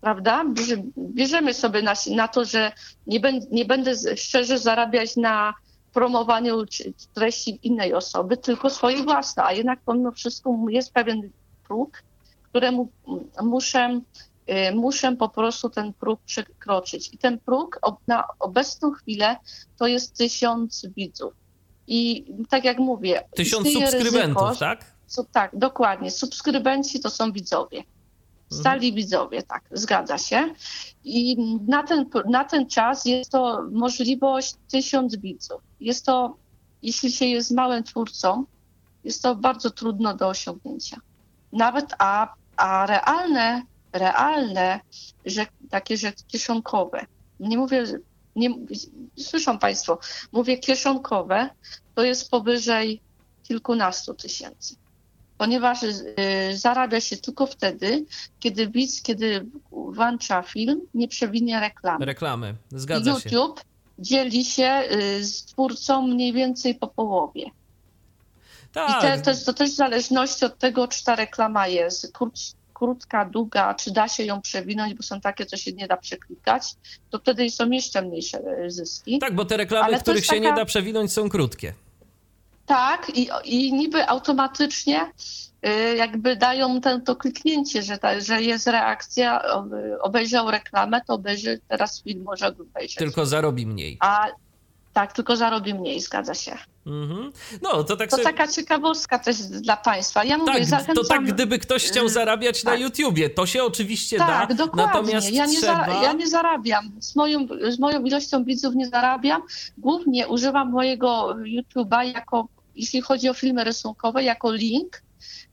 prawda? Bierzemy sobie na, na to, że nie, ben, nie będę szczerze zarabiać na promowaniu treści innej osoby, tylko swojej własnej, a jednak pomimo wszystko jest pewien próg, któremu muszę, y, muszę po prostu ten próg przekroczyć. I ten próg na obecną chwilę to jest tysiąc widzów. I tak jak mówię... Tysiąc subskrybentów, ryzyko, tak? tak, dokładnie. Subskrybenci to są widzowie. Stali mhm. widzowie, tak, zgadza się. I na ten, na ten czas jest to możliwość tysiąc widzów. Jest to, jeśli się jest małym twórcą, jest to bardzo trudno do osiągnięcia. Nawet, a, a realne, realne, że, takie rzeczy kieszonkowe, nie mówię, nie, słyszą Państwo, mówię kieszonkowe, to jest powyżej kilkunastu tysięcy ponieważ y, zarabia się tylko wtedy, kiedy widz, kiedy włącza film, nie przewinie reklamy. Reklamy, zgadza YouTube, się. dzieli się y, z twórcą mniej więcej po połowie. Tak. I te, to, to też w zależności od tego, czy ta reklama jest krót, krótka, długa, czy da się ją przewinąć, bo są takie, co się nie da przeklikać, to wtedy są jeszcze mniejsze e, zyski. Tak, bo te reklamy, Ale których się taka... nie da przewinąć, są krótkie. Tak, i, i niby automatycznie y, jakby dają ten, to kliknięcie, że, ta, że jest reakcja, obejrzał reklamę, to obejrzy, teraz film może obejrzeć. Tylko zarobi mniej. A tak, tylko zarobi mniej, zgadza się. Mm-hmm. No, to tak to sobie... taka ciekawostka też dla Państwa. Ja mówię, tak, zachęcam... To tak, gdyby ktoś chciał zarabiać tak. na YouTubie, to się oczywiście tak, da. Dokładnie. Natomiast ja nie, trzeba... za, ja nie zarabiam. Z moją, z moją ilością widzów nie zarabiam. Głównie używam mojego YouTube'a jako, jeśli chodzi o filmy rysunkowe, jako link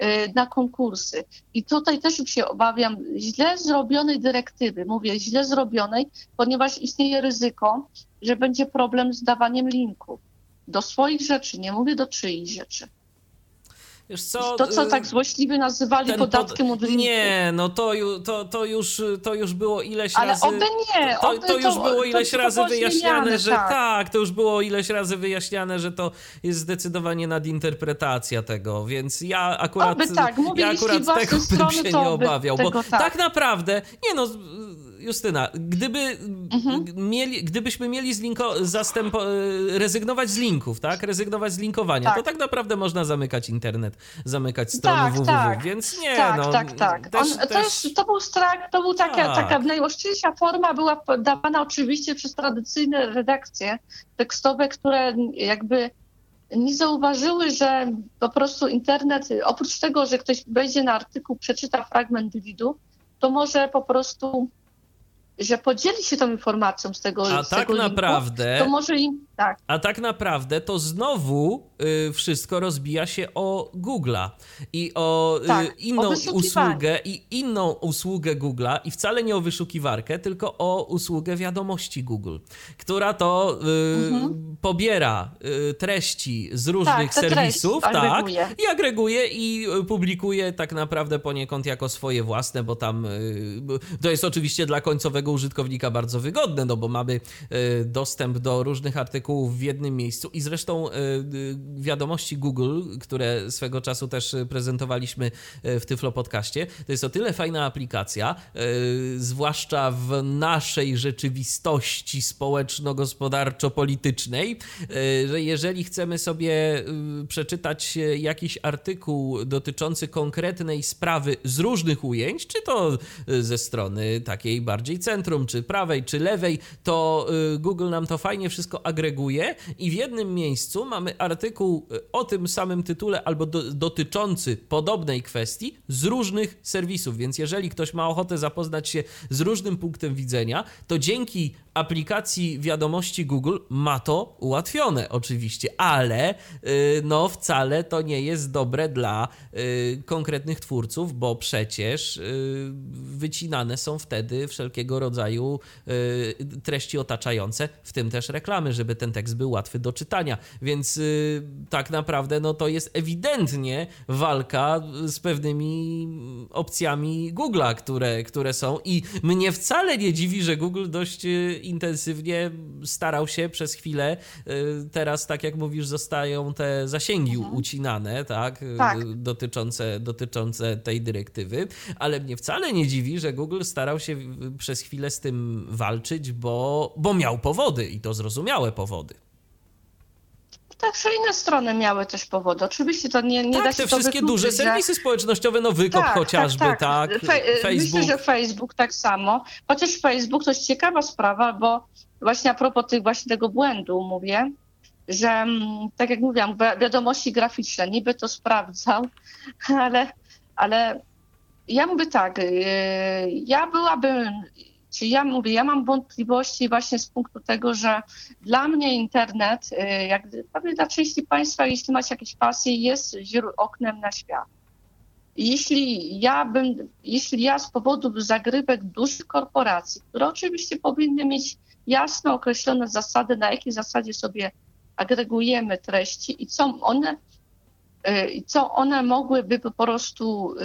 y, na konkursy. I tutaj też się obawiam źle zrobionej dyrektywy. Mówię źle zrobionej, ponieważ istnieje ryzyko, że będzie problem z dawaniem linków do swoich rzeczy, nie mówię do czyichś rzeczy. Wiesz co, to, co y, tak złośliwie nazywali podatkiem pod... od linku. Nie, no to, to, to, już, to już było ileś Ale razy... Ale oby nie. To, to już było ileś razy wyjaśniane, że tak. tak. to już było ileś razy wyjaśniane, że to jest zdecydowanie nadinterpretacja tego, więc ja akurat, oby tak. Mówię, ja akurat tego bym się nie obawiał, bo tak. tak naprawdę, nie no Justyna, gdyby mhm. mieli, gdybyśmy mieli z linko, zastęp, e, rezygnować z linków, tak? Rezygnować z linkowania, tak. to tak naprawdę można zamykać internet, zamykać strony tak, www, tak. więc nie, tak, no. Tak, tak, tak. To, to był strach, to był taka, tak. taka najoszczęśliwsza forma, była dawana oczywiście przez tradycyjne redakcje tekstowe, które jakby nie zauważyły, że po prostu internet, oprócz tego, że ktoś wejdzie na artykuł, przeczyta fragment lidu, to może po prostu że podzieli się tą informacją z tego A z tak tego naprawdę. Linku, to może im. Tak. A tak naprawdę to znowu y, wszystko rozbija się o Google'a i o y, tak, inną o usługę i inną usługę Google'a i wcale nie o wyszukiwarkę, tylko o usługę wiadomości Google, która to y, mhm. pobiera y, treści z różnych tak, serwisów tak, agreguje. i agreguje i publikuje tak naprawdę poniekąd jako swoje własne, bo tam y, to jest oczywiście dla końcowego użytkownika bardzo wygodne, no bo mamy y, dostęp do różnych artykułów w jednym miejscu i zresztą y, y, wiadomości Google, które swego czasu też prezentowaliśmy w Tyflo Podcaście, to jest o tyle fajna aplikacja, zwłaszcza w naszej rzeczywistości społeczno-gospodarczo-politycznej, że jeżeli chcemy sobie przeczytać jakiś artykuł dotyczący konkretnej sprawy z różnych ujęć, czy to ze strony takiej bardziej centrum, czy prawej, czy lewej, to Google nam to fajnie wszystko agreguje i w jednym miejscu mamy artykuł y, o tym samym tytule albo do, dotyczący podobnej kwestii z różnych serwisów. Więc jeżeli ktoś ma ochotę zapoznać się z różnym punktem widzenia, to dzięki aplikacji wiadomości Google ma to ułatwione oczywiście, ale y, no wcale to nie jest dobre dla konkretnych twórców, bo przecież wycinane są wtedy wszelkiego rodzaju y, treści otaczające, w tym też reklamy, żeby ten tekst był łatwy do czytania. Więc y, tak naprawdę no to jest ewidentnie walka z pewnymi opcjami Google'a, które, które są i mnie wcale nie dziwi, że Google dość y, intensywnie starał się przez chwilę, teraz tak jak mówisz, zostają te zasięgi mhm. ucinane, tak, tak, Dotyczące, dotyczące tej dyrektywy, ale mnie wcale nie dziwi, że Google starał się przez chwilę chwilę z tym walczyć, bo, bo miał powody i to zrozumiałe powody. Także inne strony miały też powody. Oczywiście to nie, nie tak, da się te wszystkie duże serwisy społecznościowe, no Wykop tak, chociażby, tak, tak. tak. Fe Facebook. Myślę, że Facebook tak samo. Chociaż Facebook to jest ciekawa sprawa, bo właśnie a propos tych, właśnie tego błędu mówię, że mm, tak jak mówiłam, wiadomości graficzne, niby to sprawdzał, ale, ale ja mówię tak, y, ja byłabym czy ja mówię, ja mam wątpliwości właśnie z punktu tego, że dla mnie internet, y, jak pewnie dla części Państwa, jeśli macie jakieś pasje, jest oknem na świat. Jeśli ja bym, jeśli ja z powodu zagrywek dużych korporacji, które oczywiście powinny mieć jasno określone zasady, na jakiej zasadzie sobie agregujemy treści i co one, y, co one mogłyby po prostu,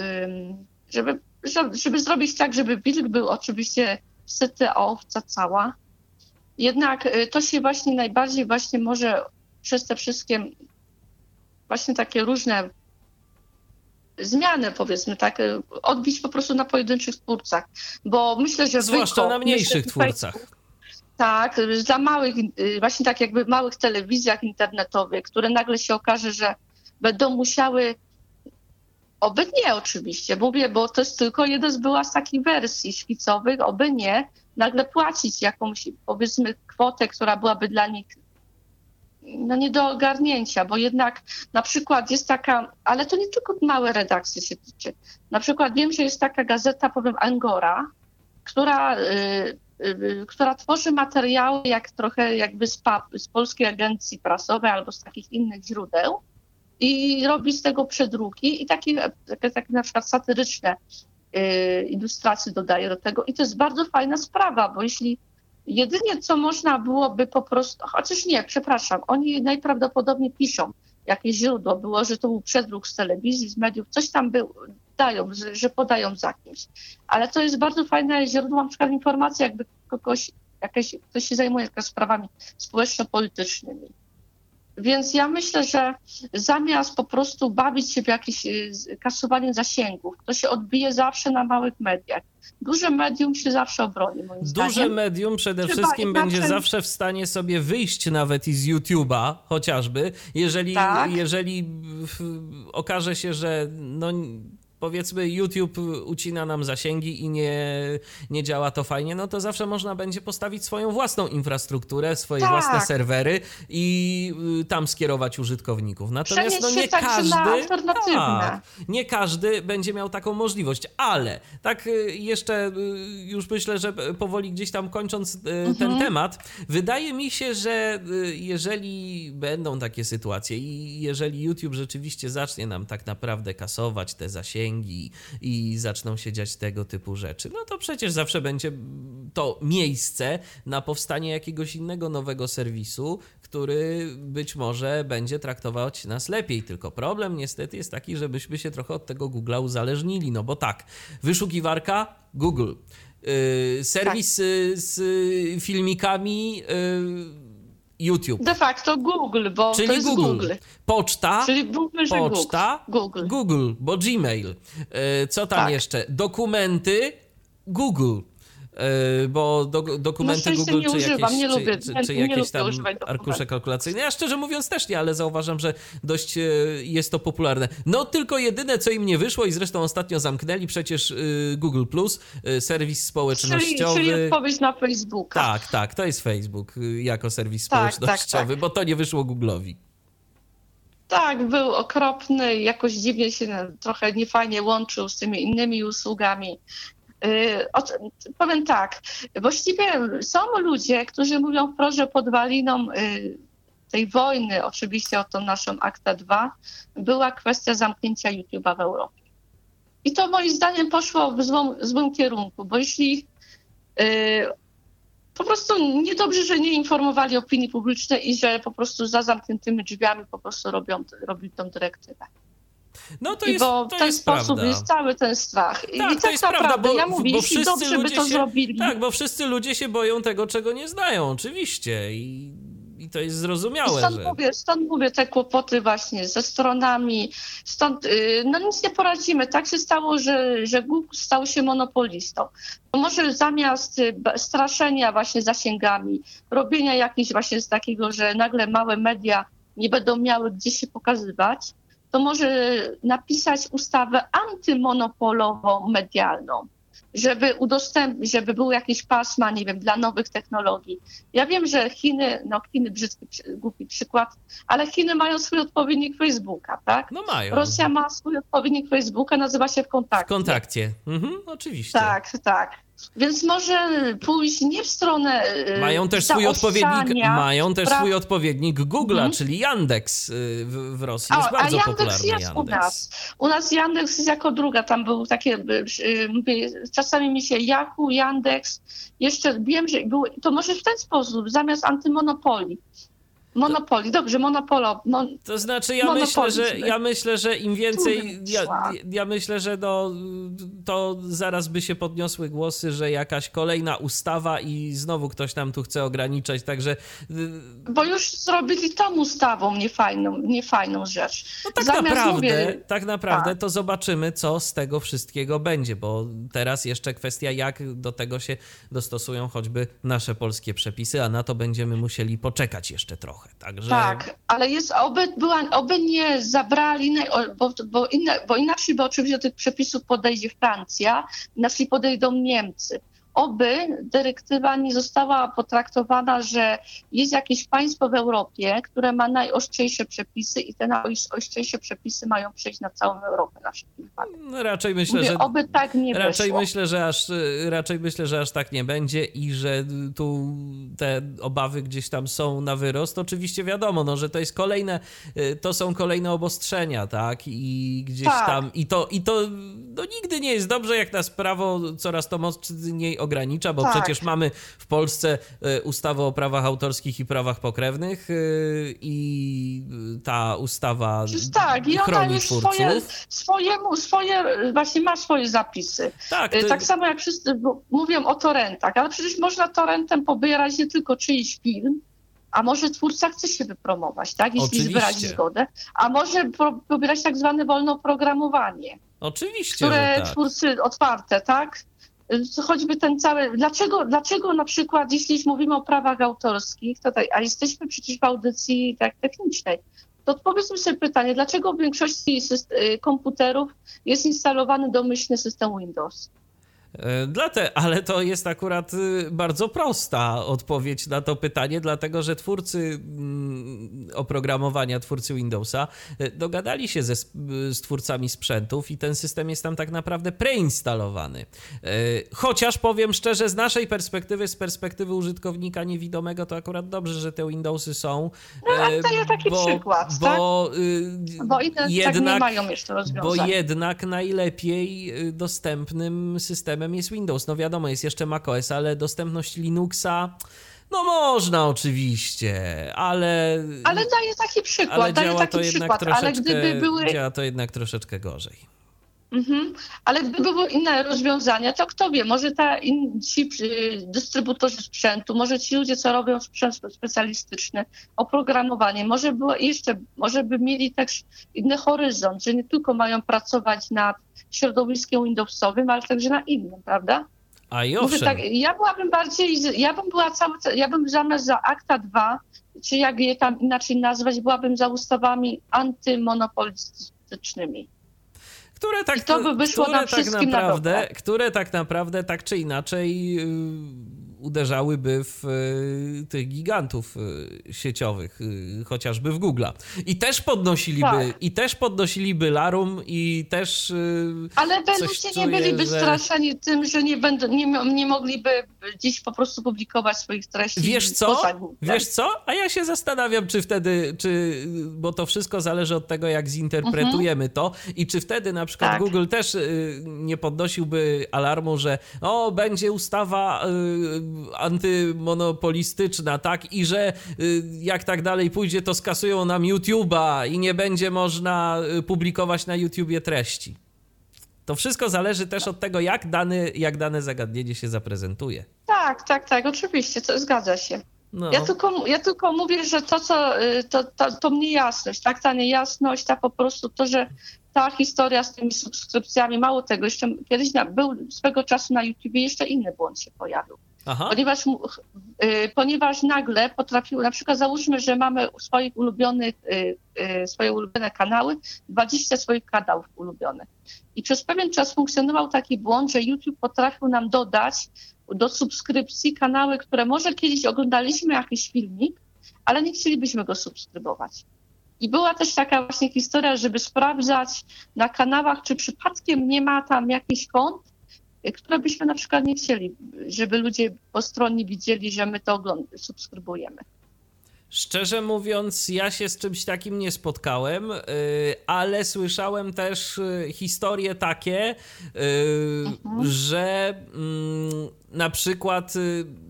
żeby, żeby zrobić tak, żeby wilk był oczywiście syty, owca cała, jednak y, to się właśnie najbardziej właśnie może przez te wszystkie właśnie takie różne zmiany, powiedzmy tak, y, odbić po prostu na pojedynczych twórcach, bo myślę, że Zwłaszcza na mniejszych twórcach. Tak, dla małych, właśnie tak jakby małych telewizjach internetowych, które nagle się okaże, że będą musiały Oby nie oczywiście, mówię, bo to jest tylko jeden z była z takich wersji szkicowych, oby nie, nagle płacić jakąś powiedzmy kwotę, która byłaby dla nich no nie do ogarnięcia, bo jednak na przykład jest taka, ale to nie tylko małe redakcje się tyczy. Na przykład wiem, że jest taka gazeta, powiem Angora, która, y, y, która tworzy materiały jak trochę jakby z, z Polskiej Agencji Prasowej albo z takich innych źródeł i robi z tego przedruki i takie, takie, takie na przykład satyryczne y, ilustracje dodaje do tego i to jest bardzo fajna sprawa, bo jeśli jedynie co można byłoby po prostu, chociaż nie, przepraszam, oni najprawdopodobniej piszą, jakieś źródło było, że to był przedruk z telewizji, z mediów, coś tam był, dają, że, że podają za kimś. Ale to jest bardzo fajne źródło, na przykład informacji, jakby kogoś, ktoś się zajmuje sprawami społeczno-politycznymi. Więc ja myślę, że zamiast po prostu bawić się w jakieś y, kasowanie zasięgów, to się odbije zawsze na małych mediach. Duże medium się zawsze obroni, moim Duże zdaniem. medium przede wszystkim będzie zawsze w stanie sobie wyjść nawet i z YouTube'a chociażby, jeżeli, tak. jeżeli okaże się, że no powiedzmy YouTube ucina nam zasięgi i nie, nie działa to fajnie, no to zawsze można będzie postawić swoją własną infrastrukturę, swoje tak. własne serwery i y, tam skierować użytkowników. Natomiast no nie każdy tak, nie każdy będzie miał taką możliwość, ale tak y, jeszcze y, już myślę, że powoli gdzieś tam kończąc mhm. ten temat, wydaje mi się, że jeżeli będą takie sytuacje i jeżeli YouTube rzeczywiście zacznie nam tak naprawdę kasować te zasięgi zasięgi i zaczną się dziać tego typu rzeczy, no to przecież zawsze będzie to miejsce na powstanie jakiegoś innego nowego serwisu, który być może będzie traktować nas lepiej. Tylko problem niestety jest taki, żebyśmy się trochę od tego Google'a uzależnili, no bo tak, wyszukiwarka Google, yy, serwis tak. z filmikami. Yy, YouTube. De facto Google, bo Czyli to jest Google. Google. Poczta. Czyli Google, poczta. Google. Google, bo Gmail. E, co tam tak. jeszcze? Dokumenty. Google. E, bo do, dokumenty no, Google czy używam, jakieś, nie lubię, czy, czy jakieś tam arkusze kalkulacyjne. Ja szczerze mówiąc też nie, ale zauważam, że dość e, jest to popularne. No tylko jedyne, co im nie wyszło i zresztą ostatnio zamknęli przecież e, Google Plus, serwis społecznościowy. Czyli, czyli odpowiedź na Facebooka. Tak, tak, to jest Facebook jako serwis tak społecznościowy, tak, tak. bo to nie wyszło Google'owi. Tak, był okropny, jakoś dziwnie się trochę niefajnie łączył z tymi innymi usługami. Y, powiem tak, właściwie są ludzie, którzy mówią wprost, że podwaliną y, tej wojny, oczywiście o tą naszą Akta 2, była kwestia zamknięcia YouTube'a w Europie. I to moim zdaniem poszło w złą, złym kierunku, bo jeśli y, po prostu niedobrze, że nie informowali opinii publicznej i że po prostu za zamkniętymi drzwiami po prostu robią, robią tą dyrektywę. No to jest, bo w ten jest sposób prawda. jest cały ten strach. Tak, I tak to jest naprawdę, prawda, bo, ja mówię, bo wszyscy dobrze by to się, zrobili. Tak, bo wszyscy ludzie się boją tego, czego nie znają, oczywiście. I, i to jest zrozumiałe. I stąd, że... mówię, stąd mówię te kłopoty właśnie ze stronami. Stąd, y, no nic nie poradzimy. Tak się stało, że, że Google stał się monopolistą. Może zamiast y, straszenia właśnie zasięgami, robienia jakichś właśnie z takiego, że nagle małe media nie będą miały gdzie się pokazywać, to może napisać ustawę antymonopolową medialną, żeby udostępnić, żeby był jakiś pasma, nie wiem, dla nowych technologii. Ja wiem, że Chiny, no Chiny brzydki, głupi przykład, ale Chiny mają swój odpowiednik Facebooka, tak? No mają. Rosja ma swój odpowiednik Facebooka, nazywa się w kontakcie. W kontakcie, mhm, oczywiście. Tak, tak. Więc może pójść nie w stronę. Y, mają też swój odpowiednik, mają też swój odpowiednik Google'a, mm. czyli Yandex y, w, w Rosji. Jest o, bardzo a Yandex popularny jest Yandex. u nas. U nas Yandex jest jako druga, tam był takie, y, mówię, czasami mi się Yahoo, Yandex, jeszcze wiem, że był, to może w ten sposób, zamiast antymonopolii, Monopolii, dobrze, monopolo. Mon... To znaczy, ja myślę, że ja myślę, że im więcej. Ja, ja myślę, że no, to zaraz by się podniosły głosy, że jakaś kolejna ustawa i znowu ktoś nam tu chce ograniczać, także. Y, Bo już zrobili tą ustawą niefajną, niefajną rzecz. No tak Zamiast naprawdę, mówię... tak naprawdę tak. to zobaczymy, co z tego wszystkiego będzie, bo teraz jeszcze kwestia, jak do tego się dostosują choćby nasze polskie przepisy, a na to będziemy musieli poczekać jeszcze trochę. Także... Tak, ale jest, oby, była, oby nie zabrali, bo, bo, inne, bo inaczej by oczywiście do tych przepisów podejdzie Francja, inaczej podejdą Niemcy oby dyrektywa nie została potraktowana, że jest jakieś państwo w Europie, które ma najostrzejsze przepisy i te najostrzejsze przepisy mają przejść na całą Europę na no, Raczej myślę, Mówię, że oby tak nie raczej wyszło. myślę, że aż raczej myślę, że aż tak nie będzie i że tu te obawy gdzieś tam są na wyrost. Oczywiście wiadomo, no, że to jest kolejne to są kolejne obostrzenia, tak? I gdzieś tak. tam i to i to no, nigdy nie jest dobrze, jak nas prawo coraz to mocniej ogranicza, bo tak. przecież mamy w Polsce e, ustawę o prawach autorskich i prawach pokrewnych e, i ta ustawa tak, i ona już twórców. Swoje, swojemu, swoje, właśnie ma swoje zapisy. Tak, e, to... tak samo jak wszyscy mówią o torrentach, ale przecież można torrentem pobierać nie tylko czyjś film, a może twórca chce się wypromować, tak? Jeśli wyrazi zgodę, a może pobierać tak zwane wolne oprogramowanie. Oczywiście. Które tak. twórcy otwarte, tak? Choćby ten cały. Dlaczego, dlaczego na przykład, jeśli mówimy o prawach autorskich, to a jesteśmy przecież w audycji tak technicznej, to odpowiedzmy sobie pytanie, dlaczego w większości y, komputerów jest instalowany domyślny system Windows? E, dla te, ale to jest akurat y, bardzo prosta odpowiedź na to pytanie, dlatego że twórcy mm, oprogramowania, twórcy Windowsa e, dogadali się ze, z twórcami sprzętów i ten system jest tam tak naprawdę preinstalowany. E, chociaż powiem szczerze, z naszej perspektywy, z perspektywy użytkownika niewidomego, to akurat dobrze, że te Windowsy są. No, ale to jest taki bo, przykład, bo, tak? bo inne jednak, tak nie mają jeszcze rozwiązań. Bo jednak najlepiej y, dostępnym systemem systemem jest Windows. No wiadomo, jest jeszcze macOS, ale dostępność Linuxa. No można oczywiście, ale. Ale daję taki przykład. Ale działa taki przykład, ale gdyby były. Działa to jednak troszeczkę gorzej. Mhm. Ale gdyby były inne rozwiązania, to kto wie, może ta, in, ci dystrybutorzy sprzętu, może ci ludzie, co robią sprzęt specjalistyczny, oprogramowanie, może było jeszcze, może by mieli też inny horyzont, że nie tylko mają pracować nad środowiskiem Windowsowym, ale także na innym, prawda? A i owszem. Tak, ja byłabym bardziej, ja bym była cały, ja bym zamiast za akta 2, czy jak je tam inaczej nazwać, byłabym za ustawami antymonopolistycznymi które tak, to by wyszło które tak naprawdę, które tak naprawdę tak czy inaczej yy, uderzałyby w y, tych gigantów y, sieciowych, y, chociażby w Google'a. I też podnosiliby, tak. i też podnosiliby Larum i też Ale ludzie nie byliby że... straszeni tym, że nie, będą, nie, nie mogliby dziś po prostu publikować swoich treści. Wiesz co? Wiesz co? A ja się zastanawiam, czy wtedy, czy, bo to wszystko zależy od tego, jak zinterpretujemy mhm. to i czy wtedy na przykład tak. Google też nie podnosiłby alarmu, że o, będzie ustawa antymonopolistyczna, tak? I że y, jak tak dalej pójdzie, to skasują nam YouTube'a i nie będzie można y, publikować na YouTubie treści. To wszystko zależy też od tego, jak, dany, jak dane zagadnienie się zaprezentuje. Tak, tak, tak, oczywiście, to zgadza się. No. Ja, tylko, ja tylko mówię, że to, co y, to, to, to niejasność, tak, ta niejasność, ta po prostu to, że ta historia z tymi subskrypcjami, mało tego, jeszcze kiedyś na, był swego czasu na YouTube jeszcze inny błąd się pojawił. Ponieważ, y, ponieważ nagle potrafił, na przykład załóżmy, że mamy swoich ulubionych, y, y, swoje ulubione kanały, 20 swoich kanałów ulubionych. I przez pewien czas funkcjonował taki błąd, że YouTube potrafił nam dodać do subskrypcji kanały, które może kiedyś oglądaliśmy jakiś filmik, ale nie chcielibyśmy go subskrybować. I była też taka właśnie historia, żeby sprawdzać na kanałach, czy przypadkiem nie ma tam jakichś kont, które byśmy na przykład nie chcieli, żeby ludzie postronnie widzieli, że my to subskrybujemy. Szczerze mówiąc, ja się z czymś takim nie spotkałem, y, ale słyszałem też y, historie takie, y, mhm. że mm, na przykład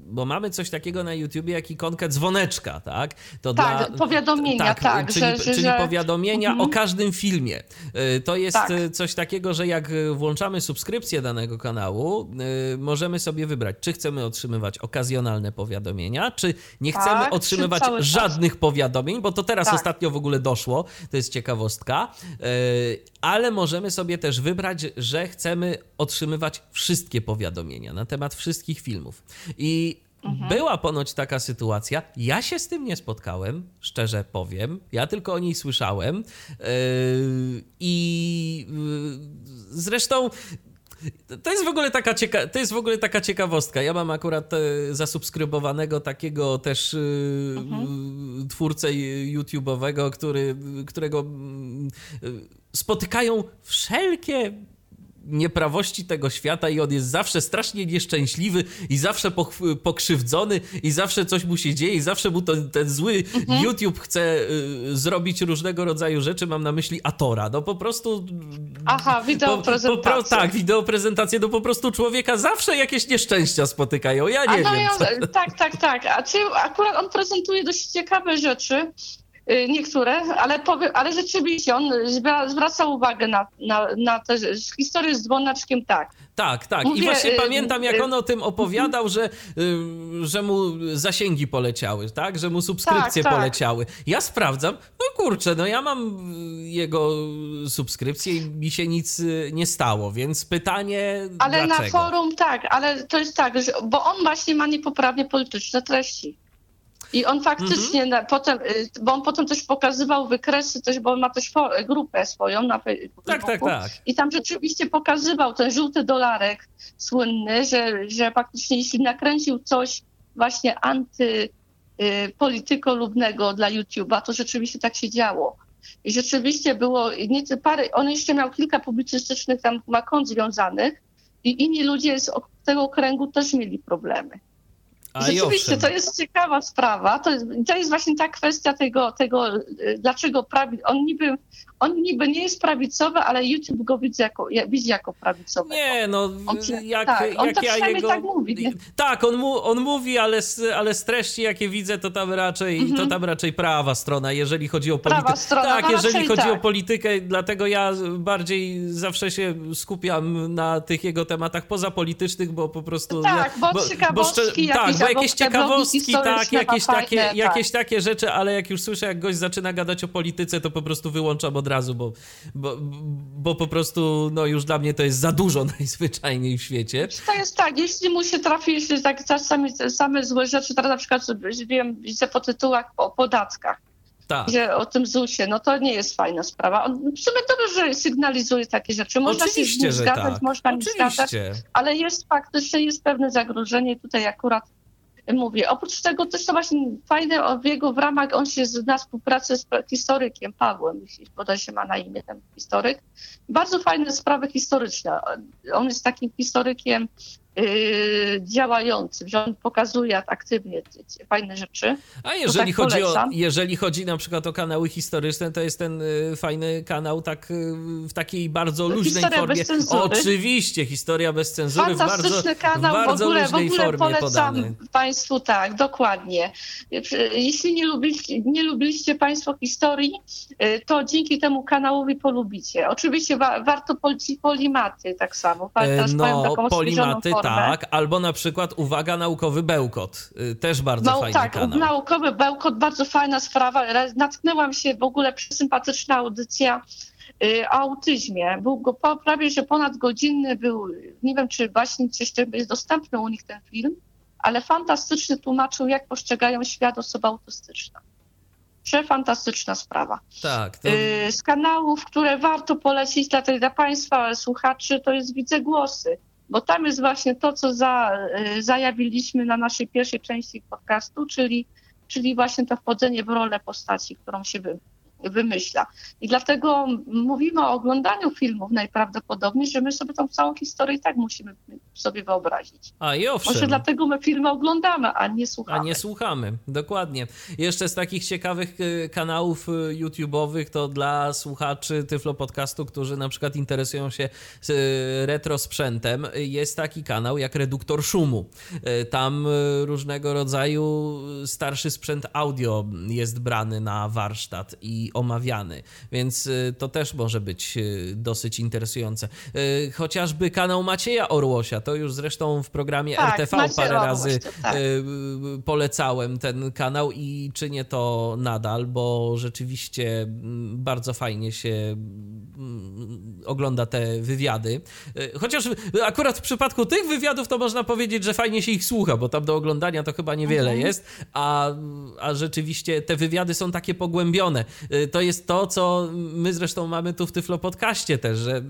bo mamy coś takiego na YouTubie jak ikonkę dzwoneczka, tak? To tak, dla, powiadomienia, tak, tak czyli, że, czyli że... powiadomienia mhm. o każdym filmie. Y, to jest tak. Y, coś takiego, że jak włączamy subskrypcję danego kanału, możemy sobie wybrać, czy chcemy otrzymywać okazjonalne powiadomienia, czy nie chcemy tak, otrzymywać żadnych czas. powiadomień, bo to teraz tak. ostatnio w ogóle doszło, to jest ciekawostka, ale możemy sobie też wybrać, że chcemy otrzymywać wszystkie powiadomienia na temat wszystkich filmów. I mhm. była ponoć taka sytuacja. Ja się z tym nie spotkałem, szczerze powiem. Ja tylko o niej słyszałem. Yy, I yy, zresztą to jest w ogóle taka, cieka- to jest w ogóle taka ciekawostka. Ja mam akurat e, zasubskrybowanego takiego też e, mhm. twórcę YouTube'owego, który, którego e, spotykają wszelkie nieprawości tego świata i on jest zawsze strasznie nieszczęśliwy i zawsze pokrzywdzony i zawsze coś mu się dzieje i zawsze mu to, ten zły mhm. YouTube chce y, zrobić różnego rodzaju rzeczy. Mam na myśli Atora. No po prostu... Aha, wideo prezentację. Po, po, tak, wideo prezentację. No po prostu człowieka zawsze jakieś nieszczęścia spotykają. Ja nie no wiem. Ja, tak, tak, tak. A czy akurat on prezentuje dość ciekawe rzeczy. Y, niektóre, ale, powiem, ale rzeczywiście on zwraca uwagę na, na, na tę historię z dzwonaczkiem, tak. Tak, tak. Mówię, I właśnie y, pamiętam, jak y, on o tym opowiadał, że, że mu zasięgi poleciały, tak? Że mu subskrypcje tak, tak. poleciały. Ja sprawdzam, no kurczę, no ja mam jego subskrypcję i mi się nic nie stało, więc pytanie. Ale dlaczego? na forum tak, ale to jest tak, że, bo on właśnie ma niepoprawnie polityczne treści. I on faktycznie mhm. na, potem, y, bo on potem też pokazywał wykresy, też, bo on ma też grupę swoją na Facebooku. Tak, tak, tak. I tam rzeczywiście pokazywał ten żółty dolarek słynny, że, że faktycznie jeśli nakręcił coś właśnie antypolitykolubnego dla YouTube'a, to rzeczywiście tak się działo. I rzeczywiście było nie parę, on jeszcze miał kilka publicystycznych tam ma kont związanych i inni ludzie z tego kręgu też mieli problemy. Rzeczywiście, to jest ciekawa sprawa. To jest, to jest właśnie ta kwestia tego, tego y, dlaczego prawi, on niby, on niby nie jest prawicowy, ale YouTube go widzi jako, widzi jako prawicowy. Nie, no on, jak, tak, on jak ja jego... tak mówi. Nie? Tak, on, mu, on mówi, ale z, ale z treści, jakie widzę, to tam raczej, to tam raczej prawa strona, jeżeli chodzi o politykę. Prawa strona, tak, jeżeli chodzi tak. o politykę, dlatego ja bardziej zawsze się skupiam na tych jego tematach pozapolitycznych, bo po prostu... Tak, ja, bo, bo, bo, tak, jakieś ciekawostki, tak, jakieś takie, tak. jakieś takie rzeczy, ale jak już słyszę, jak gość zaczyna gadać o polityce, to po prostu wyłączam od razu, bo, bo, bo po prostu no już dla mnie to jest za dużo najzwyczajniej w świecie. To jest tak, jeśli mu się trafi, jeśli tak czasami same złe rzeczy, teraz na przykład wiem, widzę po tytułach o podatkach, tak. Że o tym ZUS-ie, no to nie jest fajna sprawa. On w sumie dobrze sygnalizuje takie rzeczy. Można Oczywiście, się z nim zgadzać, tak. można nie zgadzać, ale jest faktycznie jest pewne zagrożenie. Tutaj akurat mówię. Oprócz tego też to właśnie fajne w jego w ramach, on się na współpracę z historykiem Pawłem, jeśli się ma na imię ten historyk. Bardzo fajne sprawy historyczne. On jest takim historykiem działającym, że on pokazuje aktywnie fajne rzeczy. A jeżeli, tak chodzi o, jeżeli chodzi na przykład o kanały historyczne, to jest ten y, fajny kanał tak y, w takiej bardzo luźnej historia formie. Bez cenzury. Oczywiście, historia bez cenzury w bardzo, kanał, w bardzo w ogóle, luźnej w ogóle formie polecam podany. Państwu, tak, dokładnie. Jeśli nie lubiliście, nie lubiliście Państwo historii, to dzięki temu kanałowi polubicie. Oczywiście wa warto polimaty tak samo. Teraz no, polimaty, formę tak, albo na przykład uwaga, naukowy bełkot. Y, też bardzo no, fajny tak, kanał. naukowy bełkot, bardzo fajna sprawa. Natknęłam się w ogóle sympatyczna audycja y, o autyzmie. Był go prawie, że ponad godzinny był, nie wiem czy właśnie jeszcze jest dostępny u nich ten film, ale fantastycznie tłumaczył, jak postrzegają świat osoby autystyczne. Przefantastyczna sprawa. Tak. To... Y, z kanałów, które warto polecić dla, dla Państwa słuchaczy, to jest Widzę Głosy bo tam jest właśnie to, co za, y, zajawiliśmy na naszej pierwszej części podcastu, czyli, czyli właśnie to wchodzenie w rolę postaci, którą się wy, wymyśla. I dlatego mówimy o oglądaniu filmów najprawdopodobniej, że my sobie tą całą historię i tak musimy sobie wyobrazić. A i owszem. Może dlatego my filmy oglądamy, a nie słuchamy. A nie słuchamy, dokładnie. Jeszcze z takich ciekawych y, kanałów y, YouTube'owych to dla słuchaczy Tyflo Podcastu, którzy na przykład interesują się y, retro sprzętem, jest taki kanał jak Reduktor Szumu. Tam różnego rodzaju starszy sprzęt audio jest brany na warsztat i omawiany, więc to też może być dosyć interesujące. Chociażby kanał Macieja Orłosia, to już zresztą w programie tak, RTV parę razy tak. polecałem ten kanał i czynię to nadal, bo rzeczywiście mm, bardzo fajnie się mm, ogląda te wywiady. Chociaż akurat w przypadku tych wywiadów to można powiedzieć, że fajnie się ich słucha, bo tam do oglądania to chyba niewiele mhm. jest, a, a rzeczywiście te wywiady są takie pogłębione. To jest to, co my zresztą mamy tu w Tyflo Podcaście też, że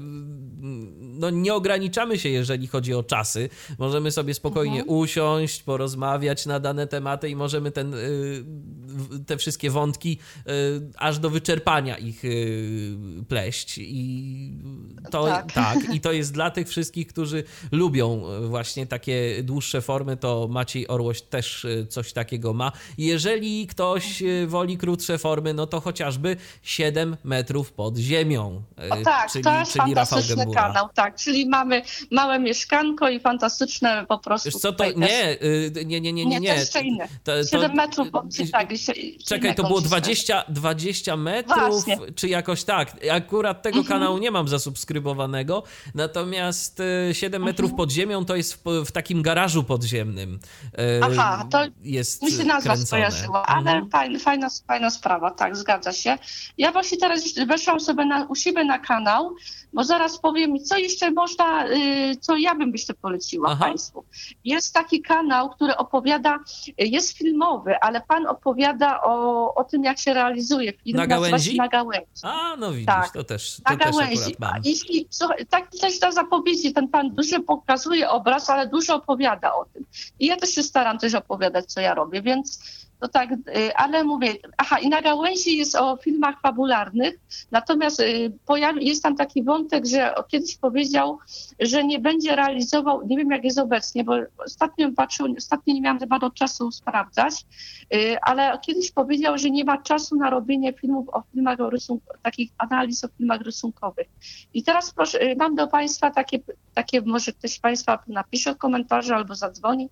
no, nie ograniczamy się, jeżeli chodzi o czasy. Możemy sobie spokojnie mhm. usiąść, porozmawiać na dane tematy i możemy ten, y, te wszystkie wątki y, aż do wyczerpania ich y, pleść. I to, tak. tak. I to jest dla tych wszystkich, którzy lubią właśnie takie dłuższe formy, to Maciej Orłoś też coś takiego ma. Jeżeli ktoś woli krótsze formy, no to chociażby 7 metrów pod ziemią. O tak, czyli, to jest czyli fantastyczny kanał, tak tak, czyli mamy małe mieszkanko i fantastyczne po prostu. Wiesz co, to nie, y, nie, nie, nie, nie, nie. To jeszcze inne. To, 7 metrów, bo, tak, Czekaj, to było 20, 20 metrów, czy jakoś tak. Akurat tego mhm. kanału nie mam zasubskrybowanego, natomiast 7 y, metrów mhm. pod ziemią to jest w, takim garażu podziemnym. Y, Aha, to jest mi się nazwa skojarzyła, ale mhm. fajna, fajna sprawa, tak, zgadza się. Ja właśnie teraz weszłam sobie na, u siebie na kanał, bo zaraz powiem, co jeszcze można, y, co ja bym jeszcze poleciła Aha. Państwu. Jest taki kanał, który opowiada, jest filmowy, ale Pan opowiada o, o tym, jak się realizuje film. Na gałęzi? Na gałęzi. A, no widzisz, tak. to też to Na też gałęzi. Mam. Jeśli, tak też na zapowiedzi ten Pan dużo pokazuje obraz, ale dużo opowiada o tym. I ja też się staram też opowiadać, co ja robię, więc no tak, y, ale mówię, aha, i na gałęzi jest o filmach fabularnych, natomiast y, jest tam taki wątek, że kiedyś powiedział, że nie będzie realizował, nie wiem jak jest obecnie, bo ostatnio patrzył, ostatnio nie miałam za bardzo czasu sprawdzać, y, ale kiedyś powiedział, że nie ma czasu na robienie filmów o filmach o takich analiz o filmach rysunkowych. I teraz proszę, mam do Państwa takie, takie może ktoś Państwa napisze w komentarzu albo zadzwoni,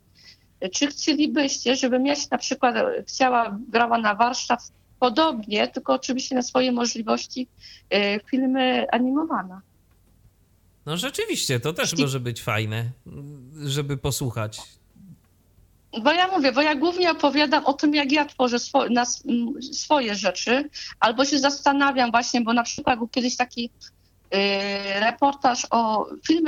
czy chcielibyście, żebym ja się na przykład chciała, grała na warsztat podobnie, tylko oczywiście na swoje możliwości e, filmy animowane? No rzeczywiście, to też może być fajne, żeby posłuchać. Bo ja mówię, bo ja głównie opowiadam o tym, jak ja tworzę swo na, swoje rzeczy, albo się zastanawiam właśnie, bo na przykład był kiedyś taki reportaż o film,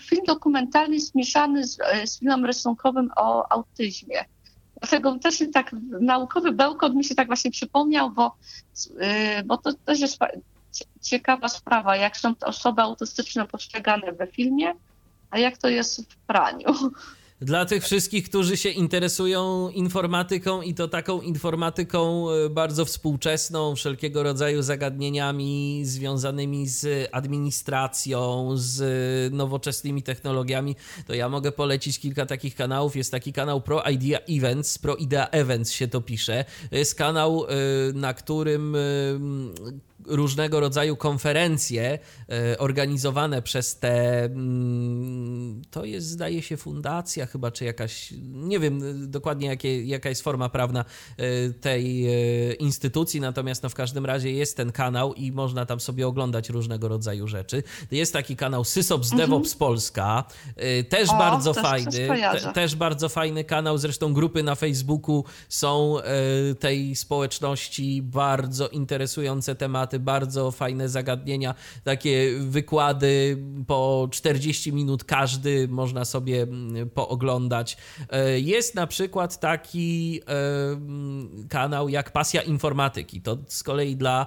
film dokumentalny zmieszany z, y, z filmem rysunkowym o autyzmie. Dlatego też tak naukowy bełkot mi się tak właśnie przypomniał, bo, y, bo to też jest ciekawa sprawa, jak są osoby autystyczne postrzegane we filmie, a jak to jest w praniu. Dla tych wszystkich, którzy się interesują informatyką i to taką informatyką e, bardzo współczesną, wszelkiego rodzaju zagadnieniami związanymi z administracją, z nowoczesnymi technologiami, to ja mogę polecić kilka takich kanałów. Jest taki kanał Pro Idea Events, Pro Idea Events się to pisze. Jest kanał, e, na którym e, różnego rodzaju konferencje e, organizowane przez te, mm, to jest zdaje się fundacja chyba, czy jakaś, nie wiem dokładnie jakie, jaka jest forma prawna e, tej e, instytucji, natomiast no w każdym razie jest ten kanał i można tam sobie oglądać różnego rodzaju rzeczy. Jest taki kanał Sysops mhm. DevOps Polska, też o, bardzo też fajny, te, też bardzo fajny kanał, zresztą grupy na Facebooku są tej społeczności bardzo interesujące tematy tematy, bardzo fajne zagadnienia, takie wykłady po 40 minut każdy, można sobie mm, pooglądać. E, jest na przykład taki kanał jak Pasja Informatyki. To z kolei dla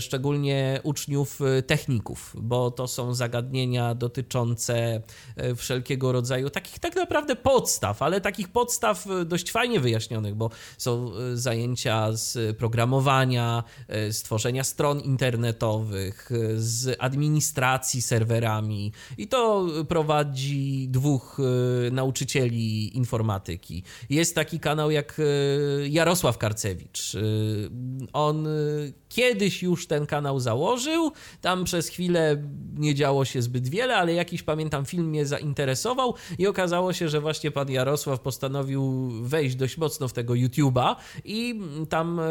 szczególnie uczniów techników, bo to są zagadnienia dotyczące wszelkiego rodzaju takich tak naprawdę podstaw, ale takich podstaw dość fajnie wyjaśnionych, bo są e, zajęcia z programowania, e, z tworzenia stron internetowych, e, z administracji serwerami i to prowadzi dwóch nauczycieli informatyki. Jest taki kanał jak Jarosław Karcewicz. On kiedyś już ten kanał założył. Tam przez chwilę nie działo się zbyt wiele, ale jakiś pamiętam film mnie zainteresował i okazało się, że właśnie pan Jarosław postanowił wejść dość mocno w tego YouTube'a i tam e,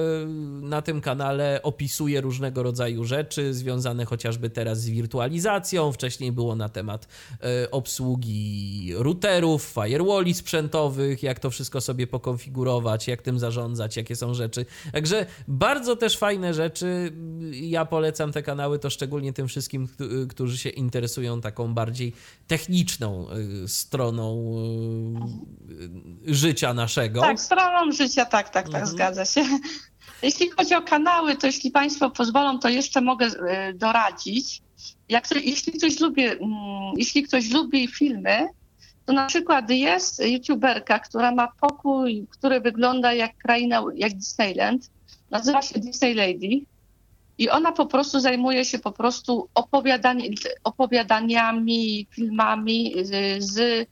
na tym kanale opisuje różnego rodzaju rzeczy związane chociażby teraz z wirtualizacją. Wcześniej było na temat e, obsługi routerów, firewalli sprzętowych, jak to wszystko sobie pokonfigurować, jak tym zarządzać, jakie są rzeczy. Także bardzo też fajne rzeczy rzeczy. Ja polecam te kanały to szczególnie tym wszystkim, którzy się interesują taką bardziej techniczną y, stroną y, życia naszego. Tak, stroną życia, tak, tak, tak, mhm. zgadza się. Jeśli chodzi o kanały, to jeśli Państwo pozwolą, to jeszcze mogę y, doradzić. Jak jeśli, ktoś lubi, mm, jeśli ktoś lubi filmy, to na przykład jest youtuberka, która ma pokój, który wygląda jak kraina, jak Disneyland nazywa się Disney Lady i ona po prostu zajmuje się po prostu opowiadani, opowiadaniami, filmami z, z,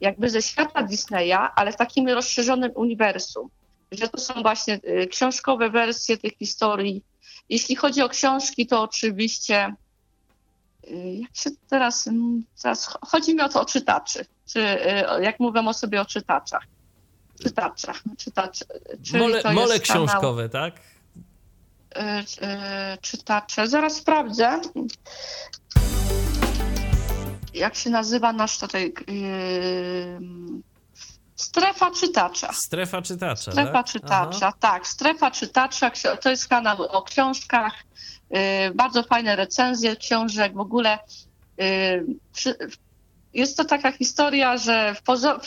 jakby ze świata Disneya, ale w takim rozszerzonym uniwersum. Że to są właśnie y, książkowe wersje tych historii. Jeśli chodzi o książki, to oczywiście y, jak się teraz, mm, teraz chodzi mi o to o czytaczy, czy y, jak mówię o sobie o czytaczach czytacza. czytacza mole, mole książkowe, kanał, tak? Y, y, czytacze. Zaraz sprawdzę. Jak się nazywa nasz tutaj. Y, strefa czytacza. Strefa czytacza. Strefa tak? czytacza, Aha. tak. Strefa czytacza to jest kanał o książkach. Bardzo fajne recenzje książek. W ogóle jest to taka historia, że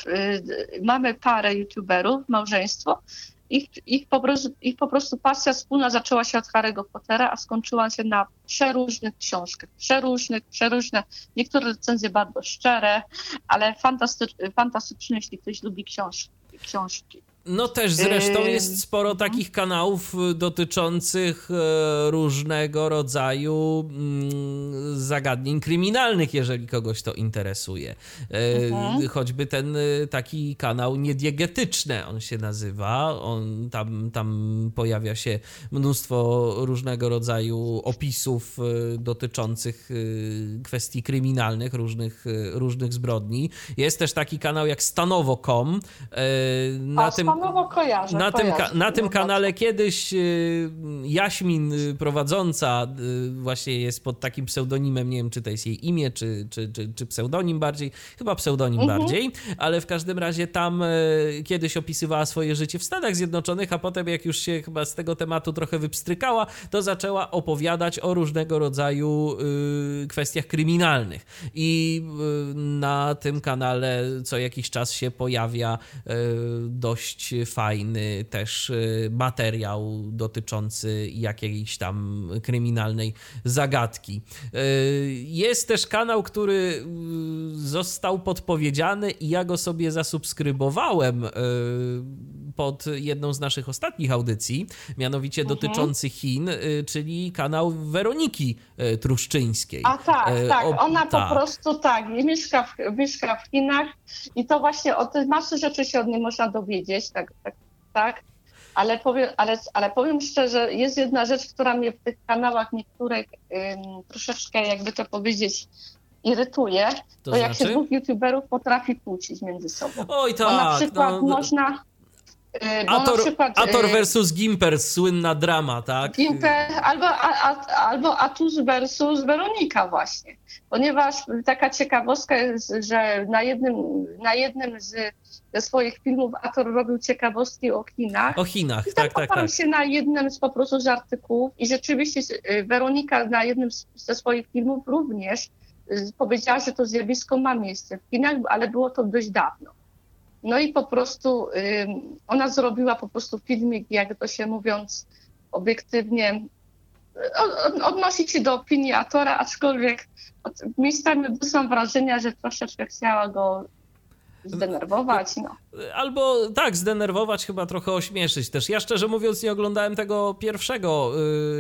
y, mamy parę youtuberów, małżeństwo. Ich, ich, po prostu, ich po prostu pasja wspólna zaczęła się od Harry'ego Pottera, a skończyła się na przeróżnych książkach. Przeróżnych, przeróżne. Niektóre recenzje bardzo szczere, ale fantastycz, fantastyczne, jeśli ktoś lubi książki. książki. No też zresztą yy, jest sporo mhm. takich kanałów y, dotyczących e, różnego rodzaju mm, zagadnień kryminalnych, jeżeli kogoś to interesuje. Mhm. Choćby ten y, taki kanał niediegetyczny, on się nazywa. On, tam, tam pojawia się mnóstwo różnego rodzaju opisów y, dotyczących kwestii kryminalnych, różnych, różnych zbrodni. Jest też taki kanał jak stanowo.com. Na tym Stanowo kojarzę. Na, kojarzę, tym, na tym kanale kiedyś y, Jaśmin y, prowadząca y, właśnie jest pod takim pseudonimem, nie wiem czy to jest jej imię, czy, czy, czy, czy pseudonim bardziej, chyba pseudonim mhm. bardziej, ale w każdym razie tam kiedyś opisywała swoje życie w Stanach Zjednoczonych, a potem jak już się chyba z tego tematu trochę wypstrykała, to zaczęła opowiadać o różnego rodzaju kwestiach kryminalnych. I na tym kanale co jakiś czas się pojawia dość fajny też y, materiał dotyczący jakiejś tam kryminalnej zagadki. Y, jest też kanał, który y, został podpowiedziany i ja go sobie zasubskrybowałem pod jedną z naszych ostatnich audycji, mianowicie mhm. dotyczący Chin, czyli kanał Weroniki Truszczyńskiej. A tak, tak. Ona tak. po prostu tak, mieszka w, mieszka w Chinach i to właśnie o tej masy rzeczy się od niej można dowiedzieć, tak, tak, tak. Ale powiem, ale, ale powiem szczerze, jest jedna rzecz, która mnie w tych kanałach niektórych ym, troszeczkę, jakby to powiedzieć, irytuje, to, to jak się znaczy? dwóch youtuberów potrafi kłócić między sobą. Oj tak, Bo na przykład no, można Bo Ator, przykład, Ator versus Gimper, słynna drama, tak? Gimper albo, a, a, albo Atus versus Weronika właśnie. Ponieważ taka ciekawostka jest, że na jednym, na jednym z ze swoich filmów Ator robił ciekawostki o Chinach. O Chinach, I tak, tak, tak. się na jednym z po prostu z artykułów i rzeczywiście Weronika na jednym ze swoich filmów również powiedziała, że to zjawisko ma miejsce w Chinach, ale było to dość dawno. No i po prostu ona zrobiła po prostu filmik, jak to się mówiąc obiektywnie, odnosić się do opinii Atora, aczkolwiek miejscami mam wrażenia, że troszeczkę chciała go zdenerwować, no. Albo tak, zdenerwować, chyba trochę ośmieszyć też. Ja szczerze mówiąc nie oglądałem tego pierwszego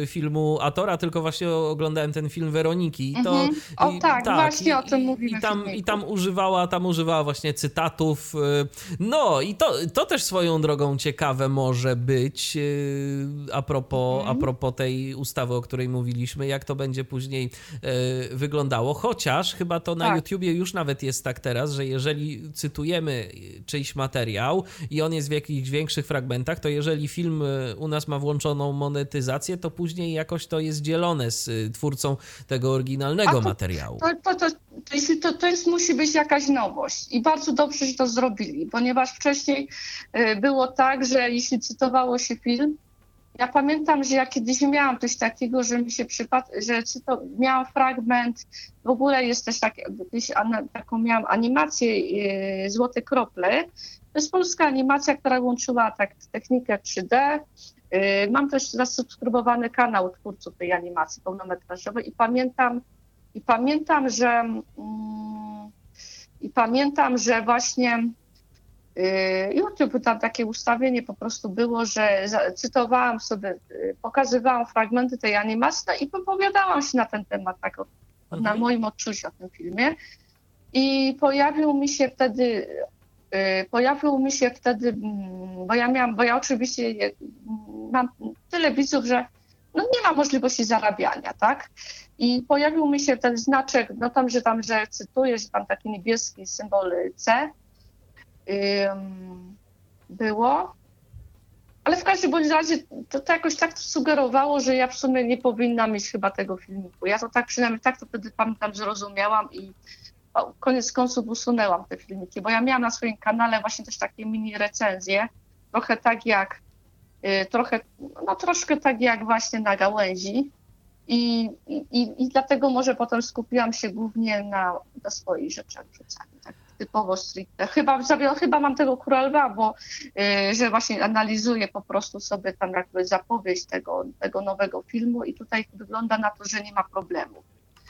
y, filmu Atora, tylko właśnie oglądałem ten film Weroniki. I to, mhm. O i, tak, tak, właśnie i, o tym mówimy. I tam, I tam używała, tam używała właśnie cytatów. Y, no i to, to też swoją drogą ciekawe może być y, a, propos, mhm. a propos tej ustawy, o której mówiliśmy, jak to będzie później y, wyglądało. Chociaż chyba to na tak. YouTubie już nawet jest tak teraz, że jeżeli cytujemy czyjś materiał i on jest w jakichś większych fragmentach, to jeżeli film y, u nas ma włączoną monetyzację, to później jakoś to jest dzielone z y, twórcą tego oryginalnego to, materiału. To, to, to, to, jest, musi być jakaś nowość i bardzo dobrze, że to zrobili, ponieważ wcześniej y, było tak, że jeśli cytowało się film, ja pamiętam, że ja kiedyś miałam coś takiego, że mi się przypadło, że to, miałam fragment, w ogóle jest też tak, taką miałam animację yy, Złote Krople. To jest polska animacja, która łączyła tak technikę 3D. Yy, mam też zasubskrybowany kanał twórców tej animacji pełnometrażowej i pamiętam, i pamiętam, że yy, i pamiętam, że właśnie Y, YouTube tam takie ustawienie po prostu było, że cytowałam sobie, y, pokazywałam fragmenty tej animacji no i wypowiadałam się na ten temat, tak mhm. na moim odczuciu o tym filmie. I pojawił mi się wtedy, y, pojawił mi się wtedy, mm, bo ja miałam, bo ja oczywiście mam tyle widzów, że no nie ma możliwości zarabiania, tak? I pojawił mi się wtedy znaczek, no tam, że tam, że cytuję, że tam taki niebieski symbol C, było. Ale w każdym bądź razie to, to jakoś tak sugerowało, że ja w sumie nie powinna mieć chyba tego filmiku. Ja to tak przynajmniej tak to wtedy pamiętam, zrozumiałam i o, koniec końców usunęłam te filmiki, bo ja miałam na swoim kanale właśnie też takie mini recenzje, trochę tak jak, y, trochę, no troszkę tak jak właśnie na gałęzi. I, i, I dlatego może potem skupiłam się głównie na, na swoich rzeczach wrzucaniu. Tak typowo stricte. Chyba, chyba mam tego króla bo yy, że właśnie analizuję po prostu sobie tam jakby zapowiedź tego, tego nowego filmu i tutaj wygląda na to, że nie ma problemu. Mhm.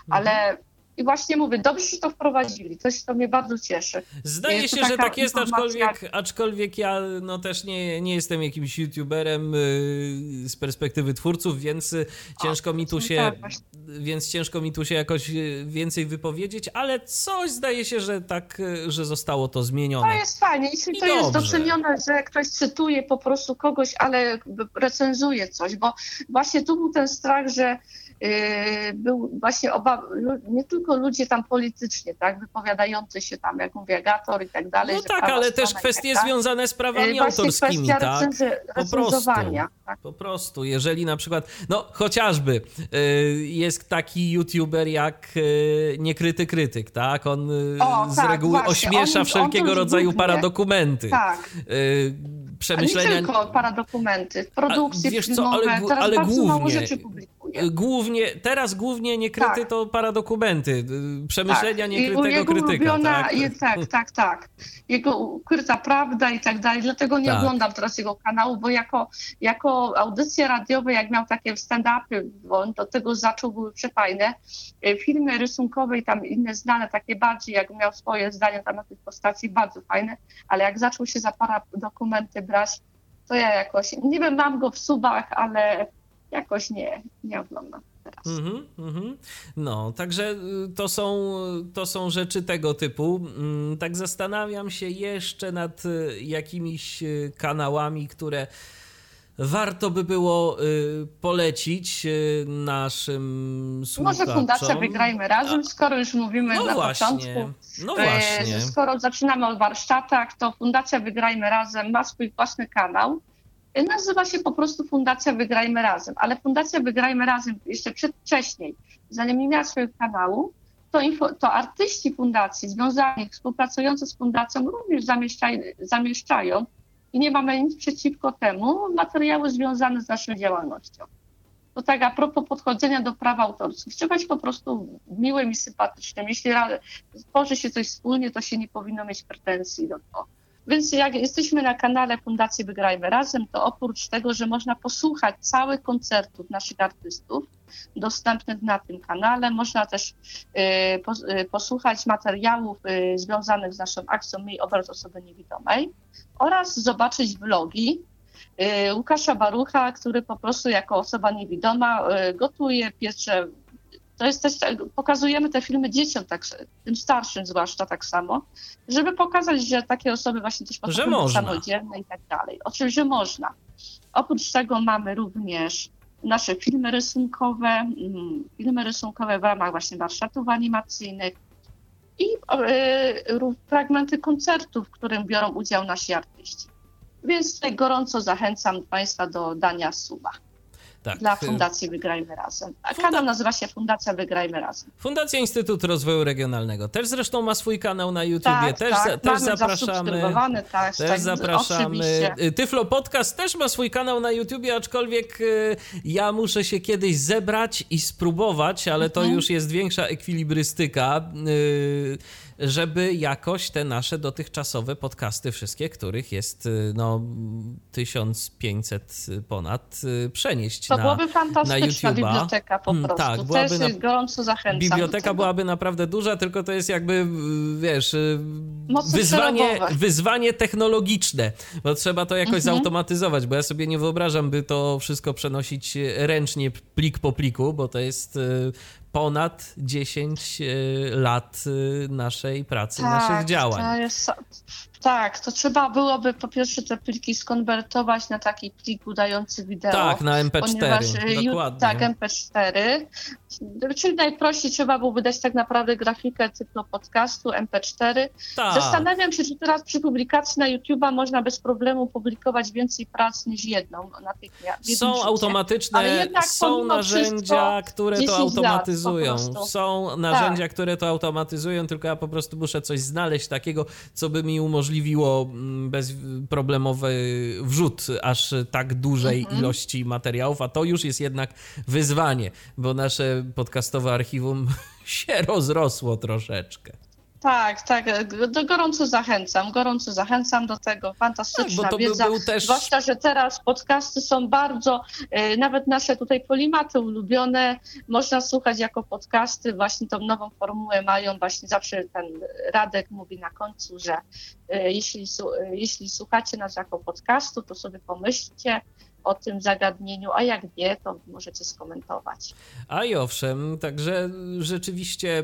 Ale i właśnie mówię, dobrze, że to wprowadzili. Coś to mnie bardzo cieszy. Zdaje się, że tak jest, aczkolwiek, aczkolwiek ja no też nie, nie jestem jakimś youtuberem yy, z perspektywy twórców, więc ciężko mi tu się tak, więc ciężko mi tu się jakoś yy, więcej wypowiedzieć, ale coś zdaje się, że tak, że zostało to zmienione. To jest fajnie, jeśli I to dobrze. jest docenione, że ktoś cytuje po prostu kogoś, ale recenzuje coś, bo właśnie tu był ten strach, że był właśnie obaw, nie tylko ludzie tam politycznie, tak, wypowiadający się tam, jak mówię, Gator i tak dalej. No tak, ale też kwestie tak, związane z prawami yy, autorskimi, tak? Recenzy, po prostu, tak? po prostu, jeżeli na przykład, no chociażby yy, jest taki youtuber jak Niekryty Krytyk, tak? On o, z tak, reguły właśnie. ośmiesza on, wszelkiego on rodzaju paradokumenty. Tak przemyślenia. A nie tylko paradokumenty, produkcje A, wiesz filmowe, co, ale, teraz ale głównie, mało rzeczy publikuje. Głównie, teraz głównie niekryty tak. to paradokumenty, przemyślenia tak. niekrytego jego krytyka. Ulubiona, tak? Je, tak, tak, tak. Jego ukryta prawda i tak dalej, dlatego nie tak. oglądam teraz jego kanału, bo jako, jako audycje radiowe, jak miał takie stand-upy, bo on do tego zaczął, były przefajne, e, filmy rysunkowe i tam inne znane, takie bardziej, jak miał swoje zdania tam na tych postaci, bardzo fajne, ale jak zaczął się za paradokumenty brać, to ja jakoś, nie wiem, mam go w subach, ale jakoś nie, nie oglądam. Mm-hmm, mm-hmm. No, także y, to są, to są rzeczy tego typu. Mm, tak zastanawiam się jeszcze nad y, jakimiś y, kanałami, które warto by było y, polecić y, naszym słuchaczom? Może Fundacja Wygrajmy Razem, skoro już mówimy no na właśnie, początku. No właśnie. Skoro zaczynamy od warsztatach, to Fundacja Wygrajmy Razem ma swój własny kanał. Nazywa się po prostu Fundacja Wygrajmy Razem, ale Fundacja Wygrajmy Razem jeszcze przedwcześniej, zanim nie miała swojego kanału, to, info, to artyści fundacji związani, współpracujący z fundacją również zamieszczają, zamieszczają i nie mamy nic przeciwko temu, materiały związane z naszą działalnością. To tak a propos podchodzenia do praw autorskich. Trzeba być po prostu miłym i sympatycznym. Jeśli tworzy się coś wspólnie, to się nie powinno mieć pretensji do tego. Więc jak jesteśmy na kanale Fundacji Wygrajmy Razem, to oprócz tego, że można posłuchać całych koncertów naszych artystów dostępnych na tym kanale, można też y, y, posłuchać materiałów y, związanych z naszą akcją Miej obraz osoby niewidomej oraz zobaczyć vlogi Łukasza Barucha, który po prostu jako osoba niewidoma gotuje, piecze to jest też, tak, pokazujemy te filmy dzieciom, tak, tym starszym zwłaszcza tak samo, żeby pokazać, że takie osoby właśnie też potrafią być samodzielne i tak dalej. Oczywiście można. Oprócz tego mamy również nasze filmy rysunkowe, mm, filmy rysunkowe w ramach właśnie warsztatów animacyjnych i y, fragmenty koncertów, w którym biorą udział nasi artyści. Więc tutaj gorąco zachęcam Państwa do dania suba tak. dla Fundacji Wygrajmy Razem. A Funda... kanał nazywa się Fundacja Wygrajmy Razem. Fundacja Instytut Rozwoju Regionalnego też zresztą ma swój kanał na YouTubie. Tak, też, tak. też zapraszamy. Tak, też tak, zapraszamy. Oczywiście. Tyflo Podcast też ma swój kanał na YouTubie, aczkolwiek y, ja muszę się kiedyś zebrać i spróbować, ale to mhm. już jest większa ekwilibrystyka. Y, żeby jakoś te nasze dotychczasowe podcasty, wszystkie, których jest y, no 1500 ponad, y, przenieść to na, byłaby fantastyczna na biblioteka po mm, prostu. Tak, byłaby na... gorąco zachęcam. Biblioteka byłaby naprawdę duża, tylko to jest jakby, y, wiesz, wyzwanie, wyzwanie technologiczne, bo trzeba to jakoś mhm. zautomatyzować, bo ja sobie nie wyobrażam, by to wszystko przenosić ręcznie, plik po pliku, bo to jest ponad 10 e, lat e, naszej pracy, tak, naszych działań. To jest, tak, to trzeba byłoby po pierwsze te pliki skonwertować na taki plik udający wideo. Tak, na MP4. Ponieważ, e, dokładnie. Tak, MP4. Czyli najprościej trzeba byłoby dać tak naprawdę grafikę cyklu podcastu MP4. Tak. Zastanawiam się, czy teraz przy publikacji na YouTube'a można bez problemu publikować więcej prac niż jedną natychmiast. Są automatyczne, są narzędzia, które to automatyzują. Są narzędzia, tak. które to automatyzują, tylko ja po prostu muszę coś znaleźć takiego, co by mi umożliwiło mm, bezproblemowy wrzut aż tak dużej mhm. ilości materiałów, a to już jest jednak wyzwanie, bo nasze podcastowe archiwum się rozrosło troszeczkę. Tak, tak, do gorąco zachęcam, gorąco zachęcam do tego, fantastyczna tak, wiedza, by też... zwłaszcza, że teraz podcasty są bardzo, e, nawet nasze tutaj polimaty ulubione, można słuchać jako podcasty, właśnie tą nową formułę mają, właśnie zawsze ten Radek mówi na końcu, że e, jeśli, e, jeśli słuchacie nas jako podcastu, to sobie pomyślcie, o tym zagadnieniu, a jak nie, to możecie skomentować. A i owszem, także rzeczywiście.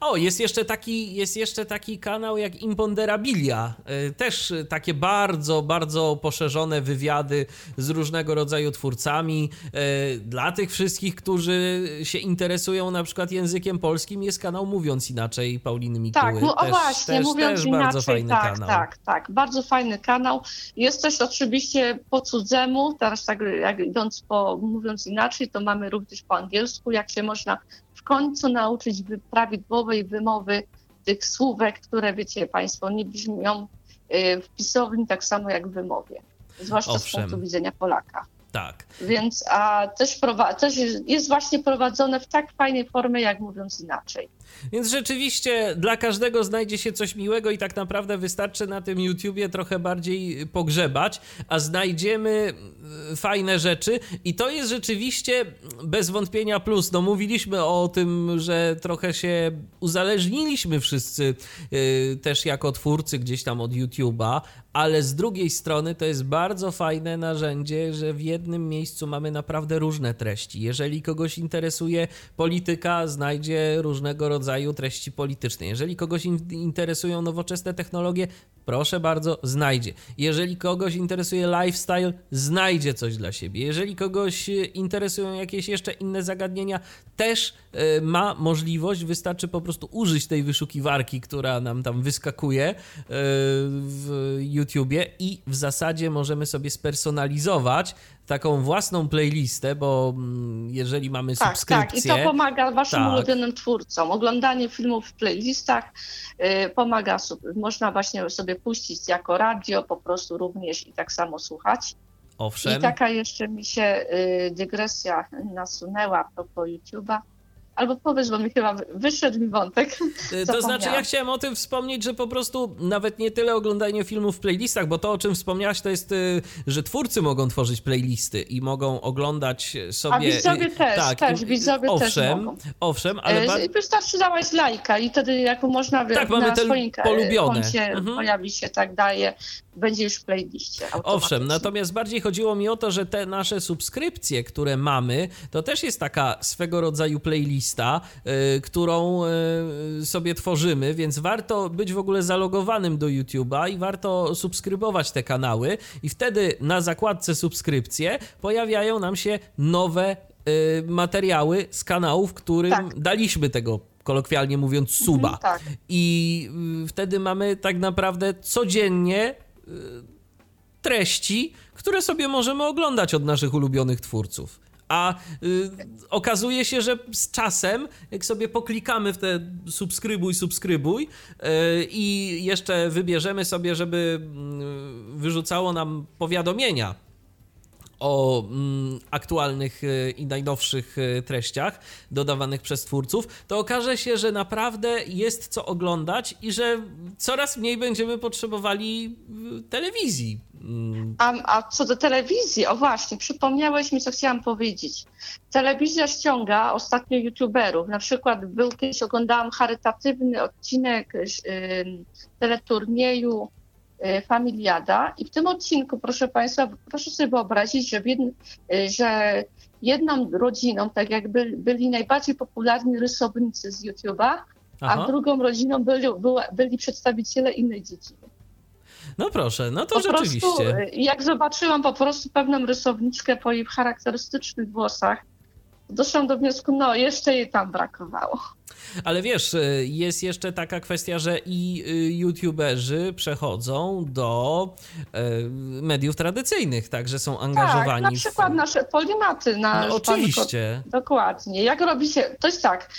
O, jest jeszcze taki, jest jeszcze taki kanał jak Imponderabilia. E, też takie bardzo, bardzo poszerzone wywiady z różnego rodzaju twórcami. E, dla tych wszystkich, którzy się interesują na przykład językiem polskim, jest kanał Mówiąc Inaczej Pauliny Mikuły. Tak, no, o właśnie, też, Mówiąc też Inaczej, bardzo fajny tak, kanał. tak, tak, bardzo fajny kanał. Jest też oczywiście po cudzemu, teraz tak jak idąc po, mówiąc inaczej, to mamy również po angielsku, jak się można w końcu nauczyć prawidłowej wymowy tych słówek, które wiecie Państwo, nie brzmią y, w pisowni tak samo jak w wymowie, zwłaszcza Owszem. z punktu widzenia Polaka. Tak. Więc a też, też jest, jest właśnie prowadzone w tak fajnej formie, jak mówiąc inaczej. Więc rzeczywiście dla każdego znajdzie się coś miłego i tak naprawdę wystarczy na tym YouTubie trochę bardziej pogrzebać, a znajdziemy e, fajne rzeczy i to jest rzeczywiście bez wątpienia plus. No mówiliśmy o tym, że trochę się uzależniliśmy wszyscy yy, też jako twórcy gdzieś tam od YouTube'a, ale z drugiej strony to jest bardzo fajne narzędzie, że w jednym miejscu mamy naprawdę różne treści. Jeżeli kogoś interesuje polityka, znajdzie różnego rodzaju treści polityczne. Jeżeli kogoś in interesują nowoczesne technologie, proszę bardzo, znajdzie. Jeżeli kogoś interesuje lifestyle, znajdzie coś dla siebie. Jeżeli kogoś e, interesują jakieś jeszcze inne zagadnienia, też e, ma możliwość, wystarczy po prostu użyć tej wyszukiwarki, która nam tam wyskakuje e, w YouTubie i w zasadzie możemy sobie spersonalizować taką własną playlistę, bo mm, jeżeli mamy tak, subskrypcję... Tak, i to pomaga waszym tak. ulubionym twórcom. Oglądanie filmów w playlistach yy, pomaga, można właśnie sobie puścić jako radio, po prostu również i tak samo słuchać. Owszem. I taka jeszcze mi się yy, dygresja nasunęła a propos YouTube'a. Albo powiedz, bo mi chyba wyszedł mi wątek. Y, to znaczy, ja chciałem o tym wspomnieć, że po prostu nawet nie tyle oglądanie filmów w playlistach, bo to, o czym wspomniałaś, to jest, y, że twórcy mogą tworzyć playlisty i mogą oglądać sobie. A widzowie też, tak, też, widzowie owszem, też mogą. Owszem, ale. Ba... Wystarczy dawać lajka i wtedy, jak można tak, na mamy swoim polubione. koncie mhm. pojawi się, tak daje będzie już w playliście. Owszem, natomiast bardziej chodziło mi o to, że te nasze subskrypcje, które mamy, to też jest taka swego rodzaju playlista, y, którą y, sobie tworzymy, więc warto być w ogóle zalogowanym do YouTube'a i warto subskrybować te kanały i wtedy na zakładce subskrypcje pojawiają nam się nowe y, materiały z kanałów, którym tak. daliśmy tego kolokwialnie mówiąc, suba. Mhm, tak. I wtedy mamy tak naprawdę codziennie treści, które sobie możemy oglądać od naszych ulubionych twórców. A y, okazuje się, że z czasem, jak sobie poklikamy w te subskrybuj, subskrybuj y, i jeszcze wybierzemy sobie, żeby y, wyrzucało nam powiadomienia o mm, aktualnych e, i najnowszych e, treściach dodawanych przez twórców, to okaże się, że naprawdę jest co oglądać i że coraz mniej będziemy potrzebowali e, telewizji. A, a co do telewizji, o właśnie, przypomniałeś mi, co chciałam powiedzieć. Telewizja ściąga ostatnio youtuberów. Na przykład był kiedyś, oglądałam charytatywny odcinek y, teleturnieju familiada. I w tym odcinku, proszę Państwa, proszę sobie wyobrazić, że, e, że jedną rodziną, tak jak byli, najbardziej popularni rysownicy z YouTube'a, a drugą rodziną byli, byli przedstawiciele innej dziedziny. No proszę, no to po rzeczywiście. Prostu, e, jak zobaczyłam po prostu pewną rysowniczkę po jej charakterystycznych włosach, doszłam do wniosku, no jeszcze jej tam brakowało. Ale wiesz, y, jest jeszcze taka kwestia, że i y, youtuberzy przechodzą do y, mediów tradycyjnych, także są angażowani. Tak, na przykład w... nasze polimaty. Na no, oczywiście. Dokładnie. Jak robi się, to jest tak,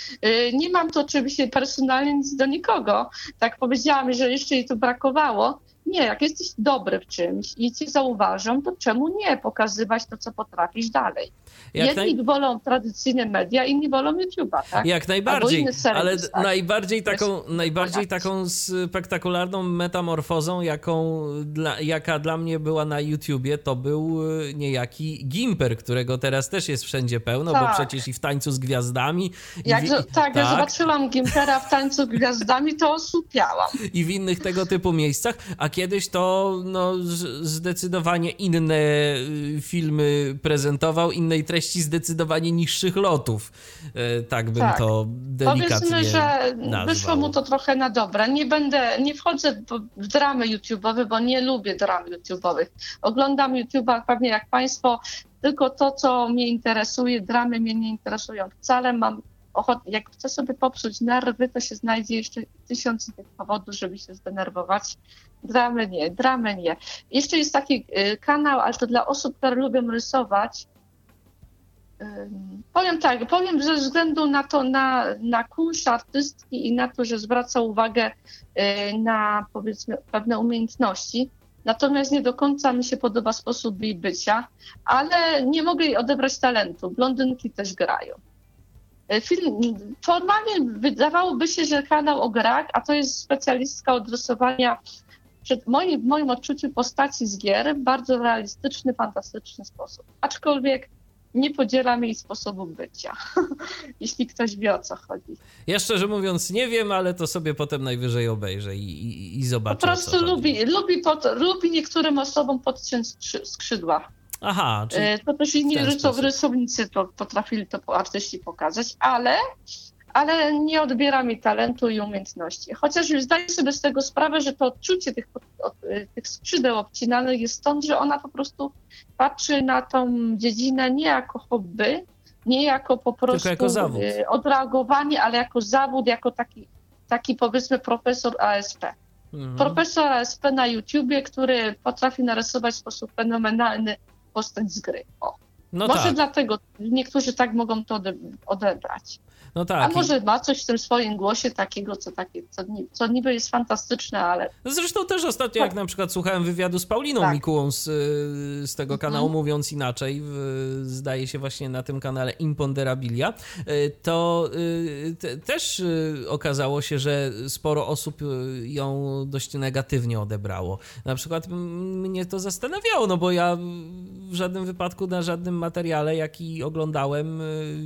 nie mam tu oczywiście personalnie nic do nikogo, tak powiedziałam, że jeszcze jej tu brakowało, nie, jak jesteś dobry w czymś i cię zauważą, to czemu nie pokazywać to, co potrafisz dalej? Jak Jedni naj... wolą tradycyjne media, inni wolą YouTube'a, tak? Jak najbardziej, ale tak? najbardziej taką, najbardziej taką spektakularną metamorfozą, jaką dla, jaka dla mnie była na YouTubie, to był e, niejaki Gimper, którego teraz też jest wszędzie pełno, tak. bo przecież i w Tańcu z Gwiazdami... Jak, tak, tak, ja zobaczyłam Gimpera w Tańcu z Gwiazdami, to osłupiałam. I w innych tego typu miejscach, a kiedyś to no, zdecydowanie inne y, filmy prezentował, innej treści zdecydowanie niższych lotów. E, tak bym tak. to delikatnie Powiedzmy, że nazwał. wyszło mu to trochę na dobre. Nie będę, nie wchodzę w dramy YouTube'owe, bo nie lubię dram YouTube'owych. Oglądam YouTube'a pewnie jak Państwo, tylko to, co mnie interesuje, dramy mnie nie interesują wcale. Mam ochotę, jak chcę sobie popsuć nerwy, to się znajdzie jeszcze tysiąc tych powodów, żeby się zdenerwować. Dramy nie, dramy nie. Jeszcze jest taki y, kanał, ale to dla osób, które lubią rysować. Powiem tak, powiem ze względu na to, na, na kunsz artystki i na to, że zwraca uwagę y, na powiedzmy pewne umiejętności. Natomiast nie do końca mi się podoba sposób jej bycia, ale nie mogę jej odebrać talentu. Blondynki też grają. E, film, formalnie wydawałoby się, że kanał o grach, a to jest specjalistka od rysowania przed moim, w moim odczuciu postaci z gier w bardzo realistyczny, fantastyczny sposób. Aczkolwiek nie podzielam jej sposobu bycia, jeśli ktoś wie o co chodzi. Ja szczerze mówiąc nie wiem, ale to sobie potem najwyżej obejrzę i, i, i zobaczę. Po prostu lubi, lubi, pod, lubi niektórym osobom podciąć skrzydła. Aha, czyli e, To też inni rysownicy to potrafili to artyści pokazać, ale, ale nie odbiera mi talentu i umiejętności. Chociaż już zdaję sobie z tego sprawę, że to odczucie tych, tych skrzydeł obcinanych jest stąd, że ona po prostu patrzy na tą dziedzinę nie jako hobby, nie jako po prostu jako y, odreagowanie, ale jako zawód, jako taki, taki powiedzmy profesor ASP. Mhm. Profesor ASP na YouTubie, który potrafi narysować w sposób fenomenalny postać z gry. O. No Może tak. dlatego niektórzy tak mogą to odebrać. No tak. A może ma coś w tym swoim głosie takiego, co, takie, co, co niby jest fantastyczne, ale... Zresztą też ostatnio, tak. jak na przykład słuchałem wywiadu z Pauliną tak. Mikułą z, z tego mhm. kanału, mówiąc inaczej, zdaje się właśnie na tym kanale Imponderabilia, y, to y, te, też y, okazało się, że sporo osób ją dość negatywnie odebrało. Na przykład mnie to zastanawiało, no bo ja w żadnym wypadku na żadnym materiale, jaki oglądałem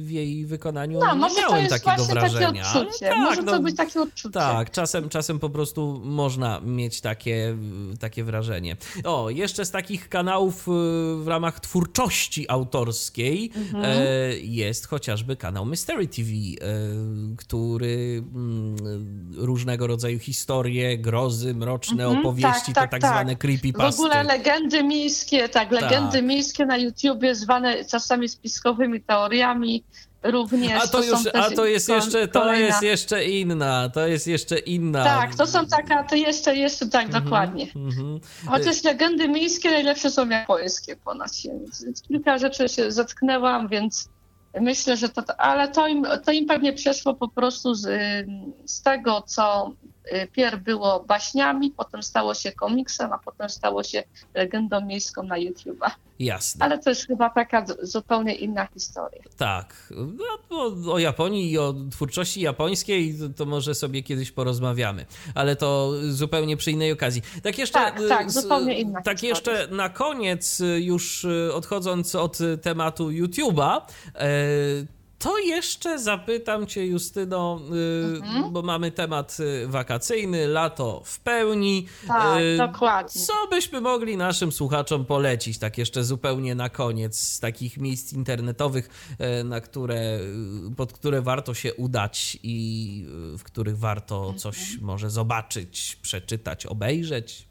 w jej wykonaniu, no, nie miałem jest takiego wrażenia. Takie odczucie. Tak, Może no, to być takie odczucie. Tak, czasem, czasem po prostu można mieć takie, takie wrażenie. O, jeszcze z takich kanałów y, w ramach twórczości autorskiej mhm. E, jest chociażby kanał Mystery TV, e, który mm, różnego rodzaju historie, grozy, mroczne mhm, opowieści, tak, tak, to tak, tak zwane creepypasty. W ogóle legendy miejskie, tak, legendy tak. miejskie na YouTubie zwane czasami spiskowymi teoriami, również. A to, już, a to jest jeszcze, to kolejna. jest jeszcze inna, to jest jeszcze inna. Tak, to są taka, to jeszcze, jeszcze tak, mm -hmm, dokładnie. Mm -hmm. Chociaż legendy miejskie najlepsze są japońskie ponad się. Kilka rzeczy się zetknęłam, więc myślę, że to, ale to im, to im pewnie przeszło po prostu z, z tego, co pierw było baśniami, potem stało się komiksem, a potem stało się legendą miejską na YouTube'a. Jasne. Ale to jest chyba taka zupełnie inna historia. Tak. No, o Japonii i o twórczości japońskiej to może sobie kiedyś porozmawiamy, ale to zupełnie przy innej okazji. Tak jeszcze, tak, tak zupełnie inna Tak historia. jeszcze na koniec, już odchodząc od tematu YouTube'a, e, to jeszcze zapytam Cię, Justyno, y, mhm. bo mamy temat y, wakacyjny, lato w pełni. Tak, y, dokładnie. Co byśmy mogli naszym słuchaczom polecić, tak jeszcze zupełnie na koniec, z takich miejsc internetowych, na które, pod które warto się udać i w których warto mhm. coś może zobaczyć, przeczytać, obejrzeć?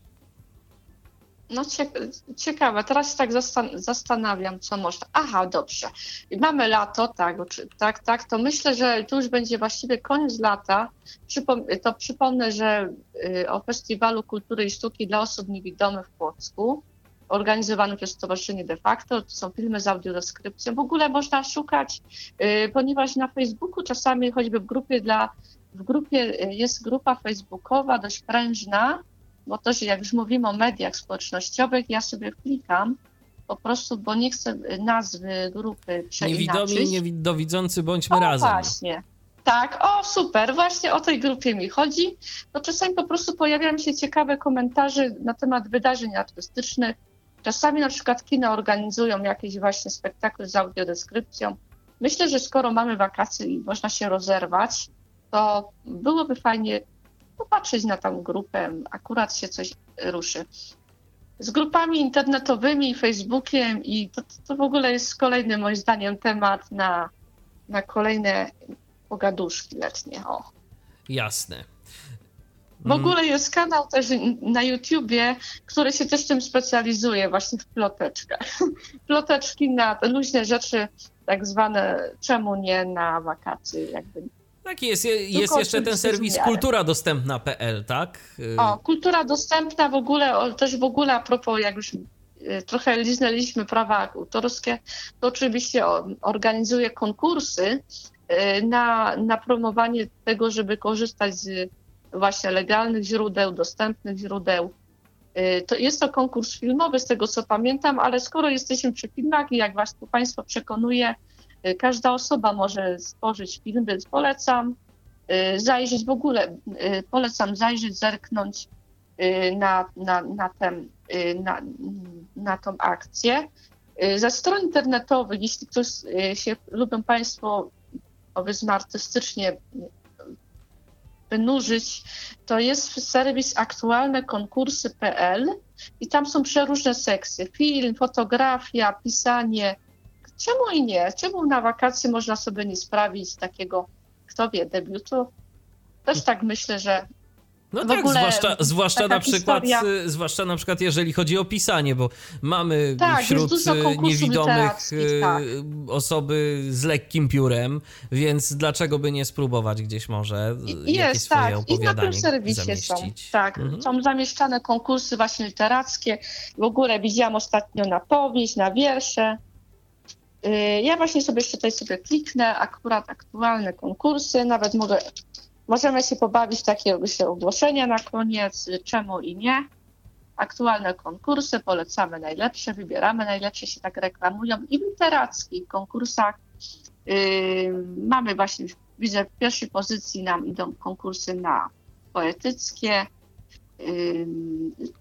No ciekawe, teraz tak zastanawiam, co można. Aha, dobrze. Mamy lato, tak, tak, tak, to myślę, że tu już będzie właściwie koniec lata. to przypomnę, że y, o Festiwalu Kultury i Sztuki dla osób niewidomych w Płocku, organizowany przez Stowarzyszenie De facto, to są filmy z audiodeskrypcją. W ogóle można szukać, y, ponieważ na Facebooku czasami choćby w grupie dla, w grupie y, jest grupa facebookowa dość prężna, bo to, że jak już mówimy o mediach społecznościowych, ja sobie klikam po prostu, bo nie chcę nazwy grupy przeinaczyć. Niewidomi, niedowidzący bądźmy o, razem. właśnie. Tak, o super, właśnie o tej grupie mi chodzi. To czasami po prostu pojawiają się ciekawe komentarze na temat wydarzeń artystycznych. Czasami na przykład kina organizują jakieś właśnie spektakle z audiodeskrypcją. Myślę, że skoro mamy wakacje i można się rozerwać, to byłoby fajnie popatrzeć na tą grupę, akurat się coś ruszy. Z grupami internetowymi, Facebookiem i to, to w ogóle jest kolejny moim zdaniem temat na, na kolejne pogaduszki letnie. O. Jasne. W ogóle jest kanał też na YouTubie, który się też tym specjalizuje, właśnie w ploteczkach. Ploteczki na luźne rzeczy, tak zwane, czemu nie na wakacje, jakby tak jest, jest jeszcze ten serwis kulturadostępna.pl, tak? O, kultura dostępna w ogóle, też w ogóle a propos, jak już y, trochę liznęliśmy prawa autorskie, to oczywiście organizuje konkursy y, na, na promowanie tego, żeby korzystać z właśnie legalnych źródeł, dostępnych źródeł. Y, to jest to konkurs filmowy, z tego co pamiętam, ale skoro jesteśmy przy filmach i jak Was tu Państwo przekonuje, każda osoba może stworzyć film, więc polecam y, zajrzeć w ogóle, y, polecam zajrzeć, zerknąć na, na, na, ten, na, na tą akcję. Ze stron internetowych, jeśli ktoś się, lubią Państwo powiedzmy artystycznie wynurzyć, to jest serwis aktualne konkursy.pl i tam są przeróżne sekcje. Film, fotografia, pisanie, Czemu i nie? Czemu na wakacje można sobie nie sprawić takiego kto wie, debiutu. Też tak myślę, że no w tak, zwłaszcza, zwłaszcza na przykład, historia... Y, zwłaszcza na przykład jeżeli chodzi o pisanie, bo mamy tak, wśród y, niewidomych y, tak. osoby z lekkim piórem, więc dlaczego by nie spróbować gdzieś może I, jakieś swoje tak. opowiadanie I na tym serwisie zamieścić. są, tak, mhm. są zamieszczane konkursy właśnie literackie. W ogóle widziałam ostatnio na powieść, na wiersze. Ja właśnie sobie jeszcze tutaj sobie kliknę, akurat aktualne konkursy, nawet mogę Możemy się pobawić takie myślę, ogłoszenia na koniec, czemu i nie. Aktualne konkursy, polecamy najlepsze, wybieramy najlepsze, się tak reklamują. I w literackich konkursach yy, mamy właśnie, widzę w pierwszej pozycji nam idą konkursy na poetyckie.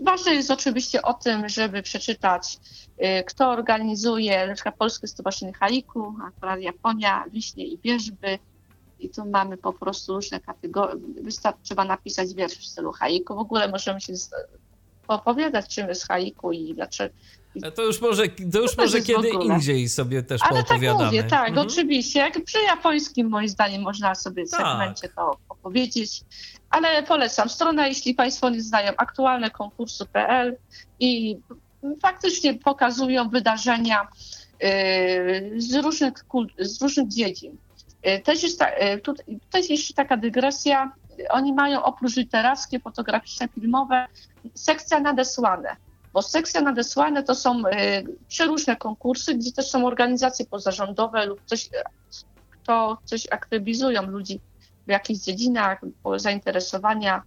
Ważne jest oczywiście o tym, żeby przeczytać, yy, kto organizuje, na przykład Polskie Stowarzyszenie Haiku, akurat Japonia, Wiśnie i Wierzby, i tu mamy po prostu różne kategorie. Wystarczy, trzeba napisać wiersz w stylu haiku. W ogóle możemy się opowiadać, czym jest haiku i dlaczego. To już może, to już to może kiedy indziej sobie też Ale poopowiadamy. Tak, mówię, tak, mhm. oczywiście. Jak przy japońskim, moim zdaniem, można sobie w tak. segmencie to opowiedzieć. Ale polecam stronę, jeśli Państwo nie znają, aktualne konkursu.pl i faktycznie pokazują wydarzenia yy, z różnych, z różnych dziedzin. E, też jest, ta, tutaj, jest jeszcze taka dygresja. Oni mają oprócz literackie, fotograficzne, filmowe, sekcja nadesłane. Bo sekcja nadesłane to są e, przeróżne konkursy, gdzie też są organizacje pozarządowe lub coś, kto coś aktywizują ludzi w jakichś dziedzinach, zainteresowania.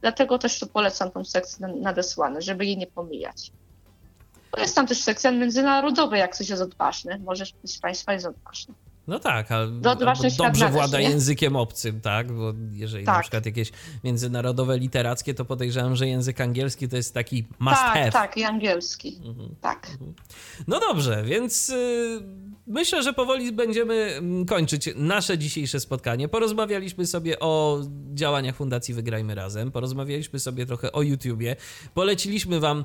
Dlatego też tu polecam tą sekcję nadesłane, żeby jej nie pomijać. Bo jest tam też sekcja międzynarodowa, jak coś jest odważny. Może ktoś z Państwa jest odważny. No tak, ale dobrze włada nie? językiem obcym, tak? Bo jeżeli tak. na przykład jakieś międzynarodowe literackie, to podejrzewam, że język angielski to jest taki must tak, have. Tak, i angielski. Mhm. Tak. Mhm. No dobrze, więc y, myślę, że powoli będziemy mm, kończyć nasze dzisiejsze spotkanie. Porozmawialiśmy sobie o działaniach Fundacji Wygrajmy Razem, porozmawialiśmy sobie trochę o YouTubie, poleciliśmy wam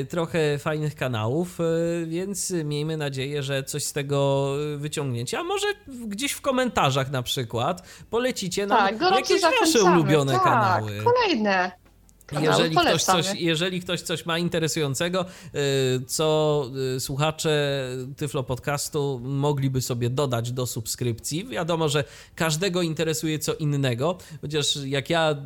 y, trochę fajnych kanałów, y, więc miejmy nadzieję, że coś z tego wyciągniecie. A może gdzieś w komentarzach na przykład polecicie nam tak, jakieś wasze ulubione tak, kanały. kolejne. Jeżeli ktoś, coś, jeżeli ktoś coś ma interesującego, y, co y, słuchacze Tyflo Podcastu mogliby sobie dodać do subskrypcji. Wiadomo, że każdego interesuje co innego, chociaż jak ja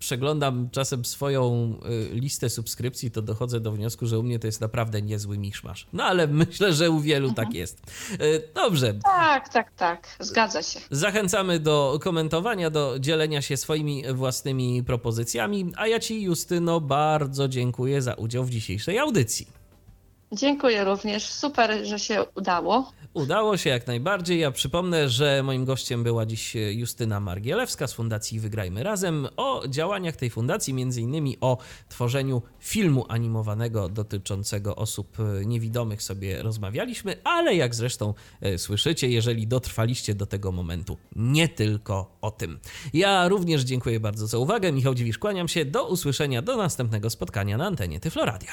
przeglądam czasem swoją y, listę subskrypcji, to dochodzę do wniosku, że u mnie to jest naprawdę niezły miszmasz. No ale myślę, że u wielu tak mhm. jest. Y, dobrze. Tak, tak, tak. Zgadza się. Zachęcamy do komentowania, do dzielenia się swoimi własnymi propozycjami, a ja Ci, Justyno, bardzo dziękuję za udział w dzisiejszej audycji. Dziękuję również. Super, że się udało. Udało się jak najbardziej. Ja przypomnę, że moim gościem była dziś Justyna Margielewska z Fundacji Wygrajmy Razem. O działaniach tej fundacji, między innymi o tworzeniu filmu animowanego dotyczącego osób niewidomych sobie rozmawialiśmy, ale jak zresztą e, słyszycie, jeżeli dotrwaliście do tego momentu, nie tylko o tym. Ja również dziękuję bardzo za uwagę. Michał Dziwisz, kłaniam się. Do usłyszenia, do następnego spotkania na antenie Tyfloradia.